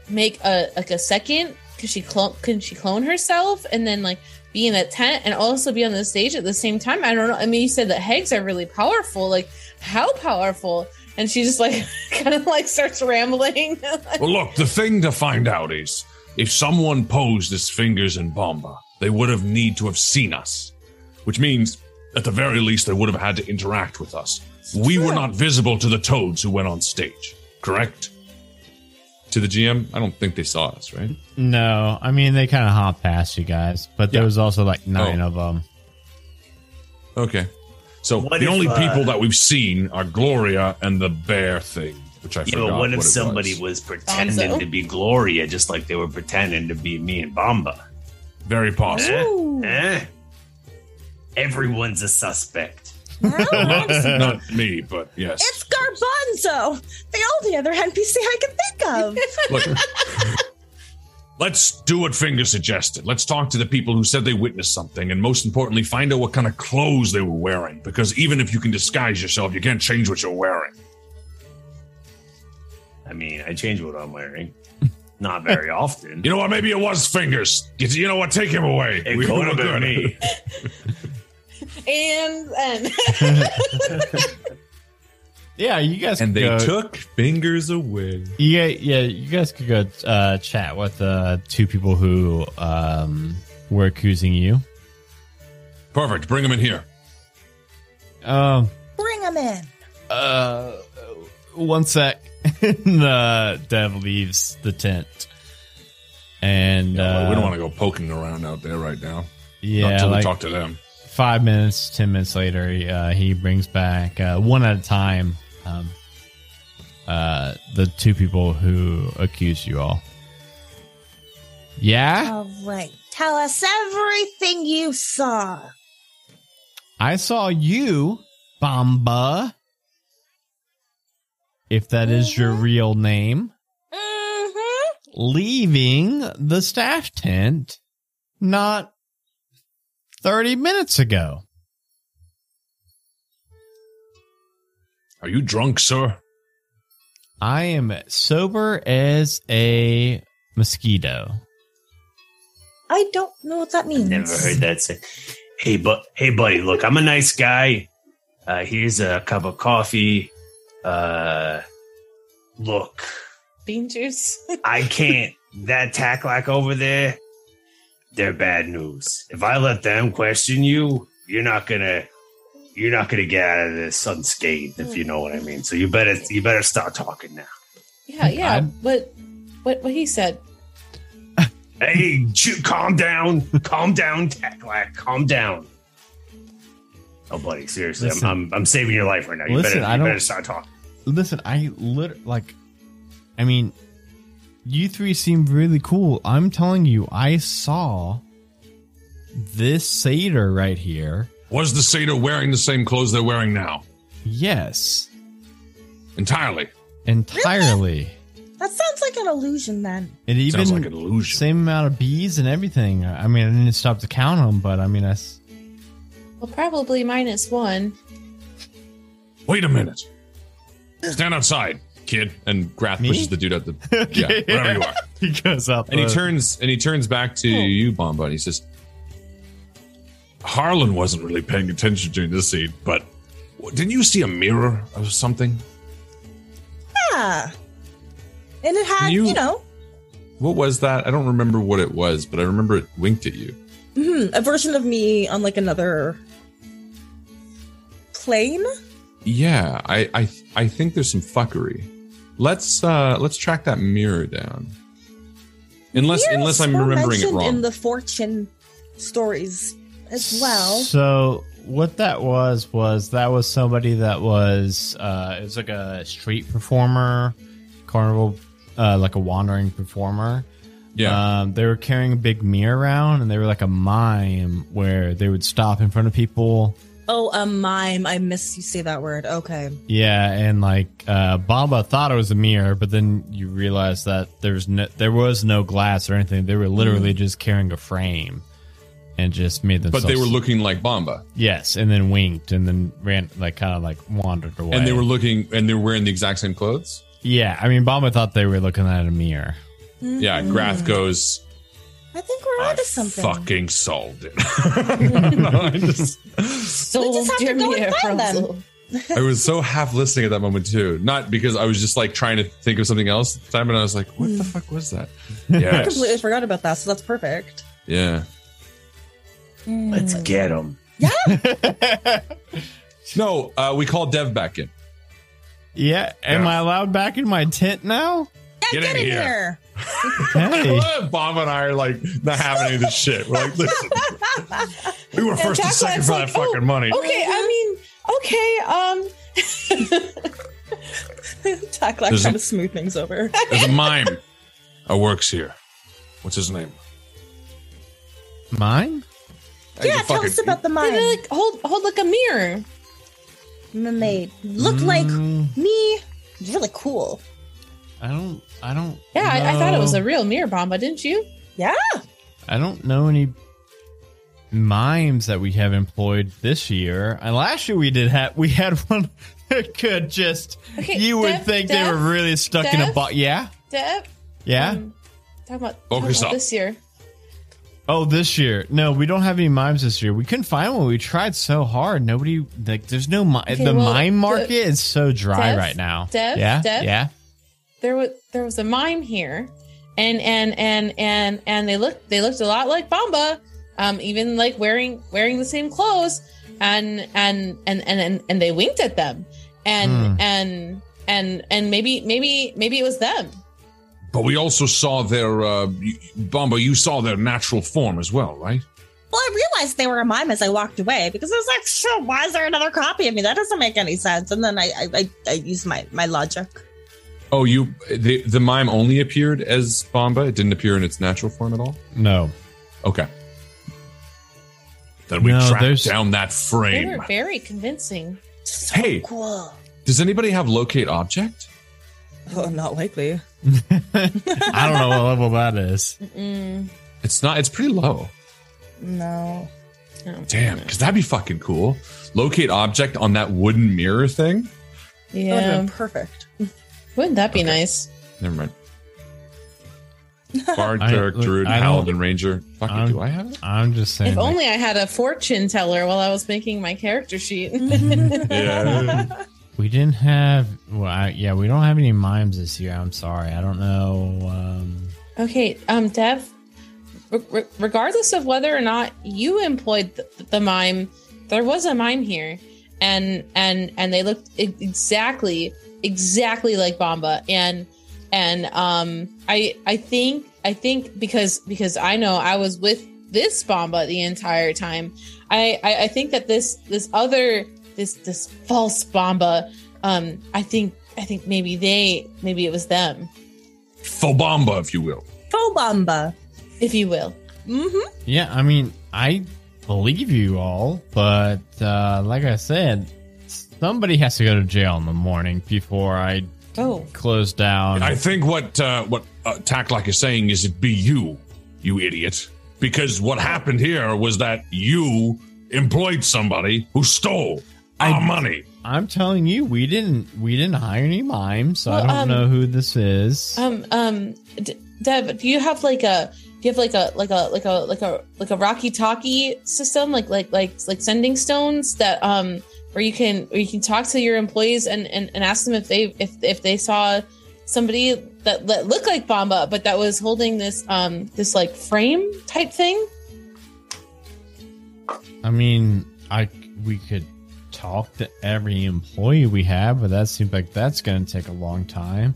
make a like a second? Can she clone? Can she clone herself and then like be in a tent and also be on the stage at the same time? I don't know. I mean, you said that hags are really powerful. Like, how powerful? And she just like kind of like starts rambling. Well, look, the thing to find out is if someone posed as Fingers in Bamba, they would have need to have seen us, which means at the very least they would have had to interact with us. We were not visible to the toads who went on stage, correct? To the GM, I don't think they saw us, right? No, I mean they kind of hopped past you guys, but there Yeah. was also like nine Oh. of them. Okay. So What the if, only uh, people that we've seen are Gloria and the bear thing, which I Yeah, forgot but what if it somebody was. was pretending Bonzo? to be Gloria, just like they were pretending to be me and Bamba? Very possible. Eh? Eh? Everyone's a suspect. Not, not me, but yes. It's Garbanzo, the only other NPC I can think of. Look, let's do what Finger suggested. Let's talk to the people who said they witnessed something, and most importantly, find out what kind of clothes they were wearing. Because even if you can disguise yourself, you can't change what you're wearing. I mean, I change what I'm wearing. Not very often. You know what? Maybe it was Fingers. You- You know what? Take him away. It We could have been good. me. and then Yeah, you guys. And could they go, took fingers away. Yeah, yeah, you guys could go uh, chat with the two people who um, were accusing you. Perfect. Bring them in here. Um, Bring them in. uh, one sec. the dev leaves the tent, and Well, uh, we don't want to go poking around out there right now. Not Yeah, until we talk to them. Five minutes, ten minutes later, uh, he brings back uh, one at a time. Um, uh, the two people who accused you all. Yeah, All right. Tell us everything you saw. I saw you, Bamba. If that is your real name, Mm-hmm. leaving the staff tent not 30 minutes ago. Are you drunk, sir? I am sober as a mosquito. I don't know what that means. Never heard that say. Hey, but hey, buddy, look, I'm a nice guy. Uh, here's a cup of coffee. Uh, look, bean juice. I can't. That Taklak over there, they're bad news. If I let them question you, you're not gonna, you're not gonna get out of this unscathed, if you know what I mean. So you better, you better start talking now. Yeah, yeah. I'm- What what what he said. Hey, ch- calm down, calm down, Taklak, calm down. Oh, buddy, seriously, Listen. I'm, I'm, I'm saving your life right now. You Listen, better, I you don't- better start talking. Listen, I lit like, I mean, you three seem really cool. I'm telling you, I saw this satyr right here. Was the satyr wearing the same clothes they're wearing now? Yes, Entirely. entirely. That sounds like an illusion then. It even Sounds like an illusion. same amount of bees and everything. I mean, I didn't stop to count them, but I mean, that's Well, probably minus one. Wait a minute. Stand outside, kid. And Grath Me? pushes the dude out the yeah. Wherever you are. he goes up And he uh, turns and he turns back to you, Bamba, and he says, Harlan wasn't really paying attention during this scene, but didn't you see a mirror or something? Yeah. And it had, You- you, know, What was that? I don't remember what it was, but I remember it winked at you. mhm, a version of me on like another plane. Yeah, I I I think there's some fuckery. Let's uh let's track that mirror down. Unless Mirrors unless I'm were remembering it mentioned wrong. in the fortune stories as well. So what that was was that was somebody that was uh it was like a street performer, carnival uh like a wandering performer. yeah. Um they were carrying a big mirror around and they were like a mime where they would stop in front of people Oh, a mime. I miss you say that word. Okay. Yeah, and like uh Bamba thought it was a mirror, but then you realize that there's no there was no glass or anything. They were literally just carrying a frame and just made themselves But they were looking like Bamba. Yes, and then winked and then ran like kind of like wandered away. And they were looking and they were wearing the exact same clothes. Yeah, I mean Bamba thought they were looking at a mirror. Yeah, Grath goes, I think we're I onto something. fucking solved it. I, just- Sold have to your go and find them. I was so half listening at that moment too. Not because I was just like trying to think of something else at the time, and I was like, what the fuck was that? Yeah, I completely forgot about that, so that's perfect. Yeah. Let's get him. Yeah. No, uh, we call Dev back in. Yeah, am Yeah. I allowed back in my tent now? Yeah, Get get, in in here. here. Hey. Bob and I are like not having any of this shit. We're like, listen, We were first and Jack second for like, that fucking oh, money. Okay, I mean, okay, um, Tack like There's trying a- to smooth things over. There's a mime that works here. What's his name? Mine? He's yeah, tell fucking- us about the they mime. like hold hold like a mirror. and Mermaid. Looked like Mm, me. Really cool. I don't. I don't. Yeah, I, I thought it was a real mirror bomba, didn't you? Yeah. I don't know any mimes that we have employed this year. And last year we did have we had one that could just Okay, you would Dev- think they were really stuck in a Dev? box. Yeah, Deb, yeah. um, talking about, Focus talking about this year. oh, this year? No, we don't have any mimes this year. We couldn't find one. We tried so hard. Nobody like. There's no mi- Okay, the well, mime Dev- market is so dry Dev? right now. Dev? yeah, Dev? yeah. There was there was a mime here, and and and and and they looked they looked a lot like Bamba, um, even like wearing wearing the same clothes, and and and and and, and they winked at them, and Hmm. and and and maybe maybe maybe it was them. But we also saw their uh you- you saw their natural form as well, right? Well, I realized they were a mime as I walked away because I was like, sure, why is there another copy of me? That doesn't make any sense. And then I I, I, I used my, my logic. Oh, you the the mime only appeared as Bamba. It didn't appear in its natural form at all. No. Okay. Then we No, tracked there's- down that frame. They frame. were very convincing. So Hey. cool. Does anybody have locate object? Oh, not likely. I don't know what level that is. Mm, It's not. It's pretty low. No. no. Damn, because that'd be fucking cool. Locate object on that wooden mirror thing. That would have Yeah, been perfect. Wouldn't that be nice? Never mind. Bard, I- cleric, druid, I don't- paladin, ranger. Fuck it, I'm- do I have it? I'm just saying. If like, only I had a fortune teller while I was making my character sheet. Yeah. we didn't have. Well, I, yeah, we don't have any mimes this year. I'm sorry. I don't know. Um, Okay, um, Dev. Re- re- regardless of whether or not you employed the, the mime, there was a mime here, and and and they looked e- exactly exactly like Bamba, and and um, I I think I think because because I know I was with this Bamba the entire time. I I, I think that this this other this this false Bamba, um, I think I think maybe they maybe it was them, Fobamba, if you will. Fobamba. if you will. Mm-hmm. yeah, I mean, I believe you all, but uh, like I said, somebody has to go to jail in the morning before I Oh. close down. I think what uh, what uh, Taklak is saying is it be you, you idiot. Because what happened here was that you employed somebody who stole our money. I'm telling you, we didn't we didn't hire any mimes, so I don't um, know who this is. Um, um, D- Dev, do you have like a, do you have like a, like a, like a, like a, like a Rocky Talkie system, like, like, like, like sending stones that, um, where you can, where you can talk to your employees and, and, and ask them if they, if, if they saw somebody that, that looked like Bamba, but that was holding this, um, this like frame type thing. I mean, I we could talk to every employee we have, but that seems like that's going to take a long time.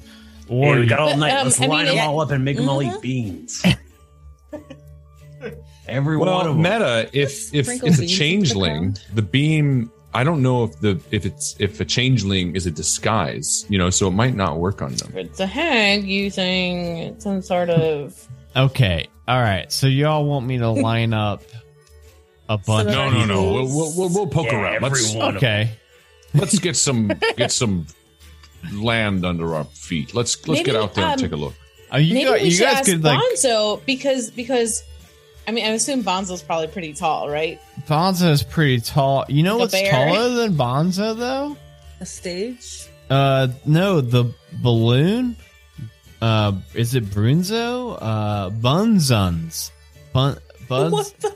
Or Hey, we got all But, night. um, Let's I line mean, them it- all up and make them all eat Mhm. beans. Every one Well, of them. meta, if if Sprinkle it's a beans into changeling, the beam. I don't know if the if it's if a changeling is a disguise, you know, so it might not work on them. It's a hag using some sort of, okay, all right. So y'all want me to line up a bunch. No, of no, people. no. We'll, we'll, we'll, we'll poke Yeah, around. Let's. Okay. let's get some get some land under our feet. Let's let's get out there and um, take a look. Uh, you Maybe got, we you should guys ask could like Bonzo because because I mean I assume Bonzo's probably pretty tall, right? Bonzo's pretty tall. You know The what's bear? taller than Bonzo though? A stage. Uh, no, the balloon. Uh, is it Brunzo? Uh, Bunzuns. Bun Buns. What the-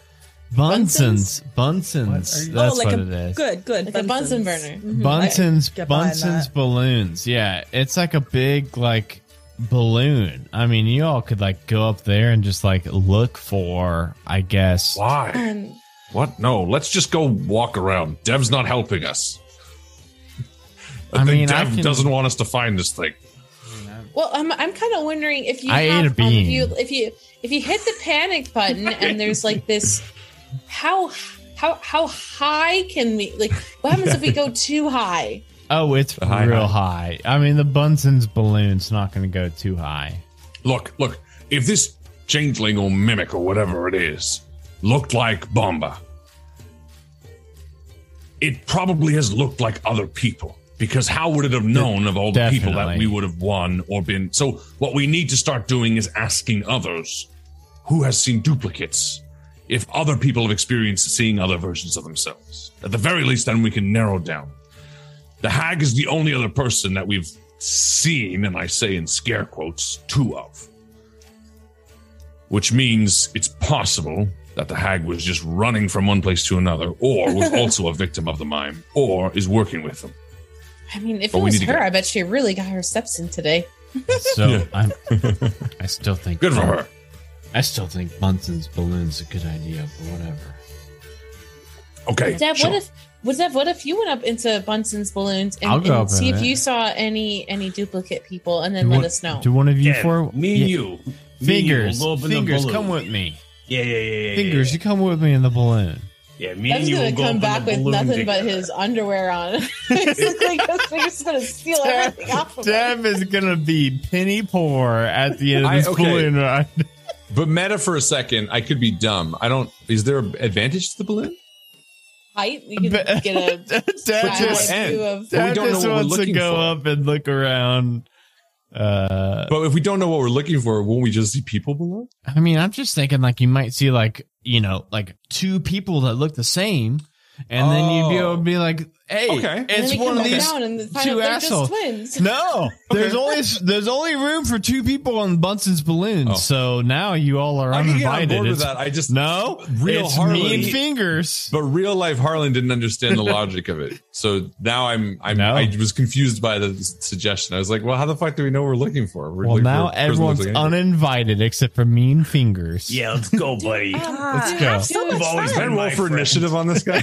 Bunsons. Bunsons. What That's oh, like what a it is. good, good. Like a Bunsen burner. Bunsen's get behind Bunsen's balloons. Yeah, it's like a big like balloon. I mean, you all could like go up there and just like look for, I guess. Why? Um, What? No, let's just go walk around. Dev's not helping us. I, I think mean, I Dev can- doesn't want us to find this thing. well, I'm I'm kind of wondering if you I ate have, a um, if you if you if you hit the panic button and there's like this how how how high can we like what happens if we go too high? Oh, it's high, real high. I mean, the Bunsen's balloon's not going to go too high. Look, look. If this changeling or mimic or whatever it is looked like Bamba, it probably has looked like other people. Because how would it have known of all the people that we would have won or been? So, what we need to start doing is asking others who has seen duplicates if other people have experienced seeing other versions of themselves. At the very least, then we can narrow down. The hag is the only other person that we've seen, and I say in scare quotes, two of. Which means it's possible that the hag was just running from one place to another, or was also a victim of the mime, or is working with them. I mean, if But it was her, go. I bet she really got her steps in today. So I'm. I still think Good for her. I still think Bunsen's balloon's a good idea, but whatever. Okay. Dev, sure. what if what Dev, what if you went up into Bunsen's balloons and, I'll go and up see in if it. you saw any any duplicate people and then Do let one- us know. Do one of you Dev, four? me and Yeah. you. Me and you, Fingers, we'll go up in the fingers, come with me. Yeah, yeah, yeah, yeah. Fingers, yeah. you come with me in the balloon. Yeah, me Dev's and you gonna will go come up back in the with balloon nothing but his underwear on. Basically, because we're just gonna steal everything off of him. Dev is gonna be penny poor at the end of this I- this okay. balloon ride. But meta for a second, I could be dumb. I don't. Is there an advantage to the balloon? Height, you can get a Dev to just, view of. Well, we don't know just what we're wants to go for. up and look around. Uh, But if we don't know what we're looking for, won't we just see people below? I mean, I'm just thinking like you might see like you know like two people that look the same, and then you'd be able to be like, "Hey, Okay. It's one of these down and two assholes." Twins. No, there's only there's only room for two people on Bunsen's balloon. Oh. So now you all are I can get on uninvited. board with It's- that. I just no, Real it's Harley. me and fingers. But real life Harlan didn't understand the logic of it. So now I'm I'm No. I was confused by the suggestion. I was like, well, how the fuck do we know what we're looking for? We're Well, looking now for a everyone's like uninvited except for mean fingers. Yeah, let's go, buddy. Let's go. have so You've always fun. been Can I roll my for friend. initiative on this guy?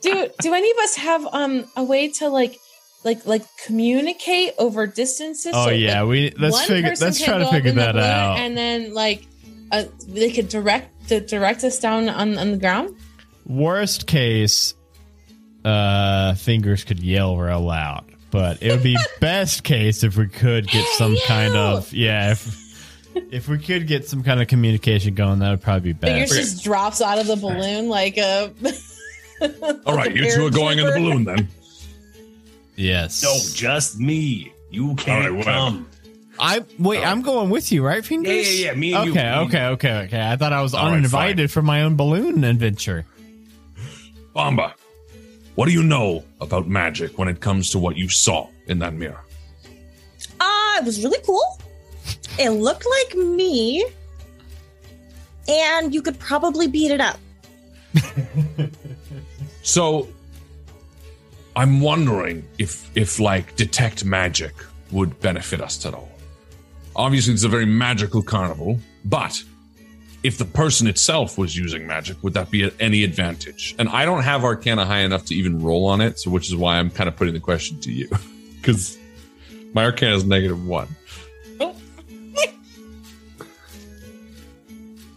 Do do any of us have um a way to like like like communicate over distances? Oh So, yeah, like, we let's figure let's try to figure that out. and then like uh, they could direct to direct us down on on the ground. Worst case, uh, fingers could yell real loud, but it would be best case if we could get some kind of yeah. If, if we could get some kind of communication going, that would probably be better. Fingers just drops out of the balloon like a. All right, you two are going in the balloon then. Yes. No, just me. You can't All right, whatever. come. I wait. I'm going with you, right, Yeah, fingers? yeah, yeah. yeah. Me and you. Okay, okay, okay, okay. I thought I was All right, uninvited for my own balloon adventure. Bamba, what do you know about magic when it comes to what you saw in that mirror? Ah, it was really cool. It looked like me, and you could probably beat it up. So I'm wondering if if like detect magic would benefit us at all. Obviously it's a very magical carnival, but if the person itself was using magic, would that be at any advantage? And I don't have Arcana high enough to even roll on it, so which is why I'm kind of putting the question to you. Because my Arcana is negative one.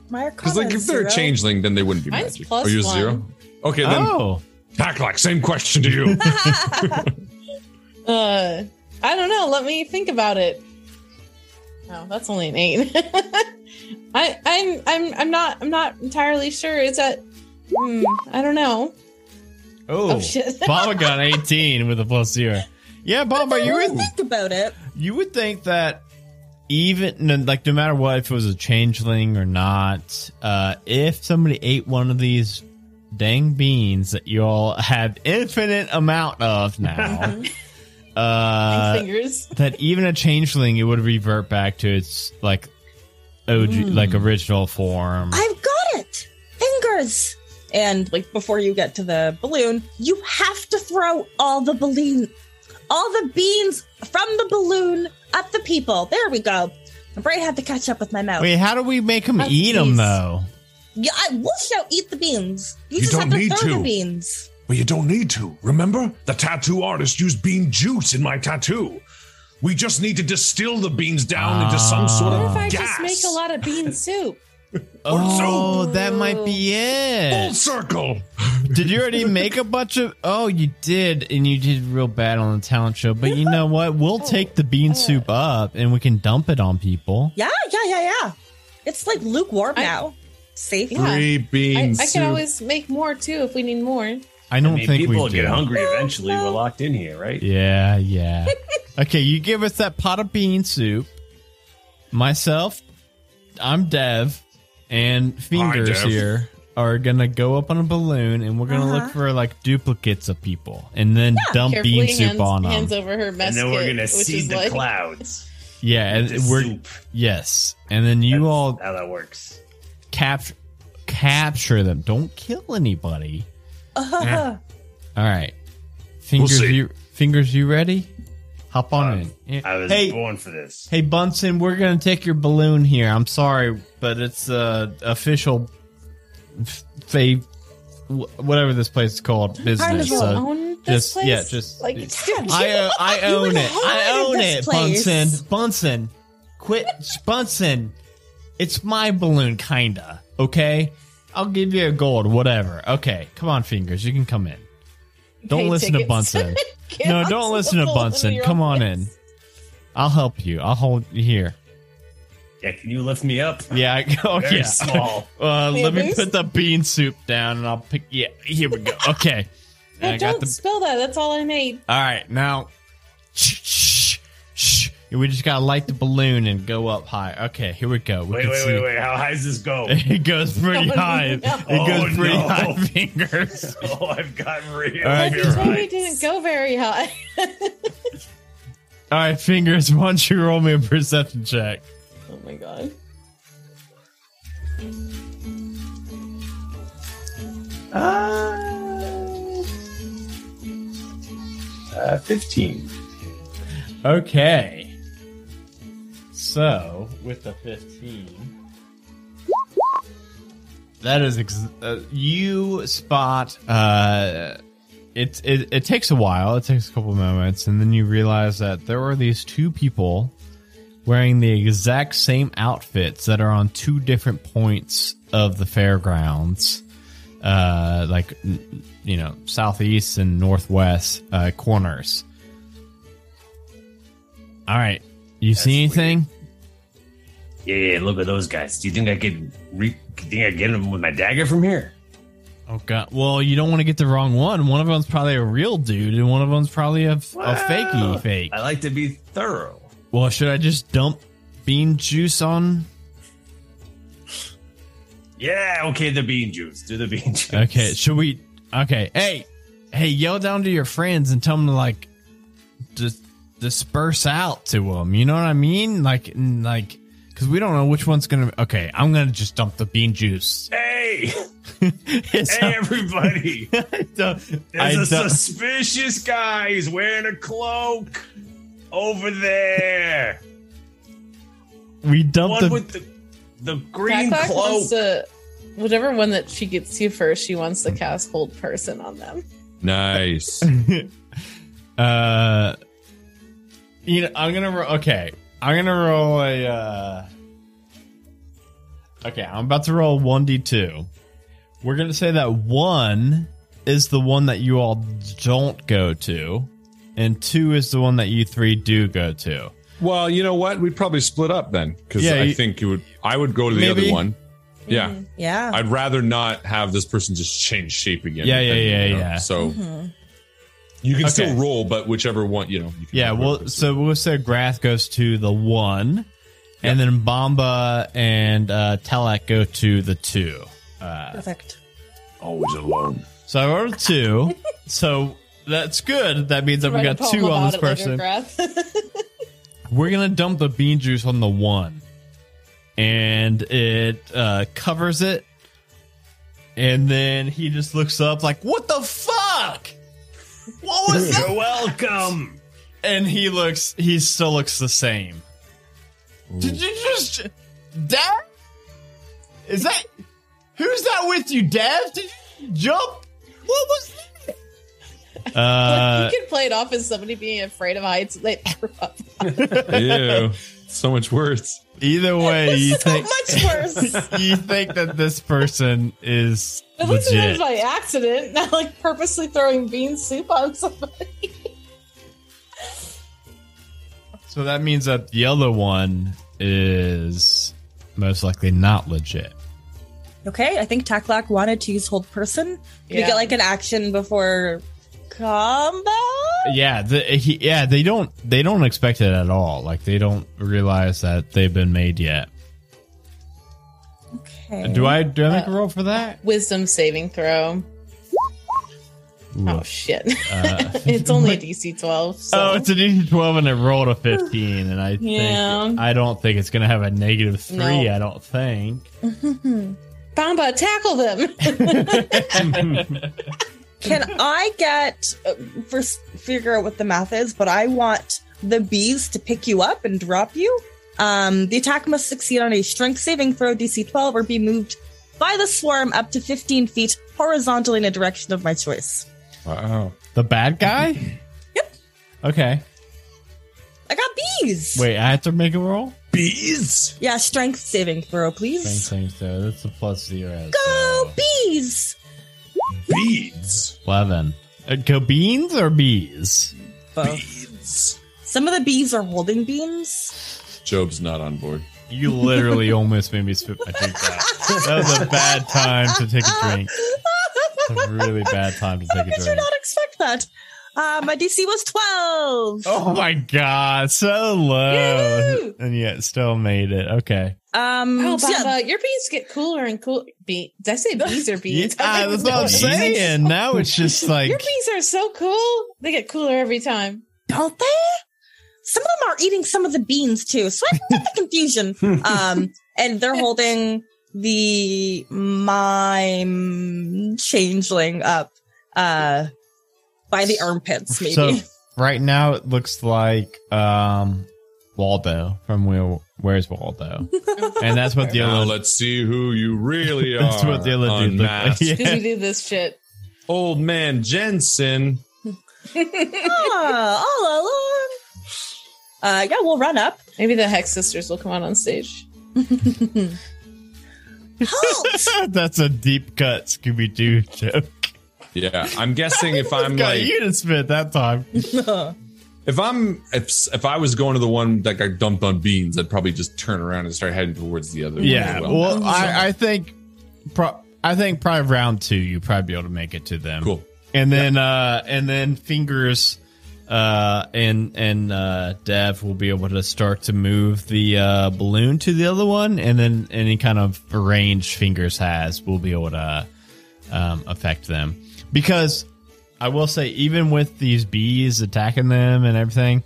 My Because Arcana like if they're a changeling, then they wouldn't be Mine's magic. plus oh, Are you a one. zero? Okay, then Oh, Taklak, same question to you. Uh, I don't know. Let me think about it. Oh, that's only an eight. I, I'm, I'm, I'm not, I'm not entirely sure. Is that? Hmm, I don't know. Oh, Oh, shit. Baba got 18 with a plus zero. Yeah, Baba, you would think about it. you would think that even like no matter what, if it was a changeling or not, uh, if somebody ate one of these dang beans that you all have infinite amount of now, uh, Fingers. that even a changeling it would revert back to its like OG, like original form. I've got it. Fingers. And like before you get to the balloon, you have to throw all the balloon, all the beans from the balloon at the people. There we go. My brain had to catch up with my mouth. Wait, how do we make them eat them though? Yeah, I will shout eat the beans. You, You just don't have to need throw to. the beans. But you don't need to. Remember? The tattoo artist used bean juice in my tattoo. We just need to distill the beans down into some sort ah. What of if I gas. just make a lot of bean soup? Oh, that might be it. Full it. circle. Did you already make a bunch of? Oh, you did, and you did real bad on the talent show. But you know what? We'll oh. take the bean oh. soup up, and we can dump it on people. Yeah, yeah, yeah, yeah. It's like lukewarm I- now. Safe. Yeah. Free I, bean I soup. can always make more too if we need more. I I don't mean, think people we will do. get hungry eventually. We're locked in here, right? Yeah, yeah. okay, you give us that pot of bean soup. Myself, I'm Dev, and Fingers Dev. here are gonna go up on a balloon, and we're gonna Uh-huh. look for like duplicates of people, and then dump bean soup hands, on them. hands over her And mess then we're gonna which seed is the like, clouds. yeah, and we're soup. yes, and then you That's all how that works. Capture capture them. Don't kill anybody. Uh, All right, fingers, see. you fingers, you ready? Hop on Um, in. Yeah. I was hey, born for this. Hey Bunsen, we're gonna take your balloon here. I'm sorry, but it's uh official f- fa- wh- whatever this place is called business. Carnival. So own this just place? yeah, just like I uh, I own it. I inherited own it, place. Bunsen. Bunsen, quit, Bunsen. It's my balloon, kinda. Okay, I'll give you a gold, whatever. Okay, come on, fingers, you can come in. Don't Pay listen to tickets. Bunsen. No, don't listen to balloon Bunsen. Come on in. I'll help you. I'll hold you here. Yeah, can you lift me up? Yeah, I, oh Very yeah. small. Uh, let me there's- put the bean soup down, and I'll pick. Yeah, here we go. Okay, No, I don't the. spill that. That's all I made. All right, now, shh, shh, shh. We just gotta light the balloon and go up high. Okay, here we go. We Wait, can wait, see. wait, wait. How high does this go? It goes pretty Oh, high. no. It goes Oh, pretty no. high, fingers. oh, I've got real. All right, But you're told me right. it didn't go very high. All right, fingers. Why don't you roll me a perception check? oh my god. Uh, uh, 15. Okay. So, with the 15, that is ex- uh, you spot uh it, it it takes a while, it takes a couple moments and then you realize that there are these two people wearing the exact same outfits that are on two different points of the fairgrounds. Uh like you know, southeast and northwest uh corners. All right. You see anything? Yeah, yeah, look at those guys. Do you think I could re- think I get them with my dagger from here? Oh god. Well, you don't want to get the wrong one. One of them's probably a real dude, and one of them's probably a, a fakey fake. I like to be thorough. Well, should I just dump bean juice on? Yeah, okay, the bean juice. Do the bean juice. Okay. Should we? Okay. Hey, hey, yell down to your friends and tell them to like, just disperse out to them. You know what I mean? Like, like, because we don't know which one's gonna. Okay, I'm gonna just dump the bean juice. Hey, hey, everybody! I There's a suspicious guy. He's wearing a cloak over there. we dumped One the. with the the green Clack cloak. wants to, whatever one that she gets to first, she wants to cast hold person on them. Nice. Uh, you know, I'm gonna. Okay, I'm gonna roll a. Uh, okay, I'm about to roll one d two. We're gonna say that one is the one that you all don't go to, and two is the one that you three do go to. Well, you know what? We'd probably split up then because Yeah, I you- think you would. I would go to the Maybe. other one. Yeah, Yeah. I'd rather not have this person just change shape again. Yeah, yeah, yeah, you know, yeah. So Mm-hmm. You can still roll, but whichever one you know. You can Yeah, well, so we'll say Grath goes to the one, and then Bamba and uh, Telak go to the two. Uh, Perfect. Always alone. So I rolled a two. so that's good. That means that we Write a got two on this it later, person. We're gonna dump the bean juice on the one, and it uh, covers it. And then he just looks up like, "What the fuck? What was that?" You're welcome. and he looks he still looks the same did you just dad is that who's that with you dad did you jump what was that uh you can play it off as somebody being afraid of heights. They threw up. Ew, so much worse. either way you So think much worse. you think that this person is At least it was legit by accident, not like purposely throwing bean soup on somebody. so that means that the other one is most likely not legit okay, I think Taklak wanted to use hold person. Can we get like an action before combat? Yeah, the, he, yeah, they don't they don't expect it at all. Like they don't realize that they've been made yet. Okay. Do I do I make a roll for that? Wisdom saving throw. Ooh. Oh shit! Uh, it's only a DC twelve. So. oh, it's a DC twelve and it rolled a fifteen, and I think I don't think it's gonna have a negative three. No. I don't think. Bamba, tackle them. Can I get uh, first figure out what the math is? But I want the bees to pick you up and drop you. Um, the attack must succeed on a strength saving throw DC 12 or be moved by the swarm up to 15 feet horizontally in a direction of my choice. Wow. The bad guy. Yep. Okay. I got bees. Wait, I have to make a roll. Bees. Yeah, strength saving throw, please. Same thing. So that's a plus zero. Go so bees. Beads. Eleven. Uh, go beans or bees? Beads. Some of the bees are holding beans. Job's not on board. You literally almost made me spit my drink out. That was a bad time to take a drink. It's a really bad time to take a drink did you drink. not expect that? Uh, my DC was 12. Oh my god, so low. Yoo-hoo! And yet still made it. Okay. Um, Oh, so yeah, your beans get cooler and cooler. Be- Did I say bees or beans? Yeah, I don't that's know what I'm what it is. saying. Now it's just like Your beans are so cool. They get cooler every time. don't they? Some of them are eating some of the beans too. So I get the confusion. Um, and they're holding the mime changeling up, uh, by the armpits, maybe. so right now it looks like um Waldo from Where Where's Waldo? And that's what the Now other let's see who you really are. that's what the other dude looked like. Unmasked. Because Yeah. we do this shit. Old man Jensen. ah, all along. Uh, yeah, we'll run up. Maybe the Hex Sisters will come out on stage. Halt! That's a deep cut Scooby Doo joke. Yeah, I'm guessing if I'm God, like you didn't spit that time. if I'm if if I was going to the one that got dumped on beans, I'd probably just turn around and start heading towards the other. one Yeah. as Well, I, I think pro- I think probably round two you probably be able to make it to them. cool. And then uh and then fingers uh and and uh Dev will be able to start to move the uh balloon to the other one and then any kind of range fingers has will be able to um affect them. Because I will say even with these bees attacking them and everything,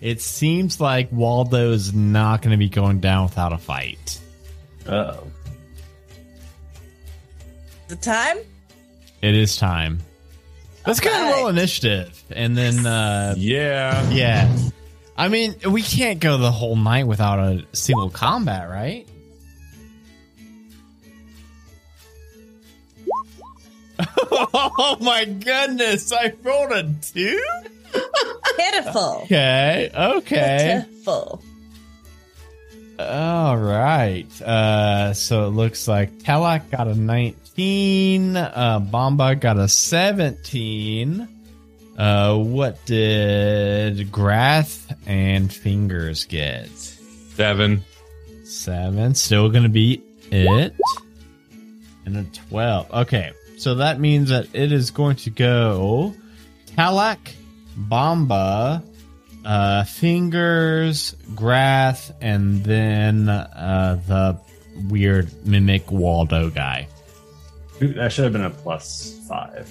it seems like Waldo's not going to be going down without a fight. Oh. the time? It is time. Let's kind of Alright. roll initiative, and then uh, Yeah. yeah. I mean, we can't go the whole night without a single combat, right? oh my goodness! I rolled a two. Pitiful. Okay, okay. Pitiful. All right. Uh, so it looks like Taklak got a 19, uh, Bamba got a 17, Uh, what did Grath and Fingers get? Seven. Seven. Still gonna be it. And a 12. Okay. So that means that it is going to go Taklak, Bamba, uh, Fingers, Grath, and then uh, the weird mimic Waldo guy. That should have been a plus five.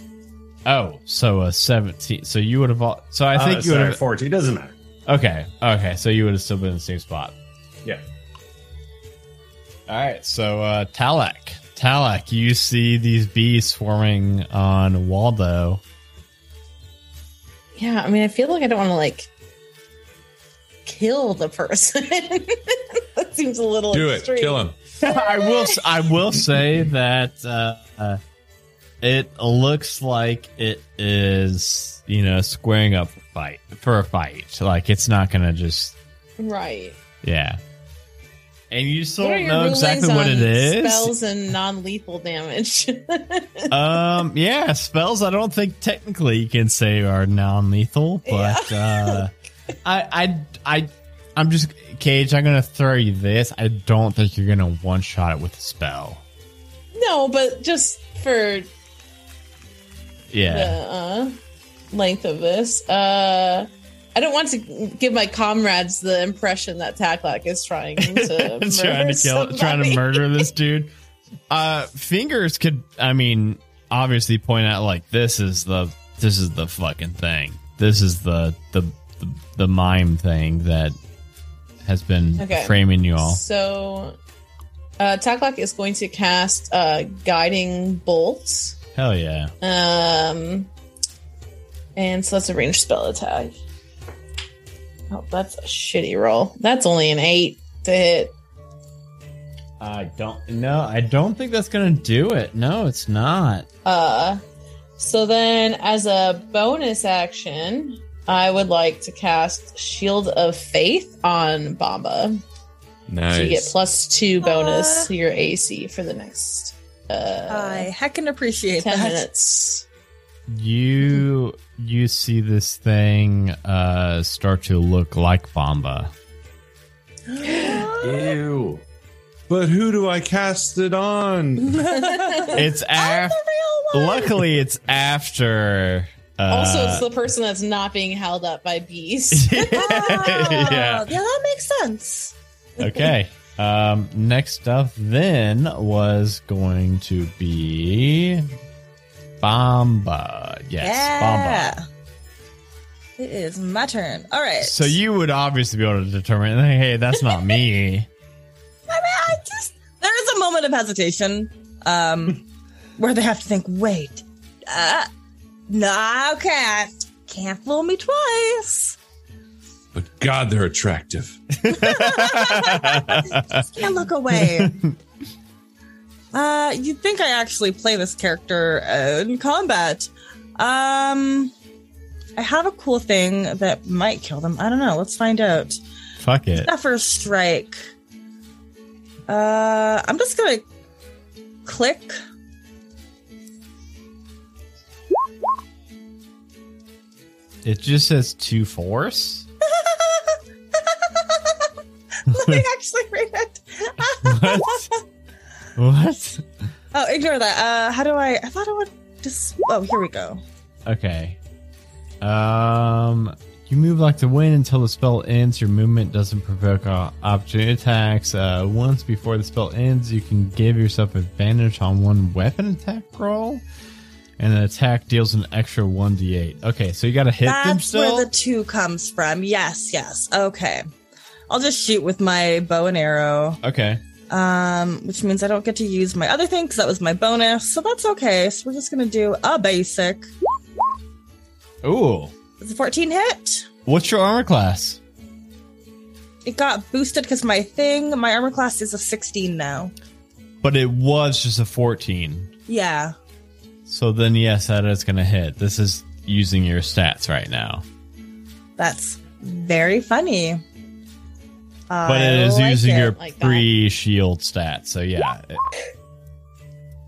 Oh, so a 17. So you would have. al- So I think Uh, you would have. 14. Doesn't matter. Okay. Okay. So you would have still been in the same spot. Yeah. All right. So uh, Taklak. Taklak, you see these bees swarming on Waldo. Yeah, I mean, I feel like I don't want to like kill the person. that seems a little Do extreme. it. Kill him. I will. s- I will say that uh, it looks like it is, you know, squaring up for fight for a fight. Like it's not gonna just, Right. yeah. And you still don't know exactly what it is. Spells and non-lethal damage. um, yeah, spells. I don't think technically you can say are non-lethal, but uh, I, I, I, I'm just Cage. I'm gonna throw you this. I don't think you're gonna one shot it with a spell. no, but just for Yeah. the uh, length of this, uh, I don't want to give my comrades the impression that Taklak is trying to trying to kill, somebody. trying to murder this dude. Uh, fingers could, I mean, obviously point out like this is the this is the fucking thing. This is the the the, the mime thing that has been Okay. framing you all. So, uh, Taklak is going to cast uh, guiding bolts. Hell yeah! Um, and so that's a ranged spell attack. Oh, that's a shitty roll. That's only an eight to hit. I don't no, I don't think that's gonna do it. No, it's not. Uh, so then as a bonus action, I would like to cast Shield of Faith on Bamba. Nice. So you get plus two bonus Uh. to your AC for the next uh, I heckin' appreciate 10 that. minutes. You you see this thing uh start to look like Bamba. Ew. but who do I cast it on? It's after. Luckily, it's after. Uh, also, it's the person that's not being held up by bees. Oh, yeah. yeah, that makes sense. Okay. Um, next up then was going to be Bamba. Yes, yeah. Bamba. It is my turn. All right. So you would obviously be able to determine, hey, that's not me. I mean, I just there is a moment of hesitation, um, where they have to think. Wait, uh, no, can't can't fool me twice. but God, they're attractive. Just can't look away. Uh, you'd think I actually play this character uh, in combat. Um, I have a cool thing that might kill them. I don't know. Let's find out. Fuck it. Zephyr Strike. Uh, I'm just gonna click. It just says two force. Let me actually read it. What? what? oh, ignore that. Uh, how do I? I thought I would just. Oh, here we go. Okay. Um, you move like the wind until the spell ends. Your movement doesn't provoke opportunity attacks. Uh, once before the spell ends, you can give yourself advantage on one weapon attack roll, and an attack deals an extra one d8. Okay, so you got to hit them That's where the two comes from. Yes, yes. Okay. I'll just shoot with my bow and arrow, okay. Um, which means I don't get to use my other thing because that was my bonus. So that's okay. So we're just gonna do a basic. Ooh, It's a 14 hit. what's your armor class? It got boosted because my thing, my armor class is a 16 now. But it was just a fourteen. Yeah. So then, yes, that is going to hit. This is using your stats right now. That's very funny. But it is like using it. your like pre shield stat. So, yeah. it-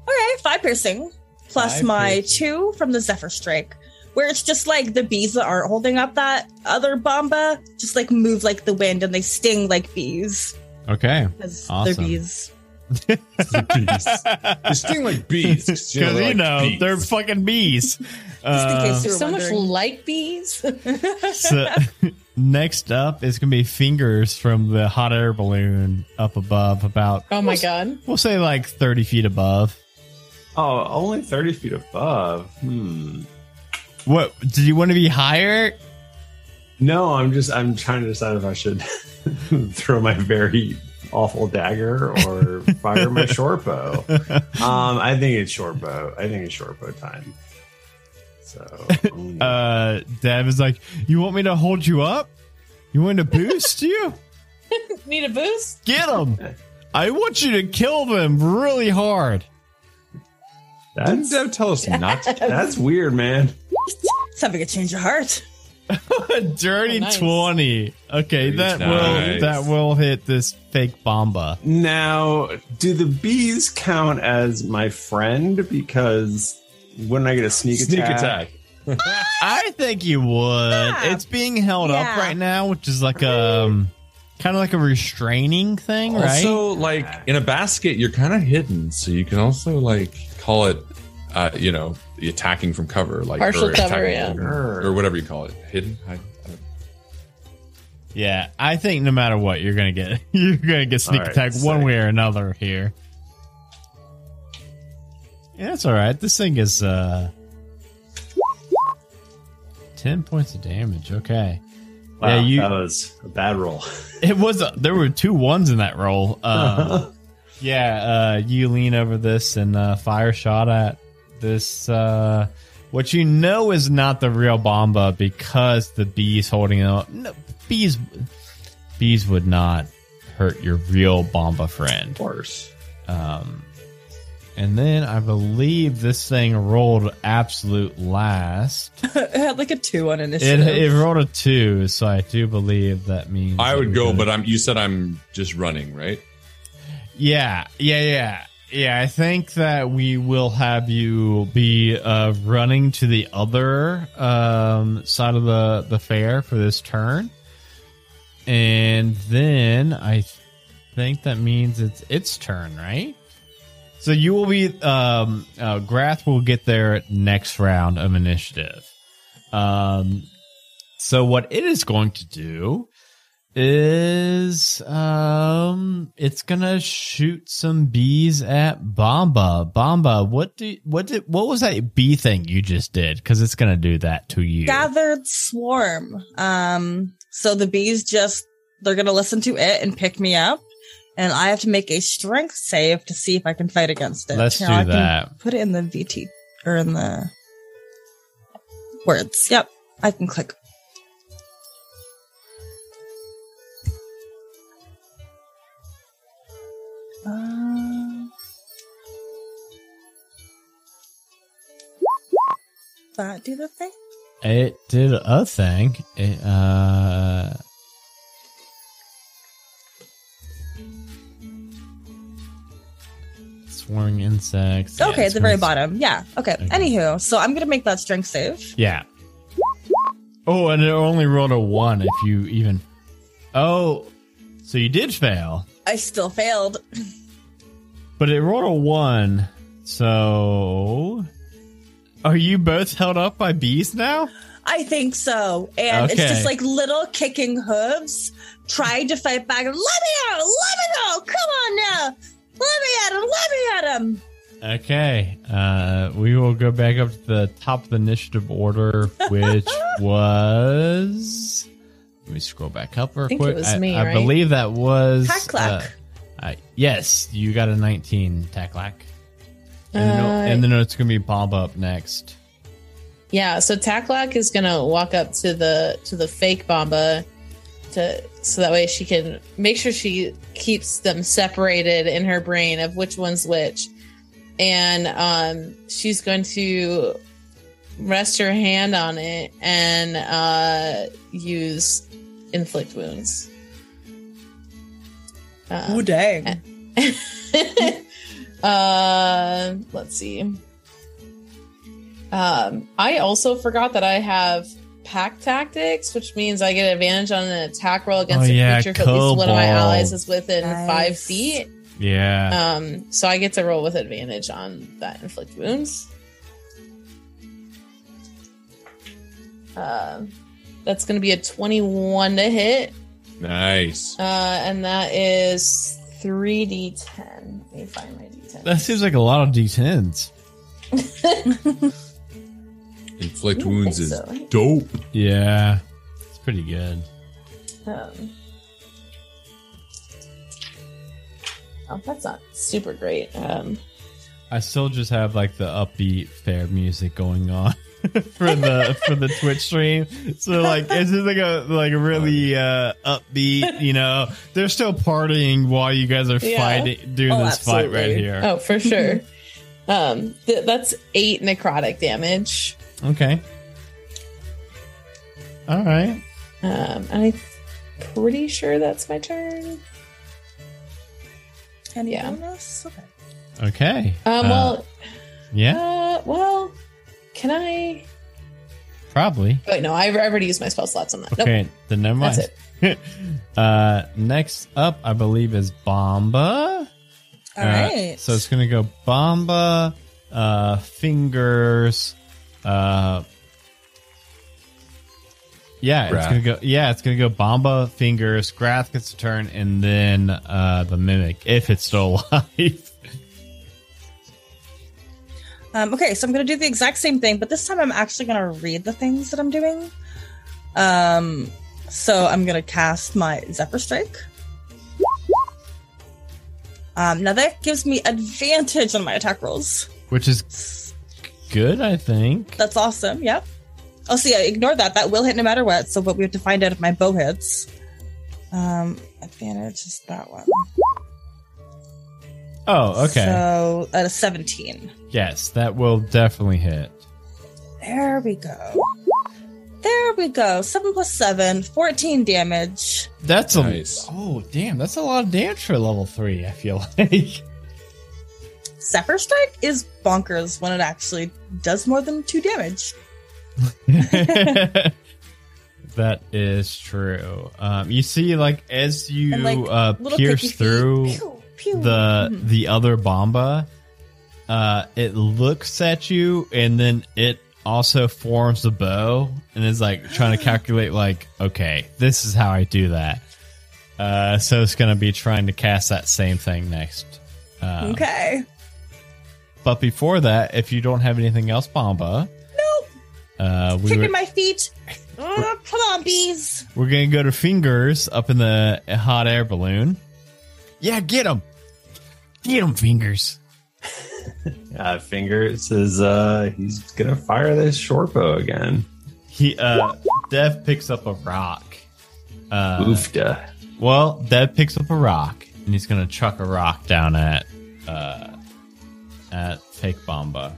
Okay, five piercing plus Five my piercing. two from the Zephyr Strike, where it's just like the bees that aren't holding up that other bamba just like move like the wind and they sting like bees Okay. because Awesome. they're bees. They sting like bees. Because You know, they're like know bees. they're fucking bees. Just Uh, in case you were so much like bees. so, next up is gonna be fingers from the hot air balloon up above, about oh my god. we'll say like thirty feet above. Oh, only 30 feet above. Hmm. What did you want to be higher? No, I'm just I'm trying to decide if I should throw my very awful dagger or fire my short bow. Um, I think it's short bow. I think it's short bow time. So Uh, Dev is like, you want me to hold you up? You want to boost you? Need a boost? Get them! I want you to kill them really hard. Didn't that's Dev tell us not to? that's weird, man. It's having a change of heart. Dirty Oh, nice. twenty. Okay, that will Nice. that will hit this fake bamba. Now, do the bees count as my friend? Because wouldn't I get a sneak, Sneak attack? attack. I think you would. Yeah. It's being held up right now, which is like um kind of like a restraining thing, right? Also, like in a basket, you're kind of hidden, so you can also like call it, uh, you know, the attacking from cover, like Partial or cover, yeah. from- or whatever you call it, hidden. I, I Yeah, I think no matter what, you're gonna get you're gonna get sneak All right, attack one way or another here. Yeah, that's all right. This thing is uh ten points of damage. Okay, Wow, yeah, you. that was a bad roll. It was a, there were two ones in that roll. Uh, yeah, uh, you lean over this and uh, fire shot at this. Uh, what you know is not the real bamba because the bees holding it. No, bees, bees would not hurt your real bamba friend. Of course. Um, and then I believe this thing rolled absolute last. it had like a two on It, initiative. it rolled a two, so I do believe that means I would go, gonna- but I'm. You said I'm just running, right? Yeah, yeah, yeah. Yeah, I think that we will have you be uh, running to the other um, side of the, the fair for this turn. And then I think that means it's its turn, right? So you will be, um, uh, Grath will get their next round of initiative. Um, so what it is going to do is um it's gonna shoot some bees at Bamba. Bamba, what do what did what was that bee thing you just did? Because it's gonna do that to you. Gathered swarm. Um, so the bees just they're gonna listen to it and pick me up, and I have to make a strength save to see if I can fight against it. Let's Here, do I that. Put it in the VT or in the words. Yep, I can click. Um, that do the thing? It did a thing. It uh swarming insects. Okay, Yeah, at the very bottom. Yeah. Okay. Okay. Anywho, so I'm gonna make that strength save. Yeah. Oh, and it only rolled a one if you even. Oh, so you did fail, I still failed. but it rolled a one. So, are you both held up by bees now? I think so. And it's just like little kicking hooves trying to fight back. Let me out! Let me go! Come on now! Let me at him! Let me at him! Okay, uh, we will go back up to the top of the initiative order, which was. Let me scroll back up real it quick. was I, me, I right? believe that was. Taklak. uh, I- yes, you got a 19, Taklak. And, then, Uh, and then it's going to be Bob up next. Yeah, so Taklak is gonna walk up to the to the fake Bamba to so that way she can make sure she keeps them separated in her brain of which one's which. And um she's going to rest your hand on it and uh use inflict wounds. Um, dang. uh let's see Um, I also forgot that I have pack tactics, which means I get advantage on an attack roll against Oh, a yeah, creature if at least one of my allies is within Nice. five feet. Yeah. Um, so I get to roll with advantage on that inflict wounds. Um, that's going to be a 21 to hit. Nice. Uh, and that is 3d10. Let me find my d10. that seems like a lot of d10s. Inflict I wounds think is so. dope. Yeah. It's pretty good. Um, oh, that's not super great. Um, I still just have like the upbeat fair music going on for the for the Twitch stream. So like it's just like a like a really uh upbeat, you know. They're still partying while you guys are Yeah. fighting doing Oh, this fight right here. oh, for sure. um, th- that's eight necrotic damage. Okay. All right. Um, I'm pretty sure that's my turn. Any Yeah. Okay. Okay. Um, Uh, well, yeah, uh, well, can I? probably. Wait, no, I've already used my spell slots on that. Nope, Okay, then never mind. that's it. uh, next up, I believe, is Bamba. All Uh, right. So it's gonna go Bamba, uh, Fingers, uh, yeah, it's gonna go. Yeah, it's gonna go Bamba, Fingers, Grath gets a turn, and then uh, the Mimic if it's still alive. Um, okay, so I'm going to do the exact same thing, but this time I'm actually going to read the things that I'm doing. Um, so I'm going to cast my Zephyr Strike. Um, now that gives me advantage on my attack rolls. which is good, I think. That's awesome. Yep. Oh, so yeah, ignore that. That will hit no matter what. So, but we have to find out if my bow hits. Um, advantage is that one. Oh, okay. So at a 17. Yes, that will definitely hit. There we go. There we go. 7 plus 7, 14 damage. That's a Nice. oh damn, that's a lot of damage for level three. I feel like. Zephyr Strike is bonkers when it actually does more than 2 damage. that is true. Um, you see, like as you like, uh, pierce through Pew, pew. the Mhm. the other bamba, uh, it looks at you and then it also forms a bow and is like trying to calculate like, okay, this is how I do that. Uh, so it's gonna be trying to cast that same thing next. Uh, Okay. But before that, if you don't have anything else, Bamba, Nope. uh, we Kicking were, my feet. Oh, come on, bees. we're gonna go to Fingers up in the hot air balloon. Yeah, get him, get him, Fingers. Uh, Fingers is uh he's gonna fire this short bow again. He uh, Dev picks up a rock. Uh, Oofda. well, Dev picks up a rock and he's gonna chuck a rock down at uh, at Fake Bamba.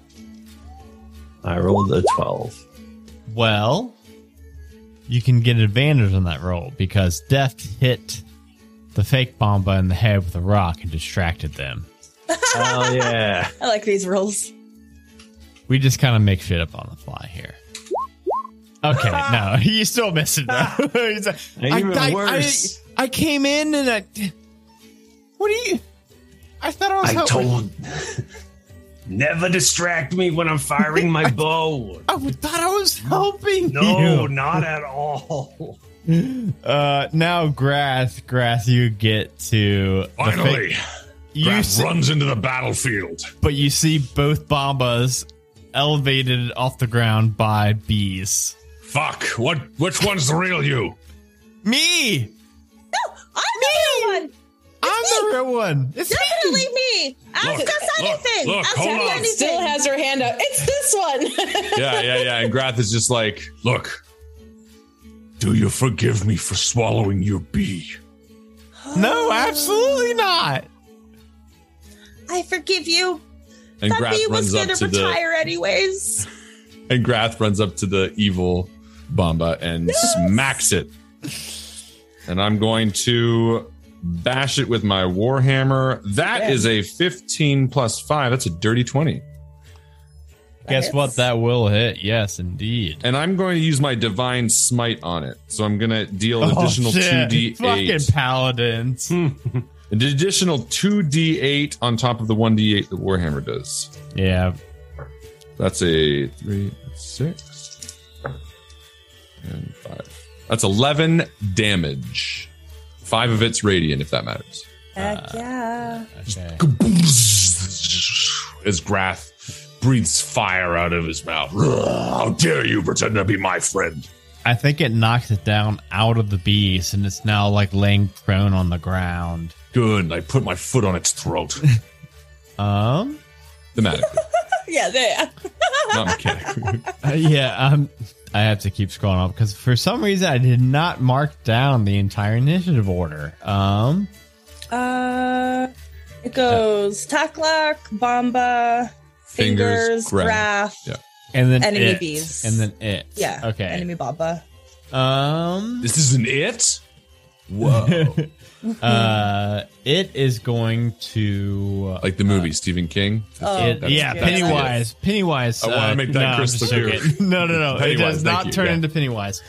I rolled a twelve. Well, you can get advantage on that roll because Dev hit the fake Bamba in the head with a rock and distracted them. Hell yeah! I like these rolls. We just kind of make shit up on the fly here. Okay, no, you still missing though. He's like, Even I, worse. I, I came in and I. What are you? I thought I was. I helping- told. Never distract me when I'm firing my bow. I thought I was helping No, you. not at all. Uh, now, Grath, Grath, you get to the Finally, fake- you Grath see- runs into the battlefield. but you see both bambas elevated off the ground by bees. Fuck! What? Which one's the real you? Me, No, I'm the real one. I'm the real one. It's Definitely me. me. Ask Look, us look, anything. look, Ask hold me on. anything. Still has her hand up. It's this one. Yeah, yeah, yeah. And Grath is just like, Look. Do you forgive me for swallowing your bee? No, absolutely not. I forgive you. and that Grath was runs up going to to the retire anyways. and Grath runs up to the evil Bamba and smacks it. And I'm going to bash it with my warhammer. That is a 15 plus five. That's a dirty 20. Guess hits. what? That will hit. Yes, indeed. And I'm going to use my divine smite on it. So I'm going to deal an Oh, additional shit. 2d8. Fucking paladins. An additional 2d8 on top of the 1d8 that Warhammer does. yeah. That's a three, six, and five. That's 11 damage. Five of it's radiant, if that matters. Heck uh, yeah. Okay. As Grath breathes fire out of his mouth. How dare you pretend to be my friend? I think it knocked it down out of the beast, and it's now like laying prone on the ground. Good. I put my foot on its throat. Um. Thematically, Yeah, there. not mechanically. uh, yeah. Um. I have to keep scrolling up because for some reason I did not mark down the entire initiative order. Um. Uh, it goes Taklak, Bomba, Fingers, Fingers, Grath. Grath. Yeah. And then Enemy it, bees. And then it. Yeah. Okay. Enemy Baba. Um. this isn't it? Whoa. Uh. It is going to. Like the movie Stephen King. Oh, It, That's- yeah, good. Pennywise. Pennywise. I wanna uh, make that no, crystal clear. joking. No, no, no. it does not you, turn yeah. into Pennywise.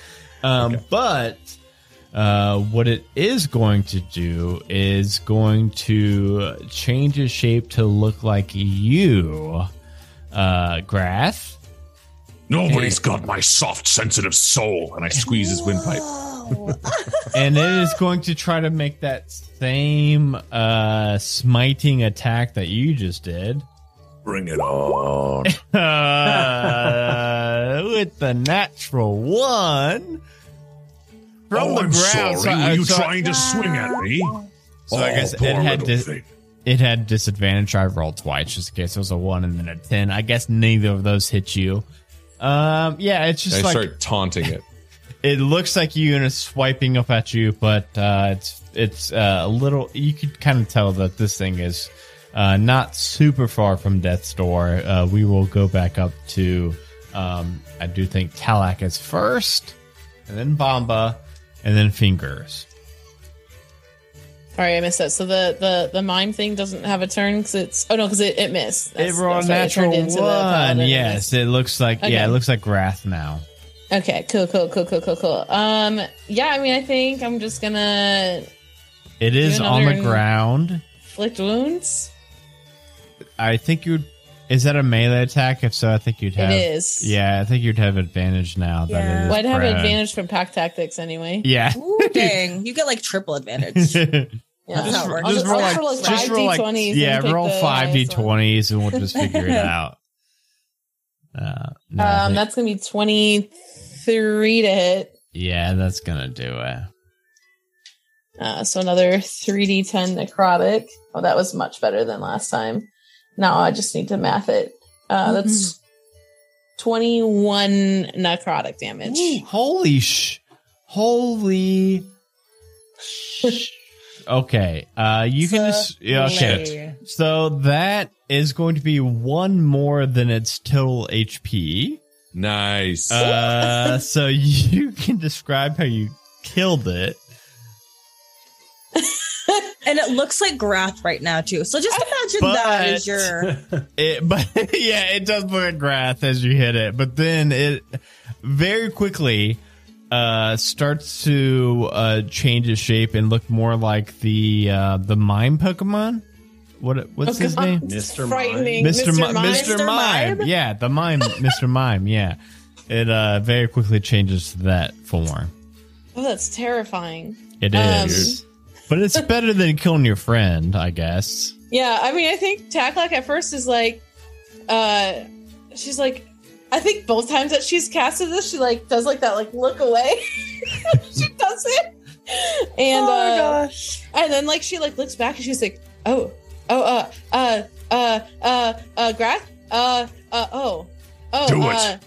Um, But uh, what it is going to do is going to change its shape to look like you, uh, Grath. Nobody's got my soft, sensitive soul. And I squeeze his windpipe. And it is going to try to make that same uh, smiting attack that you just did. Bring it on. uh, with the natural one from oh, the I'm ground. sorry. So I- Were you so trying to swing at me? So I Oh, guess it had thing. it had disadvantage. I rolled twice just in case it was a one and then a ten. I guess neither of those hit you. Um, yeah, it's just I like start taunting it. it looks like you and it's swiping up at you, but uh, it's it's uh, a little. You could kind of tell that this thing is uh, not super far from death's door. Uh, we will go back up to. Um, I do think Taklak is first, and then Bamba, and then Fingers. Sorry, I missed that. So the the the mime thing doesn't have a turn because it's oh no because it, it missed. It rolled that's right, it natural into one. paladin Yes, it looks like yeah, it looks like Grath now. Okay, cool, cool, cool, cool, cool, cool. Um, yeah, I mean, I think I'm just gonna It is on the ground. inflict wounds. I think you'd. Is that a melee attack? If so, I think you'd have. It is. Yeah, I think you'd have advantage now. Yeah. That Well, I'd have prone. advantage from pack tactics anyway. Yeah. Ooh, dang. You get like triple advantage. Yeah. That's how it works. I'll just just, roll I'll like, roll like just five roll like d20s. and yeah, roll five d twenties, and we'll just figure it out. Uh, no, Um, think- that's gonna be twenty three to hit. yeah, that's gonna do it. Uh, so another three d ten necrotic. Oh, that was much better than last time. Now I just need to math it. Uh, that's twenty one necrotic damage. Holy sh! Holy. Sh- okay, uh, you can just yeah, okay. So that is going to be one more than its total HP. Nice. Uh, so you can describe how you killed it. And it looks like Grath right now too. So just imagine that as your It, but yeah, it does look like Grath as you hit it, but then it very quickly uh, starts to uh, change its shape and look more like the uh, the mime Pokemon. What what's Oh, his God. name? Mr. Frightening, Mr. Mr. Mi- Mime. Mr. Mr. Mime. Mime? Yeah, the mime, Mr. Mime. Yeah, it uh, very quickly changes to that form. Oh, that's terrifying. It is. Um, is, but it's better than killing your friend, I guess. Yeah, I mean, I think Taklak at first is like, uh, she's like, I think both times that she's casted this, she like does like that like look away. she does it, and oh my uh, gosh. and then like she like looks back and she's like, oh, oh, uh, uh, uh, uh, uh, Grath, uh, uh, oh, oh, Do it. uh,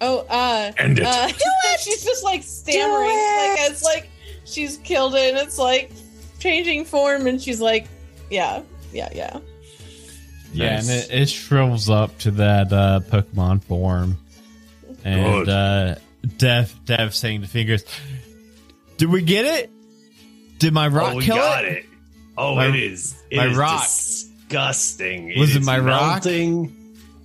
oh, uh, End it. uh, she's just like stammering, like it's like she's killed it, and it's like changing form, and she's like, yeah, yeah, yeah. Yeah, Nice. and it, it shrivels up to that uh, Pokemon form. And Good. uh, Dev, Dev saying to Fingers, Did we get it? Did my rock oh, we kill got it? it. Oh, My- it is. It my is rock. disgusting. Was it is my rock?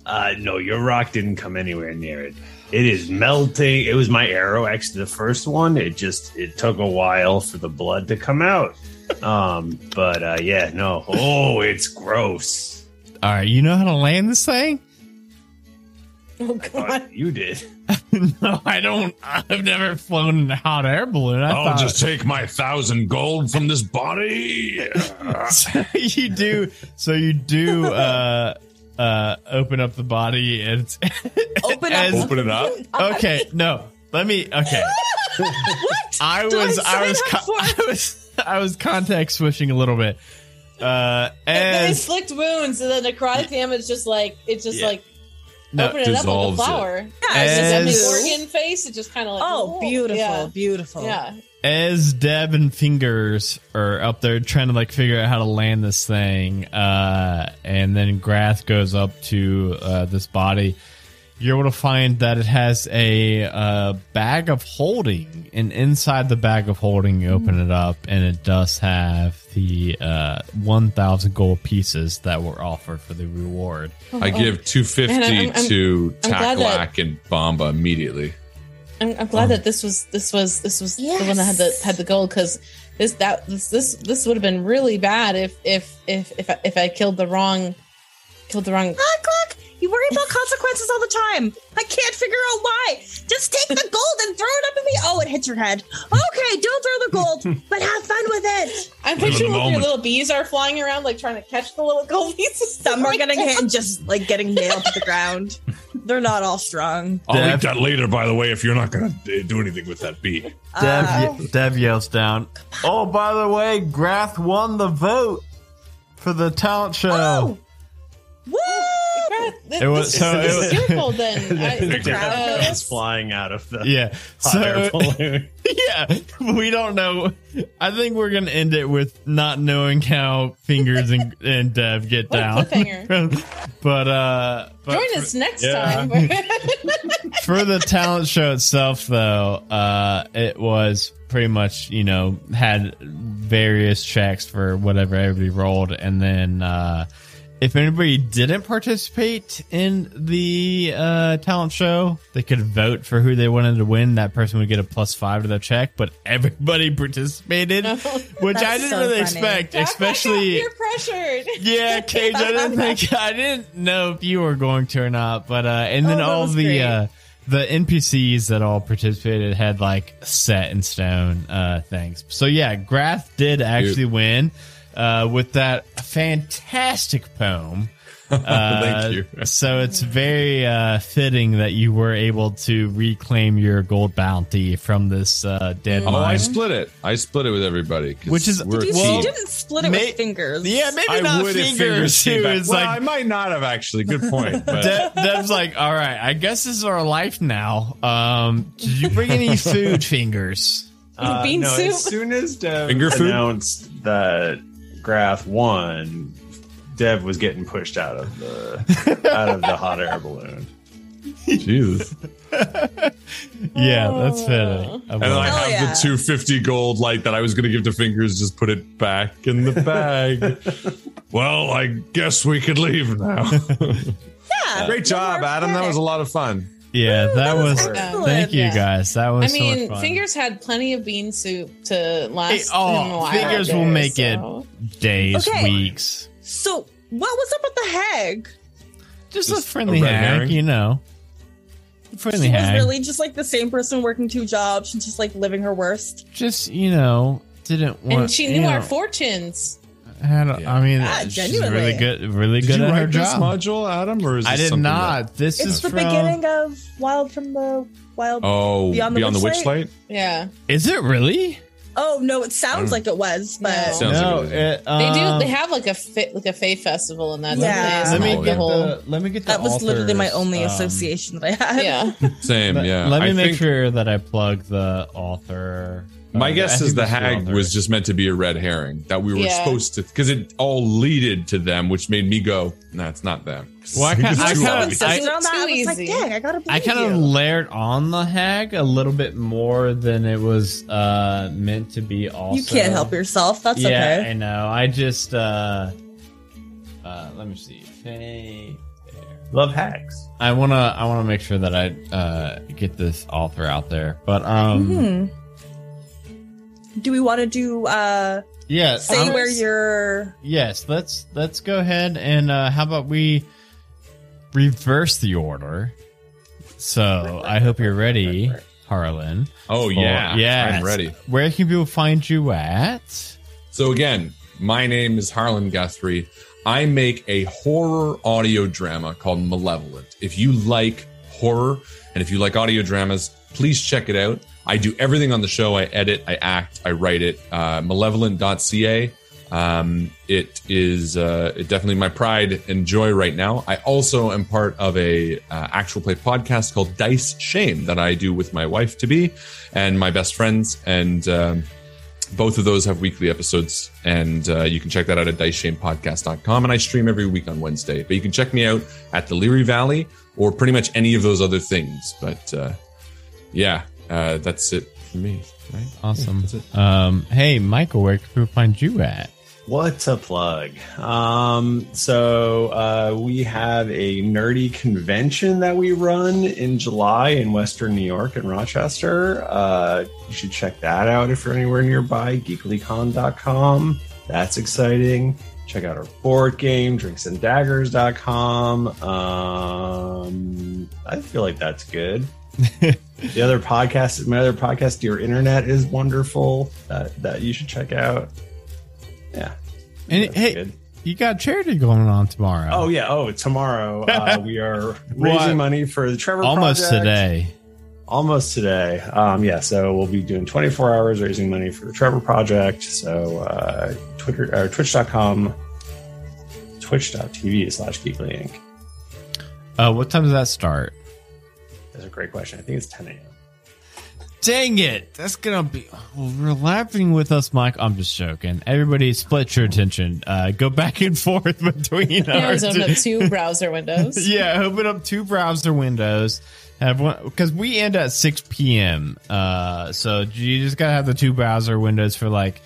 Uh, no, your rock didn't come anywhere near it. It is melting. It was my arrow, actually, the first one. It just it took a while for the blood to come out. Um, but uh, yeah, no. Oh, it's gross. All right, you know how to land this thing? Oh god. you did. no, I don't. I've never flown in a hot air balloon. I I'll thought just take my thousand gold from this body. so you do. So you do. Uh, uh, open up the body and Open up. as- Open it up. okay, no. Let me. Okay, what? I Do I was. I was. up co- for? I was. I was context switching a little bit. Uh, And then as inflict wounds, and then necrotic damage just like it just Yeah. like no, open it up like a dissolves it. flower. Yeah, It's just As- empty organ face. It just kind of like Oh, beautiful, Yeah. beautiful. yeah. as Dev and Fingers are up there trying to like figure out how to land this thing, uh, and then Grath goes up to uh, this body, you're able to find that it has a uh, bag of holding, and inside the bag of holding, you open it up, and it does have the uh, 1,000 gold pieces that were offered for the reward. I give 250 Man, I'm- I'm- to I'm glad that- Taklak and Bomba immediately. I'm, I'm glad that this was this was this was the one that had the had the gold because this that this this this would have been really bad if if if if I, if I killed the wrong killed the wrong. Clock, clock. You worry about consequences all the time. I can't figure out why. Just take the gold and throw it up at me. Oh, it hits your head. Okay, don't throw the gold, but have fun with it. I'm picturing the like your little bees are flying around like trying to catch the little gold pieces. Some are getting hit and just like getting nailed to the ground. They're not all strong. I'll Dev- eat that later, by the way, if you're not going to do anything with that bee. Uh, Dev, ye- Dev yells down, Oh, by the way, Grath won the vote for the talent show. Oh, woo! This, It was- so it was- then. I, the crowd is flying out of the Yeah. hot So, air balloon. yeah, we don't know. I think we're going to end it with not knowing how Fingers and, and Dev get down. but, uh, but Join for, us next yeah. time. for the talent show itself, though, uh, it was pretty much, you know, had various checks for whatever everybody rolled. And then, uh, if anybody didn't participate in the uh, talent show, they could vote for who they wanted to win. That person would get a plus five to their check, but everybody participated, which I didn't so really funny. expect, especially. you're pressured. Yeah, Cage, I didn't think I didn't know if you were going to or not, but uh and then Oh, all the uh the NPCs that all participated had like set in stone uh things. So yeah, Grath did actually win uh with that fantastic poem. Uh, Thank you. so it's very uh, fitting that you were able to reclaim your gold bounty from this uh, dead Oh, I split it. I split it with everybody. Which is- we're a You, Well, you didn't split it may- with fingers. yeah, maybe I not would fingers. fingers too. It's Well, like I might not have actually. Good point. But De- Dev's like, all right, I guess this is our life now. Um, did you bring any food fingers? Uh, Bean no, soup? As soon as Dev Finger food? announced that Grath won, Dev was getting pushed out of the out of the hot air balloon. Jesus. Yeah, that's fitting. I And then I have yeah. the 250 gold light that I was going to give to Fingers, just put it back in the bag. Well, I guess we could leave now. Yeah. Great job, Adam. That was a lot of fun. It. yeah, that was. excellent. Thank you Yeah. guys. That was I so mean, much fun. Fingers had plenty of bean soup to last. Hey, oh, a while Fingers will make so- days, Okay. weeks. So what was up with the hag? Just, Just a friendly a red hag, you know. Friendly She was hag. really just like the same person working two jobs and just like living her worst. just you know didn't want. And she knew our know, fortunes. Had a- I mean, Ah, she's genuinely. really good. Really Did good you at her write this job. module, Adam, or is this I did something not. This It's is the from. beginning of Wild from the Wild. Oh, Beyond Beyond the the, Witchlight? Witchlight? Yeah, Is it really? Oh no, it sounds like it was, but No. Sounds no, like it is. it, they do. um, They have like a fa- like a Fae festival in that. Yeah. don't Let me get the whole. the. Let me get the. that was literally my authors, only um, association that I had. yeah, Same, Let, yeah. let me I make think- sure that I plug the author. My Uh, guess I is the hag author. was just meant to be a red herring that we were Yeah. supposed to, because it all leaded to them, which made me go, "Nah, it's not them." Well, I kinda- It's I too kinda- so obvious. insistent I- on. I was like, dang, I gotta believe I kind of layered on the hag a little bit more than it was uh, meant to be. Also, You can't help yourself. That's yeah, okay. I know. I just uh, uh, let me see. Faye Love hacks. I wanna I wanna make sure that I uh, get this author out there. But um, Hmm. Do we want to do uh yeah, say um, where you're yes. Let's let's go ahead and uh, how about we reverse the order? So I hope you're ready, Harlan. Oh yeah, yeah. I'm ready. Where can people find you at? So again, my name is Harlan Guthrie. I make a horror audio drama called Malevolent. If you like horror and if you like audio dramas, please check it out. I do everything on the show. I edit, I act, I write it. Uh, malevolent.ca. Um, it is uh, definitely my pride and joy right now. I also am part of a uh, actual play podcast called Dice Shame that I do with my wife to be and my best friends. And um, both of those have weekly episodes, and uh, you can check that out at diceshamepodcast.com. And I stream every week on Wednesday. But you can check me out at the Leary Valley or pretty much any of those other things. But uh, yeah, uh, that's it for me. Right? Awesome. That's it. Um, hey, Michael, where can people find you at? What a plug. Um, so uh, we have a nerdy convention that we run in July in Western New York in Rochester. Uh, you should check that out if you're anywhere nearby, geeklycon.com. That's exciting. Check out our board game, drinksanddaggers.com. Um, I feel like that's good. the other podcast, my other podcast, Dear Internet, is wonderful. That that you should check out. Yeah. And hey, good. you got charity going on tomorrow. Oh yeah. Oh, tomorrow uh, we are raising money for the Trevor. Project. Almost Project. today. Almost today. Um, yeah. So we'll be doing 24 hours raising money for the Trevor Project. So uh, Twitter or Twitch.com, Twitch.tv slash Geekly Inc. Uh, what time does that start? That's a great question. I think it's 10 a.m. Dang it! That's gonna be. Well, you're laughing with us, Mike. I'm just joking. Everybody, split your attention. Uh, go back and forth between You our. always open up two browser windows. yeah, open up two browser windows. Have one because we end at 6 p.m. Uh, so you just gotta have the two browser windows for like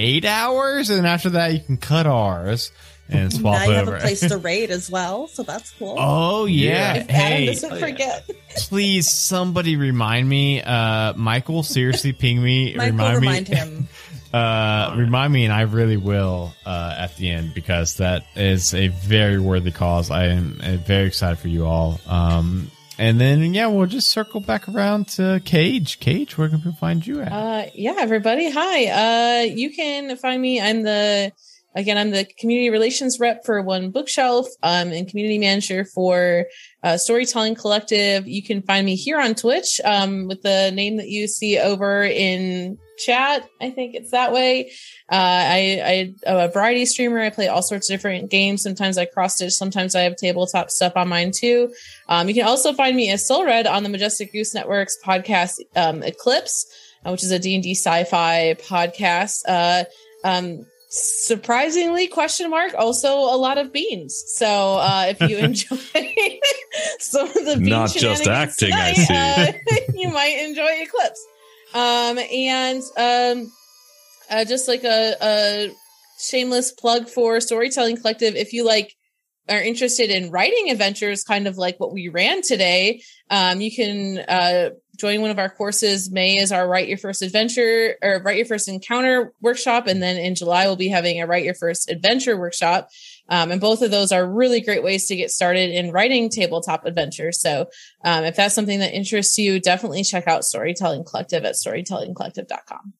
eight hours, and after that you can cut ours and swap now you have a place to raid as well, so that's cool. oh yeah, If Adam hey, doesn't forget. please somebody remind me. Uh, Michael, seriously, ping me. Michael, remind, remind me. him. Uh, remind me, and I really will uh, at the end because that is a very worthy cause. I am uh, very excited for you all. Um, and then yeah, we'll just circle back around to Cage. Cage, where can people find you at? Uh, yeah, everybody. Hi. Uh, you can find me. I'm the again. I'm the community relations rep for One Bookshelf. Um, and community manager for uh, Storytelling Collective. You can find me here on Twitch. Um, with the name that you see over in chat. I think it's that way. Uh, I, I am a variety streamer. I play all sorts of different games. Sometimes I cross stitch. Sometimes I have tabletop stuff on mine too. Um, you can also find me as Soul Red on the Majestic Goose Network's podcast um, Eclipse, uh, which is a D and D sci-fi podcast. Uh, um, surprisingly, question mark, also a lot of beans. So uh, if you enjoy some of the Not just acting, I tonight, uh, you might enjoy Eclipse. Um, and um, uh, just like a, a shameless plug for Storytelling Collective, if you like are interested in writing adventures, kind of like what we ran today, um, you can uh, join one of our courses. May is our Write Your First Adventure or Write Your First Encounter workshop. And then in July, we'll be having a Write Your First Adventure workshop. Um, and both of those are really great ways to get started in writing tabletop adventures. So um, if that's something that interests you, definitely check out Storytelling Collective at storytellingcollective.com.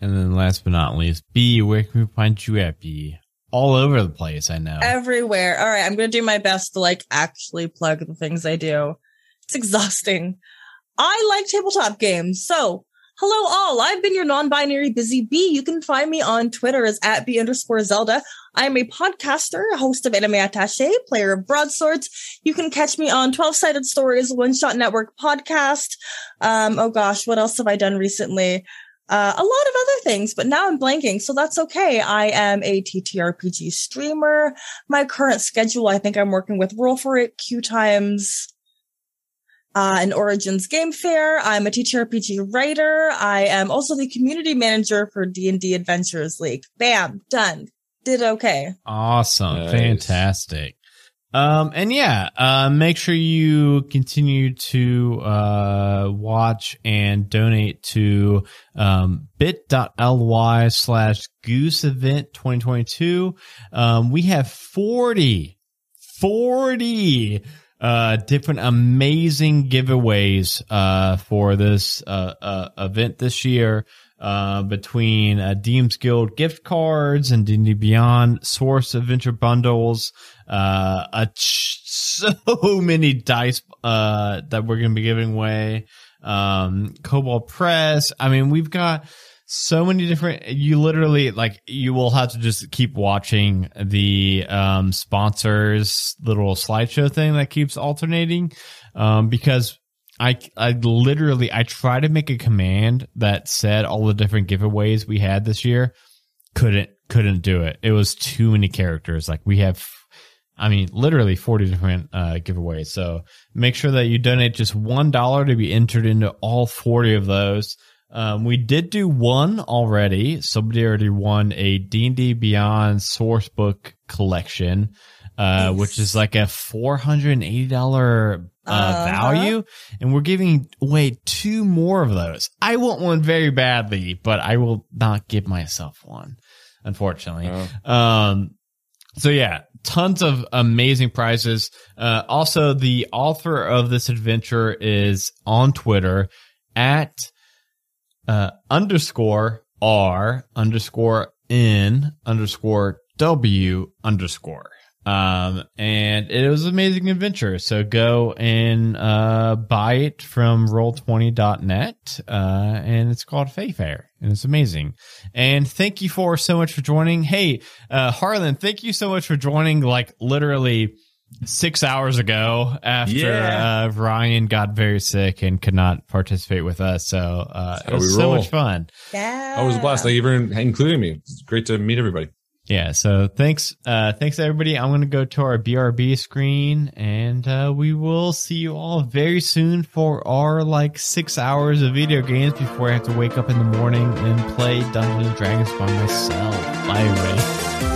and then last but not least, B, where can we find you at B? All over the place, I know. Everywhere. All right, I'm going to do my best to like actually plug the things I do. It's exhausting. I like tabletop games. So, hello all. I've been your non-binary busy bee. You can find me on Twitter as at b underscore Zelda. I'm a podcaster, host of Anime Attaché, player of Broadswords. You can catch me on 12 Sided Stories, One Shot Network podcast. Um, oh gosh, what else have I done recently? uh, a lot of other things, but now I'm blanking. So that's okay. I am a TTRPG streamer. My current schedule, I think I'm working with Roll for It, Q Times, uh, and Origins Game Fair. I'm a TTRPG writer. I am also the community manager for D&D Adventures League. Bam, done. Did okay. Awesome. Nice. Fantastic. Um, and yeah, uh, make sure you continue to, uh, watch and donate to, um, bit.ly slash goose event 2022. Um, we have 40, 40, uh, different amazing giveaways, uh, for this, uh, uh, event this year uh, between uh, DM's Guild gift cards and D&D Beyond Source Adventure bundles, uh, a so many dice uh, that we're going to be giving away, um, Cobalt Press. I mean, we've got so many different you literally like you will have to just keep watching the um sponsors little slideshow thing that keeps alternating um because I I literally I tried to make a command that said all the different giveaways we had this year. Couldn't couldn't do it. It was too many characters. Like we have I mean literally 40 different uh giveaways. So make sure that you donate just $1 to be entered into all 40 of those. Um, we did do one already. Somebody already won a D&D Beyond Sourcebook collection, uh, which is like a $480 uh, Uh-huh. value. And we're giving away two more of those. I want one very badly, but I will not give myself one, unfortunately. Um, so yeah, tons of amazing prizes. Uh, also the author of this adventure is on Twitter at, uh, underscore R underscore N underscore W underscore. Um, and it was an amazing adventure. So go and, uh, buy it from roll20.net. Uh, and it's called Fey Fair and it's amazing. And thank you for so much for joining. Hey, uh, Harlan, thank you so much for joining like literally six hours ago after, Yeah. uh, Ryan got very sick and could not participate with us. So, uh, it was so much fun. Yeah. That was a blast. Thank you for including me. It's great to meet everybody. Yeah. So thanks, uh, thanks everybody. I'm going to go to our BRB screen and, uh, we will see you all very soon for our like six hours of video games before I have to wake up in the morning and play Dungeons and Dragons by myself. Bye, everybody.